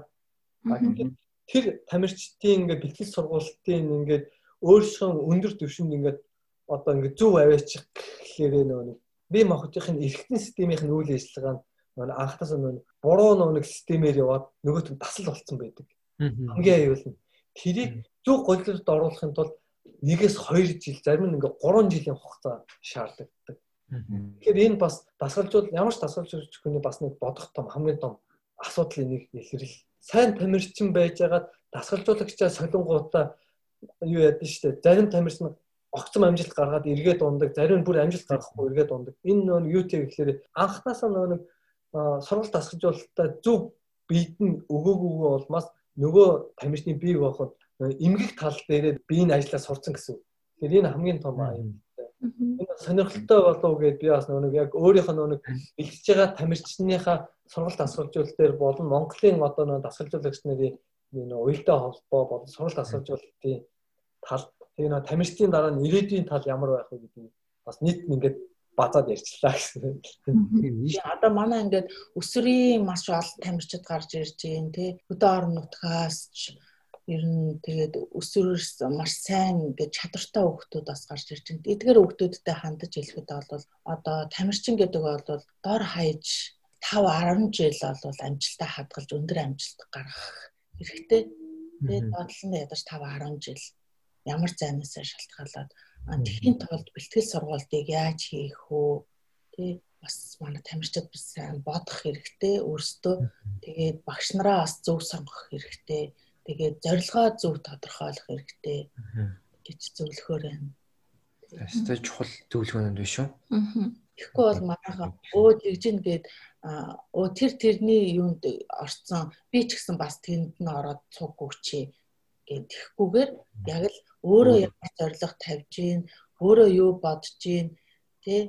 Тэр тамирчдын ингээд бэлтгэл сургалтын ингээд өөрсдөө өндөр түвшинд ингээд одоо ингээд зөв аваачих гэхээр нөгөө би махуудын эргэтэн системийн үйл ажиллагаа нь анхтаас нөгөө буруу нэг системээр яваад нөгөөт нь дасал болцсон байдаг. Хамгийн аюул нь тэрийг зөв голлолд оруулахын тулд нэгээс 2 жил зарим нь ингээ 3 жилийн хугацаа шаардлагатай. Тэгэхээр энэ бас дасгалжуул ямар ч дасгалжуулагч хүний бас нэг бодох том хамгийн том асуудлын нэг илэрл. Сайн тамирчин байжгаад дасгалжуулагчаа солонгуудаа юу нь штэ. Зарим тамирч нь огцом амжилт гаргаад эргээд ундаг, зарим бүр амжилт гаргахгүй эргээд ундаг. Энэ нөө тийм гэхээр анхнаасаа нөө нэг сургалт дасгалжуулалтаа зөв биед нь өгөөгүйгээ болмаас нөгөө тамирчны бие бооход эмгэг тал дээрээ биеийн ажиллаа сурцсан гэсэн. Тэгэхээр энэ хамгийн том юм Энэ сонирхолтой болов гэдээ би бас нэг яг өөрийнх нь нэг бэлтэж байгаа тамирчныхаа сургалт асуулжуулалт дээр болон Монголын одоо нэг дасгалжуулагч нарын нэг уялдаа холбоо болон сургалт асуулжуулалтын талд Тэгээ нөө тамирчдын дараа нь ирээдүйн тал ямар байх вэ гэдэг бас нийт ингээд базаад ярьчлаа гэсэн. Одоо манай ингээд өсвөрийн маш олон тамирчид гарч ирж байна тий. Хөдөө орон нутгаас ч ер нь тэгээд өсвөрөөс маш сайн ингээд чадвартай хүүхдүүд бас гарч ирж байна. Эдгээр хүүхдүүдтэй хандаж хэлэхэд бол одоо тамирчин гэдэг бол дор хаяж 5 10 жил бол амжилтаа хадгалж өндөр амжилт гаргах хэрэгтэй. Тэгээд бодлон ядаж 5 10 жил ямар зайнаас шалтгаалаад Тэхийн тулд бэлтгэл сургалтыг яаж хийх вэ? Тэ бас манай тамирчид бас сайн бодох хэрэгтэй өөрсдөө. Тэгээд багш нараа бас зөв сонгох хэрэгтэй. Тэгээд зорилгоо зөв тодорхойлох хэрэгтэй гэж зөвлөхөр байна. Ястай чухал зөвлөгөөнүүд биш үү? Аа. Тэгэхгүй бол манайхаа өө тэгжин гээд өө тэр тэрний юунд орцсон би ч гэсэн бас тэнд нь ороод цуг өгчээ гэж тэгэхгүйгээр яг л өөрөө ямар зориг тавьж гин өөрөө юу бодож гин тий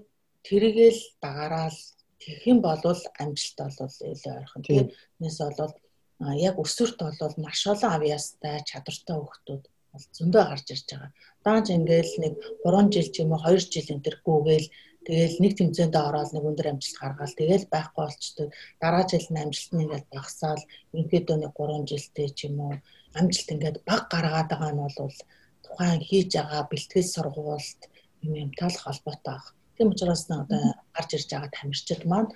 тэргээл дагараал тэгэх юм бол амжилт бол илүү ойрхон тий нэс бол яг өсвөрт бол маш олон авьяастай чадвартай хүүхдүүд бол зөндөө гарч ирж байгаа. Даанч ингээл нэг 3 жил ч юм уу 2 жил энэ төр гүгээл Тэгэл нэг тэмцээндээ ороод нэг өндөр амжилт гаргаал тэгэл байхгүй болчтой. Дараа жил нь амжилт нь ингээд багасаал ерөнхийдөө нэг 3 жилтэй ч юм уу амжилт ингээд баг гаргаад байгаа нь бол тухайн хийж байгаа бэлтгэл сургуульд юм юмтай холбоотой баг. Тийм учраас одоо гарч ирж байгаа тамирчид маань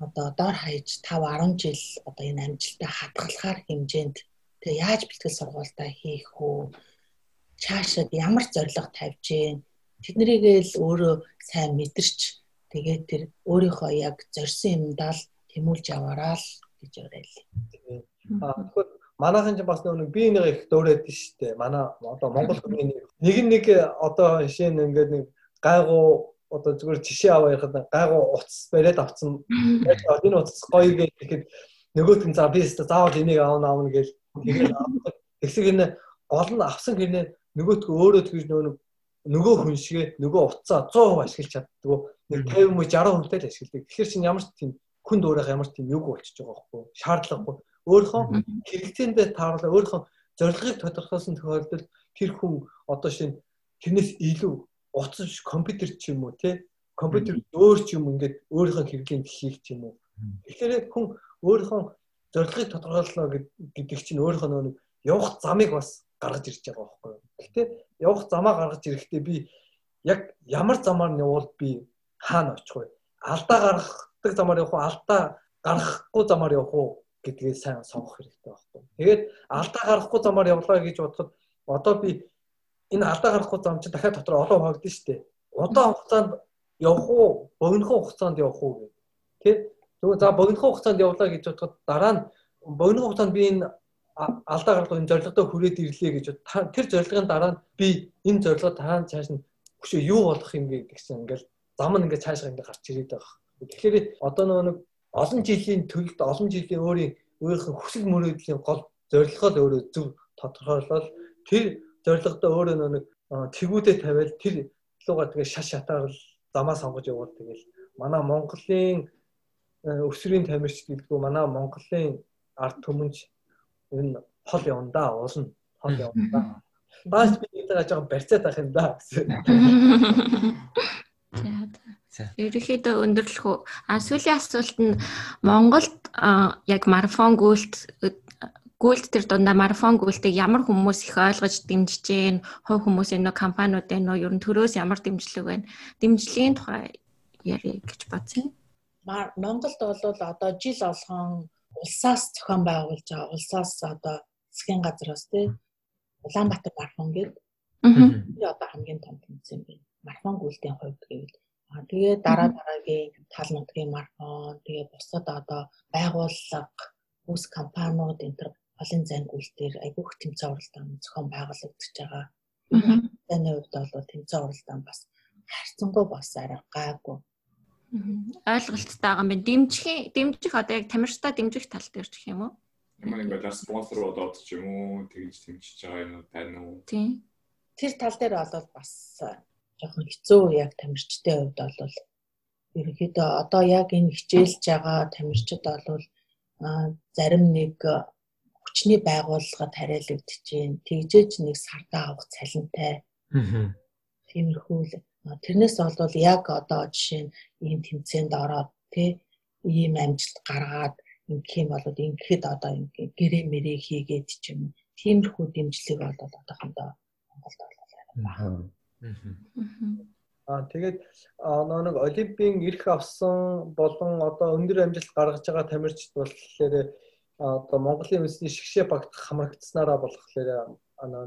одоо доор хаяж 5 10 жил одоо энэ амжилтаа хадгалахаар хэмжээнд тэгээ яаж бэлтгэл сургуультай хийх үү? Чаашаад ямар зорилго тавьж гин тэднэрийгээ л өөрөө сайн мэдэрч тэгээд тэр өөрийнхөө яг зорьсон юмдаа л тэмүүлж яваараа л гэж уриал. Аа тэгэхээр манайхан ч бас нэг би нэг их дөөрөөд штэ. Манай одоо Монгол хүмүүс нэг нэг одоо жишээ нь ингээд нэг гайгуу одоо зүгээр жишээ аваа ярихад гайгуу утас бариад авцсан. Энэ утас гоё гэхэд нөгөөт нь за би заавал энийг аавна аавна гэж тэгээд тэгсэг энэ гол нь авсан гинэ нөгөөтгөө өөрөө тэгж нөгөө нөгөө хүн шигээ нөгөө утсаа 100% ашиглаж чаддгүй нэг 50 мө 60 хүнтэй л ашигладаг. Тэгэхээр чинь ямар ч тийм хүн дөөрөө ямар ч тийм юг болчихж байгаа байхгүй шаардлагагүй. Өөрийнхөө хэрэгцээндээ тааруулаа өөрийнхөө зорилгыг тодорхойлсон тохиолдолд тэр хүн одоо шинэ тэрнээс илүү утас компьютер ч юм уу те компьютер өөр ч юм ингээд өөрийнхөө хэрэглээнд хийх ч юм уу. Тэгэхээр хүн өөрийнхөө зорилгыг тодорхойлно гэдэг чинь өөрийнхөө нэг явах замыг бас гаргаж ирж байгаа байхгүй юу. Гэхдээ явах замаа гаргаж ирэхдээ би яг ямар замаар явуул би хаана очих вэ? Алдаа гаргадаг замаар явах уу, алдаа гаргахгүй замаар явах уу гэдгээ сайн сонгох хэрэгтэй байхгүй. Тэгээд алдаа гаргахгүй замаар явлаа гэж бодоход одоо би энэ алдаа гаргахгүй зам чинь дахиад дотор олон хавагдана шүү дээ. Удаан хугацаанд явах уу, богинохон хугацаанд явах уу гэх. Тэ? Тэгвэл за богинохон хугацаанд явлаа гэж бодоход дараа нь богинохон хугацаанд би энэ алдаа гаргах энэ зорилгодоо хүрээд ирлээ гэж тэр зорилгын дараа нь би энэ зорилгоо таан цааш нь хөшөө юу болох юм бэ гэсэн ингээл зам нь ингээд цаашаа ингээд гарч ирээд байгаа. Тэгэхээр одоо нэг олон жилийн төлөлд олон жилийн өөрийн өөрийнхөө хүсэл мөрөөдлийн гол зорилгоо л өөрөө зөв тодорхойлол тэр зорилгодоо өөрөө нэг тэгүүдээ тавиал тэр лугаа тэгээ шаш шатаар замаа сонгож явуул тэгэл манай Монголын өсвөрийн тамирчид гэдгүү манай Монголын ард түмэнч энэ хол явна да уулна хол явна да. Баас би нэгтэйгээ жоохон барьцаад байх юм да гэсэн. Ерөнхийдөө өндөрлөх үү. А сүүлийн асуулт нь Монголд яг марафон гүйлт гүйлт төр дундаа марафон гүйлтийг ямар хүмүүс их ойлгож дэмжиж хувь хүмүүсийн нөө компаниуд энэ нөө ер нь төрөөс ямар дэмжлэг байна. Дэмжлэгийн тухай ярих гэж бодсон. Монголд бол одоо жил болгон улсаас зохион байгуулж байгаа улсаас одоо засгийн газраас тий Улаанбаатар марафон гэдэг. Би одоо хамгийн том тэмцээн байна. Марафон гүйлтийн хувьд гэвэл аа тэгээ дараа дараагийн тал нутгийн марафон тэгээ бусад одоо байгууллага бүс компаниуд энэ төр олон зайн гүйлтээр айгүйх тэмцээн уралдаан зохион байгуулагдаж байгаа. Таны хувьд бол тэмцээн уралдаан бас харьцангуй бас арай гайгүй ойлголттой байгаа юм байна. Дэмжих дэмжих одоо яг тамирчтай дэмжих тал дээр гэх юм уу? Ямар нэг байдлаар спонсор болоод ч юм уу тэгж дэмжиж байгаа юм уу тань уу? Тийм. Тэр тал дээр бол бас жоохон хэцүү яг тамирчтай хувьд бол ерөнхийдөө одоо яг энэ хичээлж байгаа тамирчид бол зарим нэг хүчний байгууллагад хариалагдж байна. Тэгжээж нэг сардаа авах цалинтай Аа. Тиймэрхүү л тэрнээс болвол яг одоо жишээ нь ийм тэмцээнд ороод тий ийм амжилт гаргаад ингэх юм бол ингэхэд одоо гэрээ мэрээ хийгээд ч юм тиймэрхүү дэмжлэг бол одоохондоо Монголд болоо байна. Аа тэгээд нөө нэг олимпийн эрх авсан болон одоо өндөр амжилт гаргаж байгаа тамирчид болохоор одоо Монголын үндэсний шгшээ багт хамрагдсанараа болохоор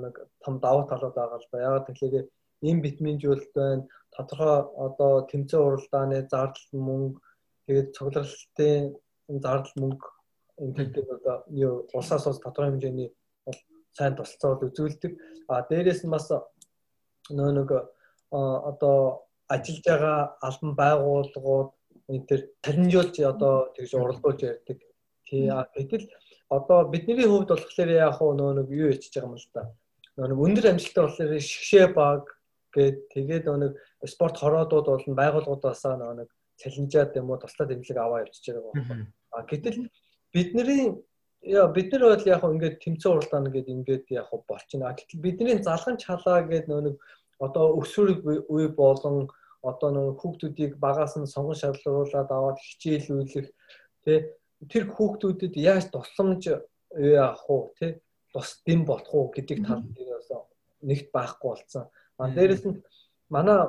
нэг том давуу талууд байгаа л да. Ягаад гэвэл ийм витаминжуулалт байна. Тодорхой одоо тэмцээн уралдааны зардал мөнгө тэгээд цугларалтын зардал мөнгө ингээд одоо юу улсаас ус тодорхой хэмжээний сайн тусалцаа бол үзүүлдэг. А дээрээс нь бас нөө нэг одоо ажиллаж байгаа албан байгууллагууд энэ төр таньжуулж одоо тэгж уралдуулж ярьдаг. Тий гэтэл одоо бидний хувьд болохоор яг хөө нөө нэг юу ичж байгаа юм л да. Нөө нэг өндөр амжилттай болохоор шгшээ баг гээд тэгээд нөө нэг спорт хороодууд бол байгууллагуудаас нөө нэг цалинжаад юм уу туслаад дэмжлэг аваа явчихж байгаа байна. А гэтэл бидний яа бид нар бол яг ингээд тэмцээн уралдаана гэдэг ингээд яг болчихно. Гэтэл бидний залган чалаа гэдэг нөө нэг одоо өсвөр үе болон одоо нэг хүүхдүүдийг багаас нь сонгон шалруулад аваад хичээлүүлэх тий тэр хүүхдүүдэд яаж тусламж яах вэ тий тус дэм болох уу гэдэг тал дээр бас нэгт байхгүй болсон. А дээрэс нь манай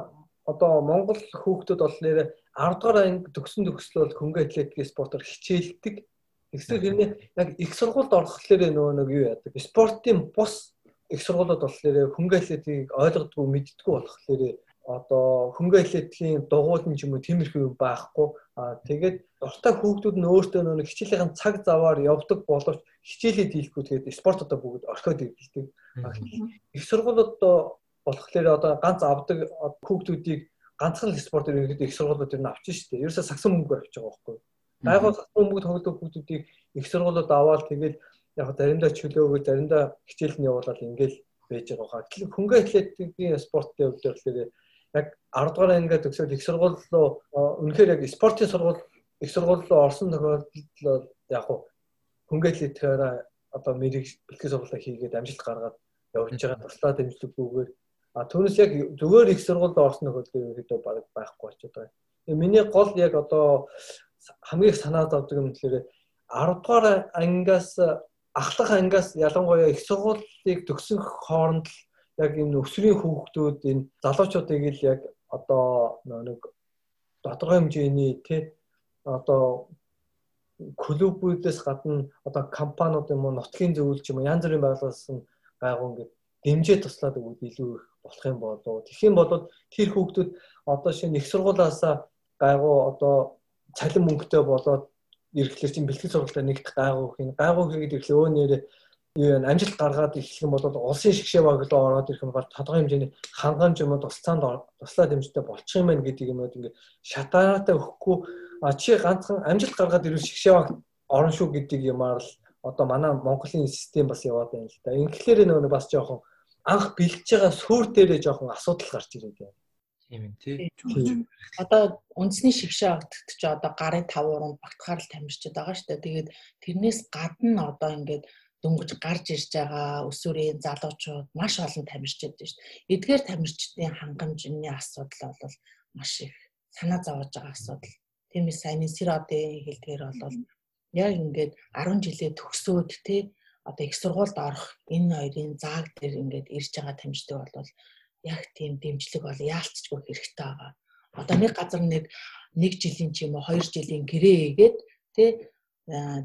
одоо Монгол хүүхдүүд бол нэрэ 10 дугаар анги төгсөн төгслөл хөнгө атлетикийн спортоор хичээлдэг. Тэгсээр хэрнээ яг их сургуульд орохлоор нөгөө нэг юу яадаг. Спортын бус их сургуулиуд болохоор хөнгө атлетикийг ойлгодгүй мэддэггүй болохоор одоо хөнгө атлетикийн дугуйлан ч юм уу тиймэрхүү байхгүй. Аа тэгээд дуртай хүүхдүүд нь өөртөө нэг хичээлийн цаг заваар явдаг боловч хичээлээ дийлэхгүй тэгээд спорт одоо бүгд орхиод ирдэг. Их сургуулиуд болохоор одоо ганц авдаг хүүхдүүдийг ганцхан спортоор ирэхэд их сургуулиуд ер нь авч штэ. Ерөөсө сагсан мөнгөөр авч байгаа байхгүй. Гайгүй сагсан мөнгө тоглох хүүхдүүдийг их сургуулиуд аваад тэгээд яг заримдаа чөлөөгөө заримдаа хичээлд нь явуулаад ингээл байж байгаа хаа. Тэгэхээр хөнгө атлетикийн спортын хувьд болохоор яг 10 дугаар ангиад төгсөөд их сургууль руу үнэхээр яг спортын сургууль их сургууль руу орсон тохиолдолд яг хөнгө атлетикаараа одоо мэрийг бэлтгэл сургуулаа хийгээд амжилт гаргаад явж байгаа туслаа дэмжлэггүйгээр а түүнээс яг зүгээр их сургуульд орсон тохиолдол ерөөдөө баг байхгүй болчиход байгаа. Тэгээ миний гол яг одоо хамгийн санаад авдаг юм тэгэхээр 10 дугаар ангиас ахлах ангиас ялангуяа их сургуулийг төгсөн хооронд л яг энэ өсвөрийн хүүхдүүд энэ залуучуудыг л яг одоо нэг тодорхой хэмжээний тий одоо клубүүдээс гадна одоо компаниуд юм уу нутгийн зөвлөлч юм янз бүрийн байгууллагаас гайгүй ингээд дэмжээ туслаад өгвөл илүү их болох юм болоо. Тэгэх юм бол тэр хүүхдүүд одоо шинэ их сургуулаасаа гайгүй одоо цалин мөнгөтэй болоод ирэхлээр чинь бэлтгэл сургалтаа нэгт гайгүй хин гайгүй хийгээд ирэхлээр өө нэрээ юу вэ амжилт гаргаад ирэх юм бол улсын шгшээ баглаа ороод ирэх юм бол тодорхой хэмжээний хангамж юм уу тусцаанд туслаа дэмжтэй болчих юм байна гэдэг юм уу ингээ шатаатай өгөхгүй а чи ганцхан амжилт гаргаад ирвэл шгшээ баг орно шүү гэдэг юмар л одоо манай Монголын систем бас яваад байна л да. Ингээхээр нөгөө бас жоохон анх бэлтж байгаа сүр дээрээ жоохон асуудал гарч ирээд байна. Тийм ээ тий. Одоо үндэсний шигшээ авдагт ч одоо гарын тав уран багтахаар л тамирчид байгаа шүү дээ. Тэгээд тэрнээс гадна одоо ингээд дөнгөж гарч ирж байгаа өсвөрийн залуучууд маш олон тамирчид байна шүү дээ. Эдгээр тамирчдын хангамжны асуудал бол маш их санаа зовоож байгаа асуудал. Тиймээс сайн сэродын хэлдгээр бол яг ингээд 10 жилээ төгсөөд те одоо их сургуульд орох энэ хоёрын зааг дээр ингээд ирж байгаа тамирчид бол яг тийм дэмжлэг бол яалтчгүй хэрэгтэй байгаа. Одоо нэг газар нэг нэг жилийн ч юм уу хоёр жилийн гэрээ хийгээд тий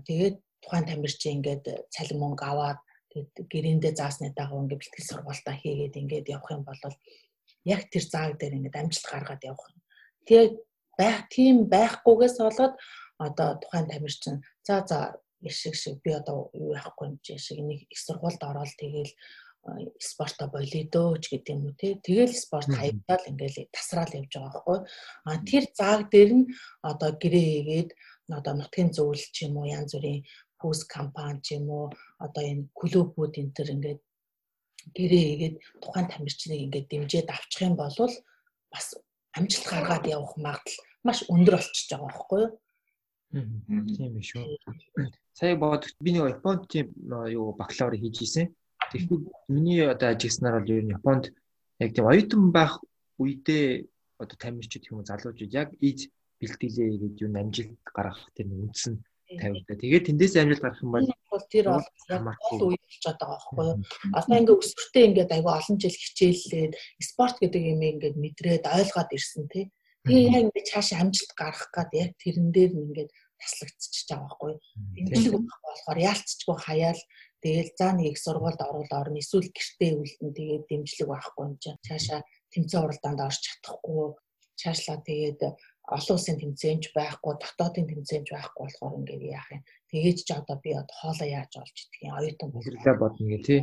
тэгээд тухайн тамирчин ингээд цалин мөнгө аваад тэгээд гэрээндээ заасны дагуу ингээд бэлтгэл сургалтаа хийгээд ингээд явах юм бол яг тэр зааг дээр ингээд амжилт гаргаад явах юм. Тэгээд байх тийм байхгүйгээс болоод одоо тухайн тамирчин за за шиг шиг би одоо юу яахгүй юм чи шиг нэг их сургуульд ороод тэгээд спорто болидооч гэдэг юм уу тий. Тэгэл спорт хаягдал ингээл тасраал явж байгаа байхгүй. А тэр зааг дээр нь одоо гэрээ хийгээд одоо нутгийн зөвлөл ч юм уу янз бүрийн хүүс компани ч юм уу одоо энэ клубүүд энэ төр ингээд гэрээ хийгээд тухайн тамирчныг ингээд дэмжиж авчих юм бол бас амжилт гаргаад явах магадлал маш өндөр болчихж байгаа байхгүй юу? Тийм биш үү. [COUGHS] Сая бод би нэг Японд тийм юу бакалавр хийж ийсэн. Тэгэхээр миний одоо ажилласнаар бол ер нь Японд яг тийм оюутан байх үедээ одоо тамирчид юм залуучууд яг ийж бэлтгэлээ гэж юу амжилт гаргах тэр үндэс нь тавигдаа. Тэгээд тэндээс амжилт гарах юм бол тэр бол гол үе болж байгаа байхгүй юу. Одоо ингээ өсвөртөө ингээд айгүй олон жил хичээллээд спорт гэдэг юм ингээд мэдрээд ойлгоод ирсэн тий. Тэгээ яг ингээд цаашаа амжилт гарах гад яг тэрэн дээр ингээд таслагдчихж байгаа байхгүй юу. Тэмдэглэг болохоор яалтчгүй хаяал Тэгэл за нэг сургуульд оруул орно эсвэл гэртээ үлдэн тэгээд дэмжлэг байхгүй юм чинь цаашаа тэмцээн уралдаанд орж чадахгүй цаашлаа тэгээд олон улсын тэмцээнч байхгүй дотоодын тэмцээнч байхгүй болохоор ингээд яах юм тэгээж ч одоо би одоо хоолоо яаж олж идэх юм? Оюутан бүлэглээ бодно гэ тий.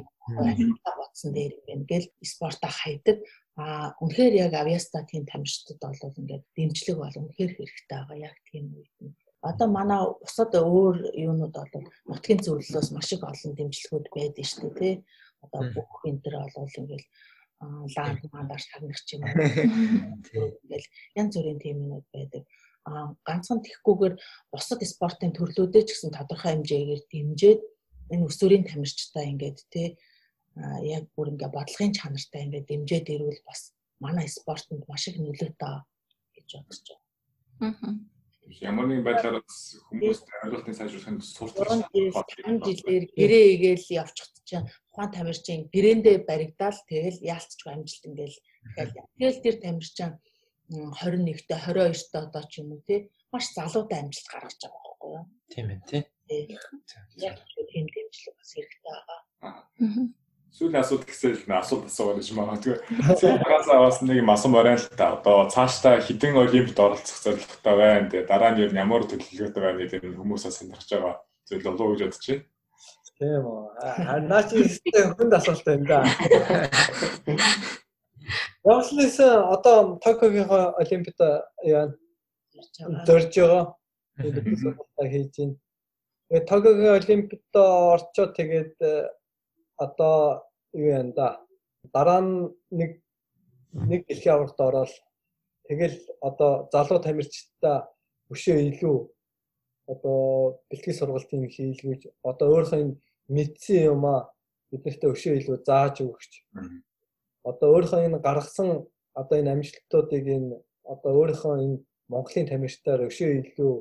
Бодсон дээр юм гээл спорта хайдаг а үнэхээр яг авьяаста тийм тамирчдад бол ингээд дэмжлэг бол үнэхээр хэрэгтэй байгаа яг тийм үед нь. Одоо манай бусад өөр юунууд бол нутгийн зөвлөлөөс маш их олон дэмжлэгүүд байдаг шүү дээ тий. Одоо бүх энэ төр бол ингээл лаан мандаар шагнах юм. Ингээл янз бүрийн тиймнүүд байдаг. А ганцхан тэгхгүйгээр бусад спортын төрлүүдээ ч гэсэн тодорхой хэмжээгээр дэмжиж энэ өсвөрийн тамирчтай ингээд тий яг бүр ингээ бодлогын чанартай ингээ дэмжиж ирвэл бас манай спортод маш их нөлөөтэй гэж бодож байна. Аа. Ямар нэгэн байдлаар хүмүүст ойлголтын сайжруулахын сурталч 5 жилээр гэрээ игээл явчихт чинь ухаан тамирчин гэрээндээ баригдаал тэгэл яалтчгүй амжилт ингээл тэгэл тэр тамирчин 21-т 22-т одоо ч юм уу тий. Маш залуутай амжилт гаргаж байгаа байхгүй юу? Тийм ээ тий. Яг тийм дэмжлэг бас хэрэгтэй байгаа сүүлийн асуудал гэсэл нэ асуулт асуугаад гэж магадгүй. Цаагаас бас нэг юм асуум орой л та. Одоо цаашдаа хідэн олимпиад оролцох зорилготой байна. Тэгээ дараа нь ямар төлөвлөгөөтэй байна гэдэг хүмүүсээс сонирхож байгаа зүйл болов уу гэж бодож байна. Тийм үү. Наа чи хүнд асуулт байна да. Явслээс одоо Токиогийн олимпиад яа зорж байгаа. Хийж байна. Тэгээд Токиогийн олимпиад орчоо тэгээд одоо юу яа да? Дараа нь нэг нэг дэлхийн аварт ороод тэгэл одоо залуу тамирчтай өшөө илүү одоо бэлтгэл сургалтын хийлгэж одоо өөрийнхөө мэдсэн юм а биднэртээ өшөө илүү зааж өгч. Одоо өөрийнхөө энэ гаргасан одоо энэ амжилтуудыг энэ одоо өөрийнхөө энэ Монголын тамирчдаар өшөө илүү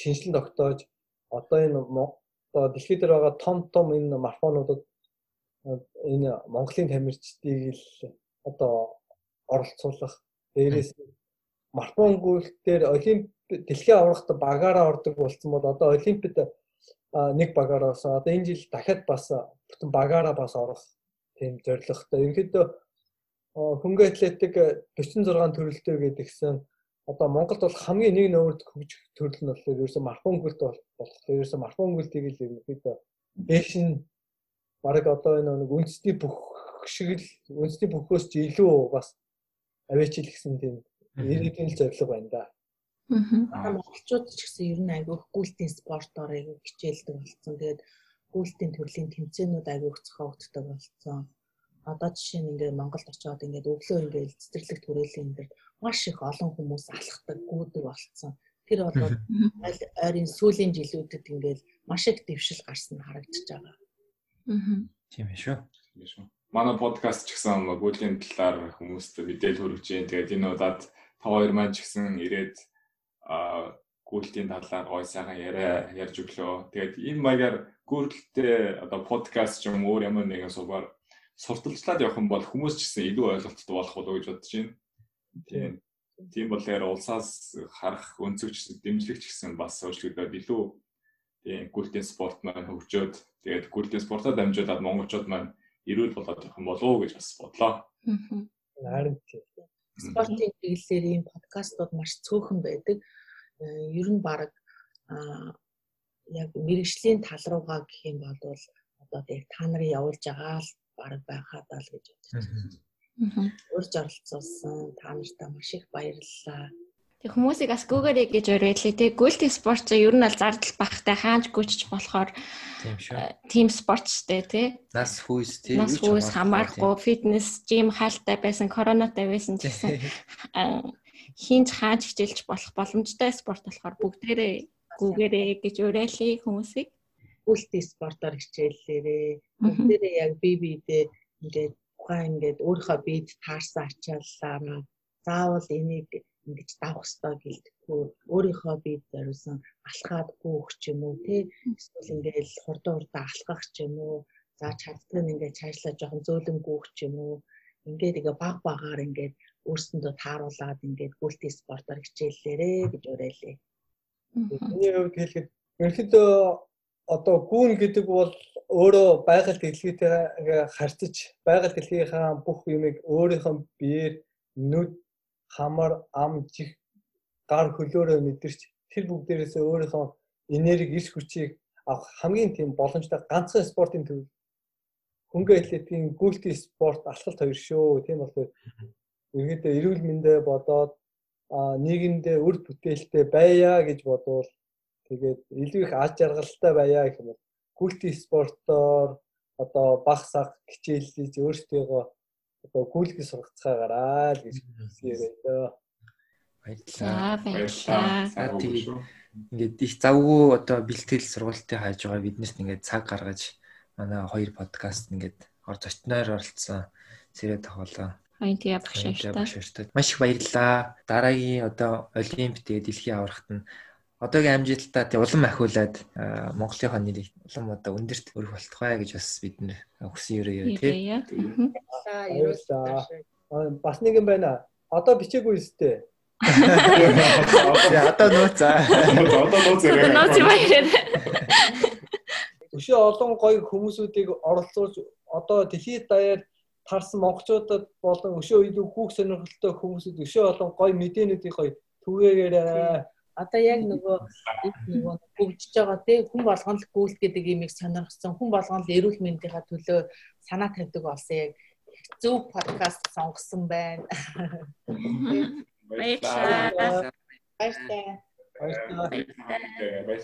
шинжилэн тогтоож одоо энэ одоо дэлхийд дээр байгаа том том энэ марафонуудад энэ Монголын тамирчдыг л одоо оролцуулах дээрээс марафон гүйлтээр олимп дэлхийн аврагт багаараа ордог болсон бол одоо олимпиад нэг багаараас одоо энэ жил дахиад бас бүтэн багаараа бас орох тийм зорилготой. Ерөнхийдөө хөнгө атлетик 46 төрөлтэй гэдгсэн одоо Монголд бол хамгийн нэг нөөрд хөгжих төрөл нь болохоор ерөөсөн марафон гүйлт болох. Ерөөсөн марафон гүйлтийг л ерөнхийдөө эшин бараг одоо энэ нэг үндэсний бүх шиг л үндэсний бүхөөс ч илүү бас авиачил гэсэн тийм иргэдийн л зорилго байна да. Аа. Монголчууд ч гэсэн ер нь айгүй гүйлтийн спортоор айгүй хичээлдэг болсон. Тэгээд гүйлтийн төрлийн тэмцээнүүд айгүй зохиогддог болсон. Одоо жишээ нь ингээд Монголд очиод ингээд өглөө ингээд цэцэрлэг түрээлийн дээр маш их олон хүмүүс алхдаг, гүйдэг болсон. Тэр бол ойрын сүүлийн жилүүдэд ингээд маш их дэвшил гарсан харагдаж байгаа. Аа. Тийм ээ шүү. Тийм шүү. Манай подкаст ч гэсэн гүйлийн талаар хүмүүст мэдээлэл хүргэж जैन. Тэгээд энэ удаад та хоёр маань ч гэсэн ирээд а гүйлтийн талаар гой сайхан яриа ярьж өглөө. Тэгээд энэ маягаар гүйлтээ одоо подкаст ч юм өөр ямар нэгэн суваар сурталчлаад явах юм бол хүмүүс ч гэсэн илүү ойлголттой болох болов уу гэж бодож байна. Тийм. Тийм болохоор улсаас харах өнцөгч дэмжлэгч гэсэн бас өөрчлөгдөд илүү тийм гүйлтийн спорт маань хөгжөөд тэгээд гүйлтийн спортод дамжуулаад монголчууд маань эрүүл болоод ирэх юм болов уу гэж бас бодлоо. Харин спортын чиглэлээр ийм подкастууд маш цөөхөн байдаг. Э, ер нь баг яг мэрэгжлийн тал руугаа гэх юм бол одоо яг та нарын явуулж байгаа л баг байхаа даа л гэж байна. Урьж оролцуулсан та нартай маш их баярлалаа. Тэг хүмүүсийг бас гүүгээрэй гэж уриаллаа тий. Гүйлтийн спорт чинь ер нь аль зардал багтай хаанч гүйчих болохоор тийм шүү. Тим спорт штэ тий. Нас хүйс тий. Нас хүйс хамаарахгүй фитнес, жим хаалттай байсан, коронатай байсан ч гэсэн [LAUGHS] хинч хаанч хичээлж болох боломжтой спорт болохоор бүгдээрээ гүүгээрэй гэж уриалъя хүмүүсийг. Гүйлтийн спортоор хичээллээрээ. Бүгдээрээ яг бие биедээ ингээд тухайн ингээд өөрийнхөө биед таарсан ачааллаараа заавал энийг ингэж давах ёстой гэлдэхгүй өөрийнхөө биед зориулсан алхаад гүөх ч юм уу тий эсвэл ингээд хурдан хурдан алхах ч юм уу? За чаддаг нь ингээд цаашлаа жоохон зөөлөн гүөх ч юм уу? Ингээд ингээ баг багаар ингээд өөрсөндөө тааруулаад ингээд гүйлти спортоор хичээллээрээ гэж уриалээ. Миний хувьд хэлэхэд ерөнхийдөө одоо гүүн гэдэг бол өөрөө байгаль дэлхийтэйгээ харьцаж байгаль дэлхийнхаа бүх юмыг өөрийнхөө биеэр нүд хамар ам чих гар хөлөөрөө мэдэрч тэр бүгдээрээс өөрийнхөө энерги иш хүчийг авах хамгийн тийм боломжтой ганцхан спортын төв хөнгө атлетикийн гүйлти спорт алхалт хоёр шүү. Тийм болохоор ерөөдөө эрүүл мэндэ бодоод нийгэмдээ үр бүтээлтэй байя гэж бодвол тэгээд илүү их аж аргалтай байя гэх юм бол гүйлти спортоор одоо баг саг хичээллэж өөртөөгөө одоо гүйлгээ сургацгаагаараа л гэж хэлсээрээ дөө. Баярлалаа. Баярлалаа. Ингээд их завгүй одоо бэлтгэл сургалтыг хааж байгаа биднэрт ингээд цаг гаргаж манай хоёр подкаст ингээд орж очноор оролцсон сэрээ тохиолоо Айнти багшааштай. Маш их баярлалаа. Дараагийн одоо олимп тэгээ дэлхийн аврахт нь одоогийн амжилтаа тий улам ахиулаад Монголынхоо нэрийг улам одоо өндөрт өргөх болтох бай гэж бас бид нэр хүсэн өрөөё тий. Бас нэг юм байна. Одоо бичээгүй өстэй. Одоо нууц. Одоо нууц яриа. Нууц баяраа. Өшөө олон гоё хүмүүсүүдийг оролцуулж одоо дэлхийд даяар тарсан монголчуудад болон өшөө илүү хүүх сонирхолтой хүмүүсүүд өшөө олон гоё мэдээнүүдийг гоё түгээгээрээ одоо яг нөгөө нөгөө хөгжиж байгаа тий хүн болгоно л гүйлт гэдэг имийг сонирхсан хүн болгоно л эрүүл мэндийнхаа төлөө санаа тавьдаг болсон яг зөв подкаст сонгосон байна. Баярлалаа. Баярлалаа. Баярлалаа.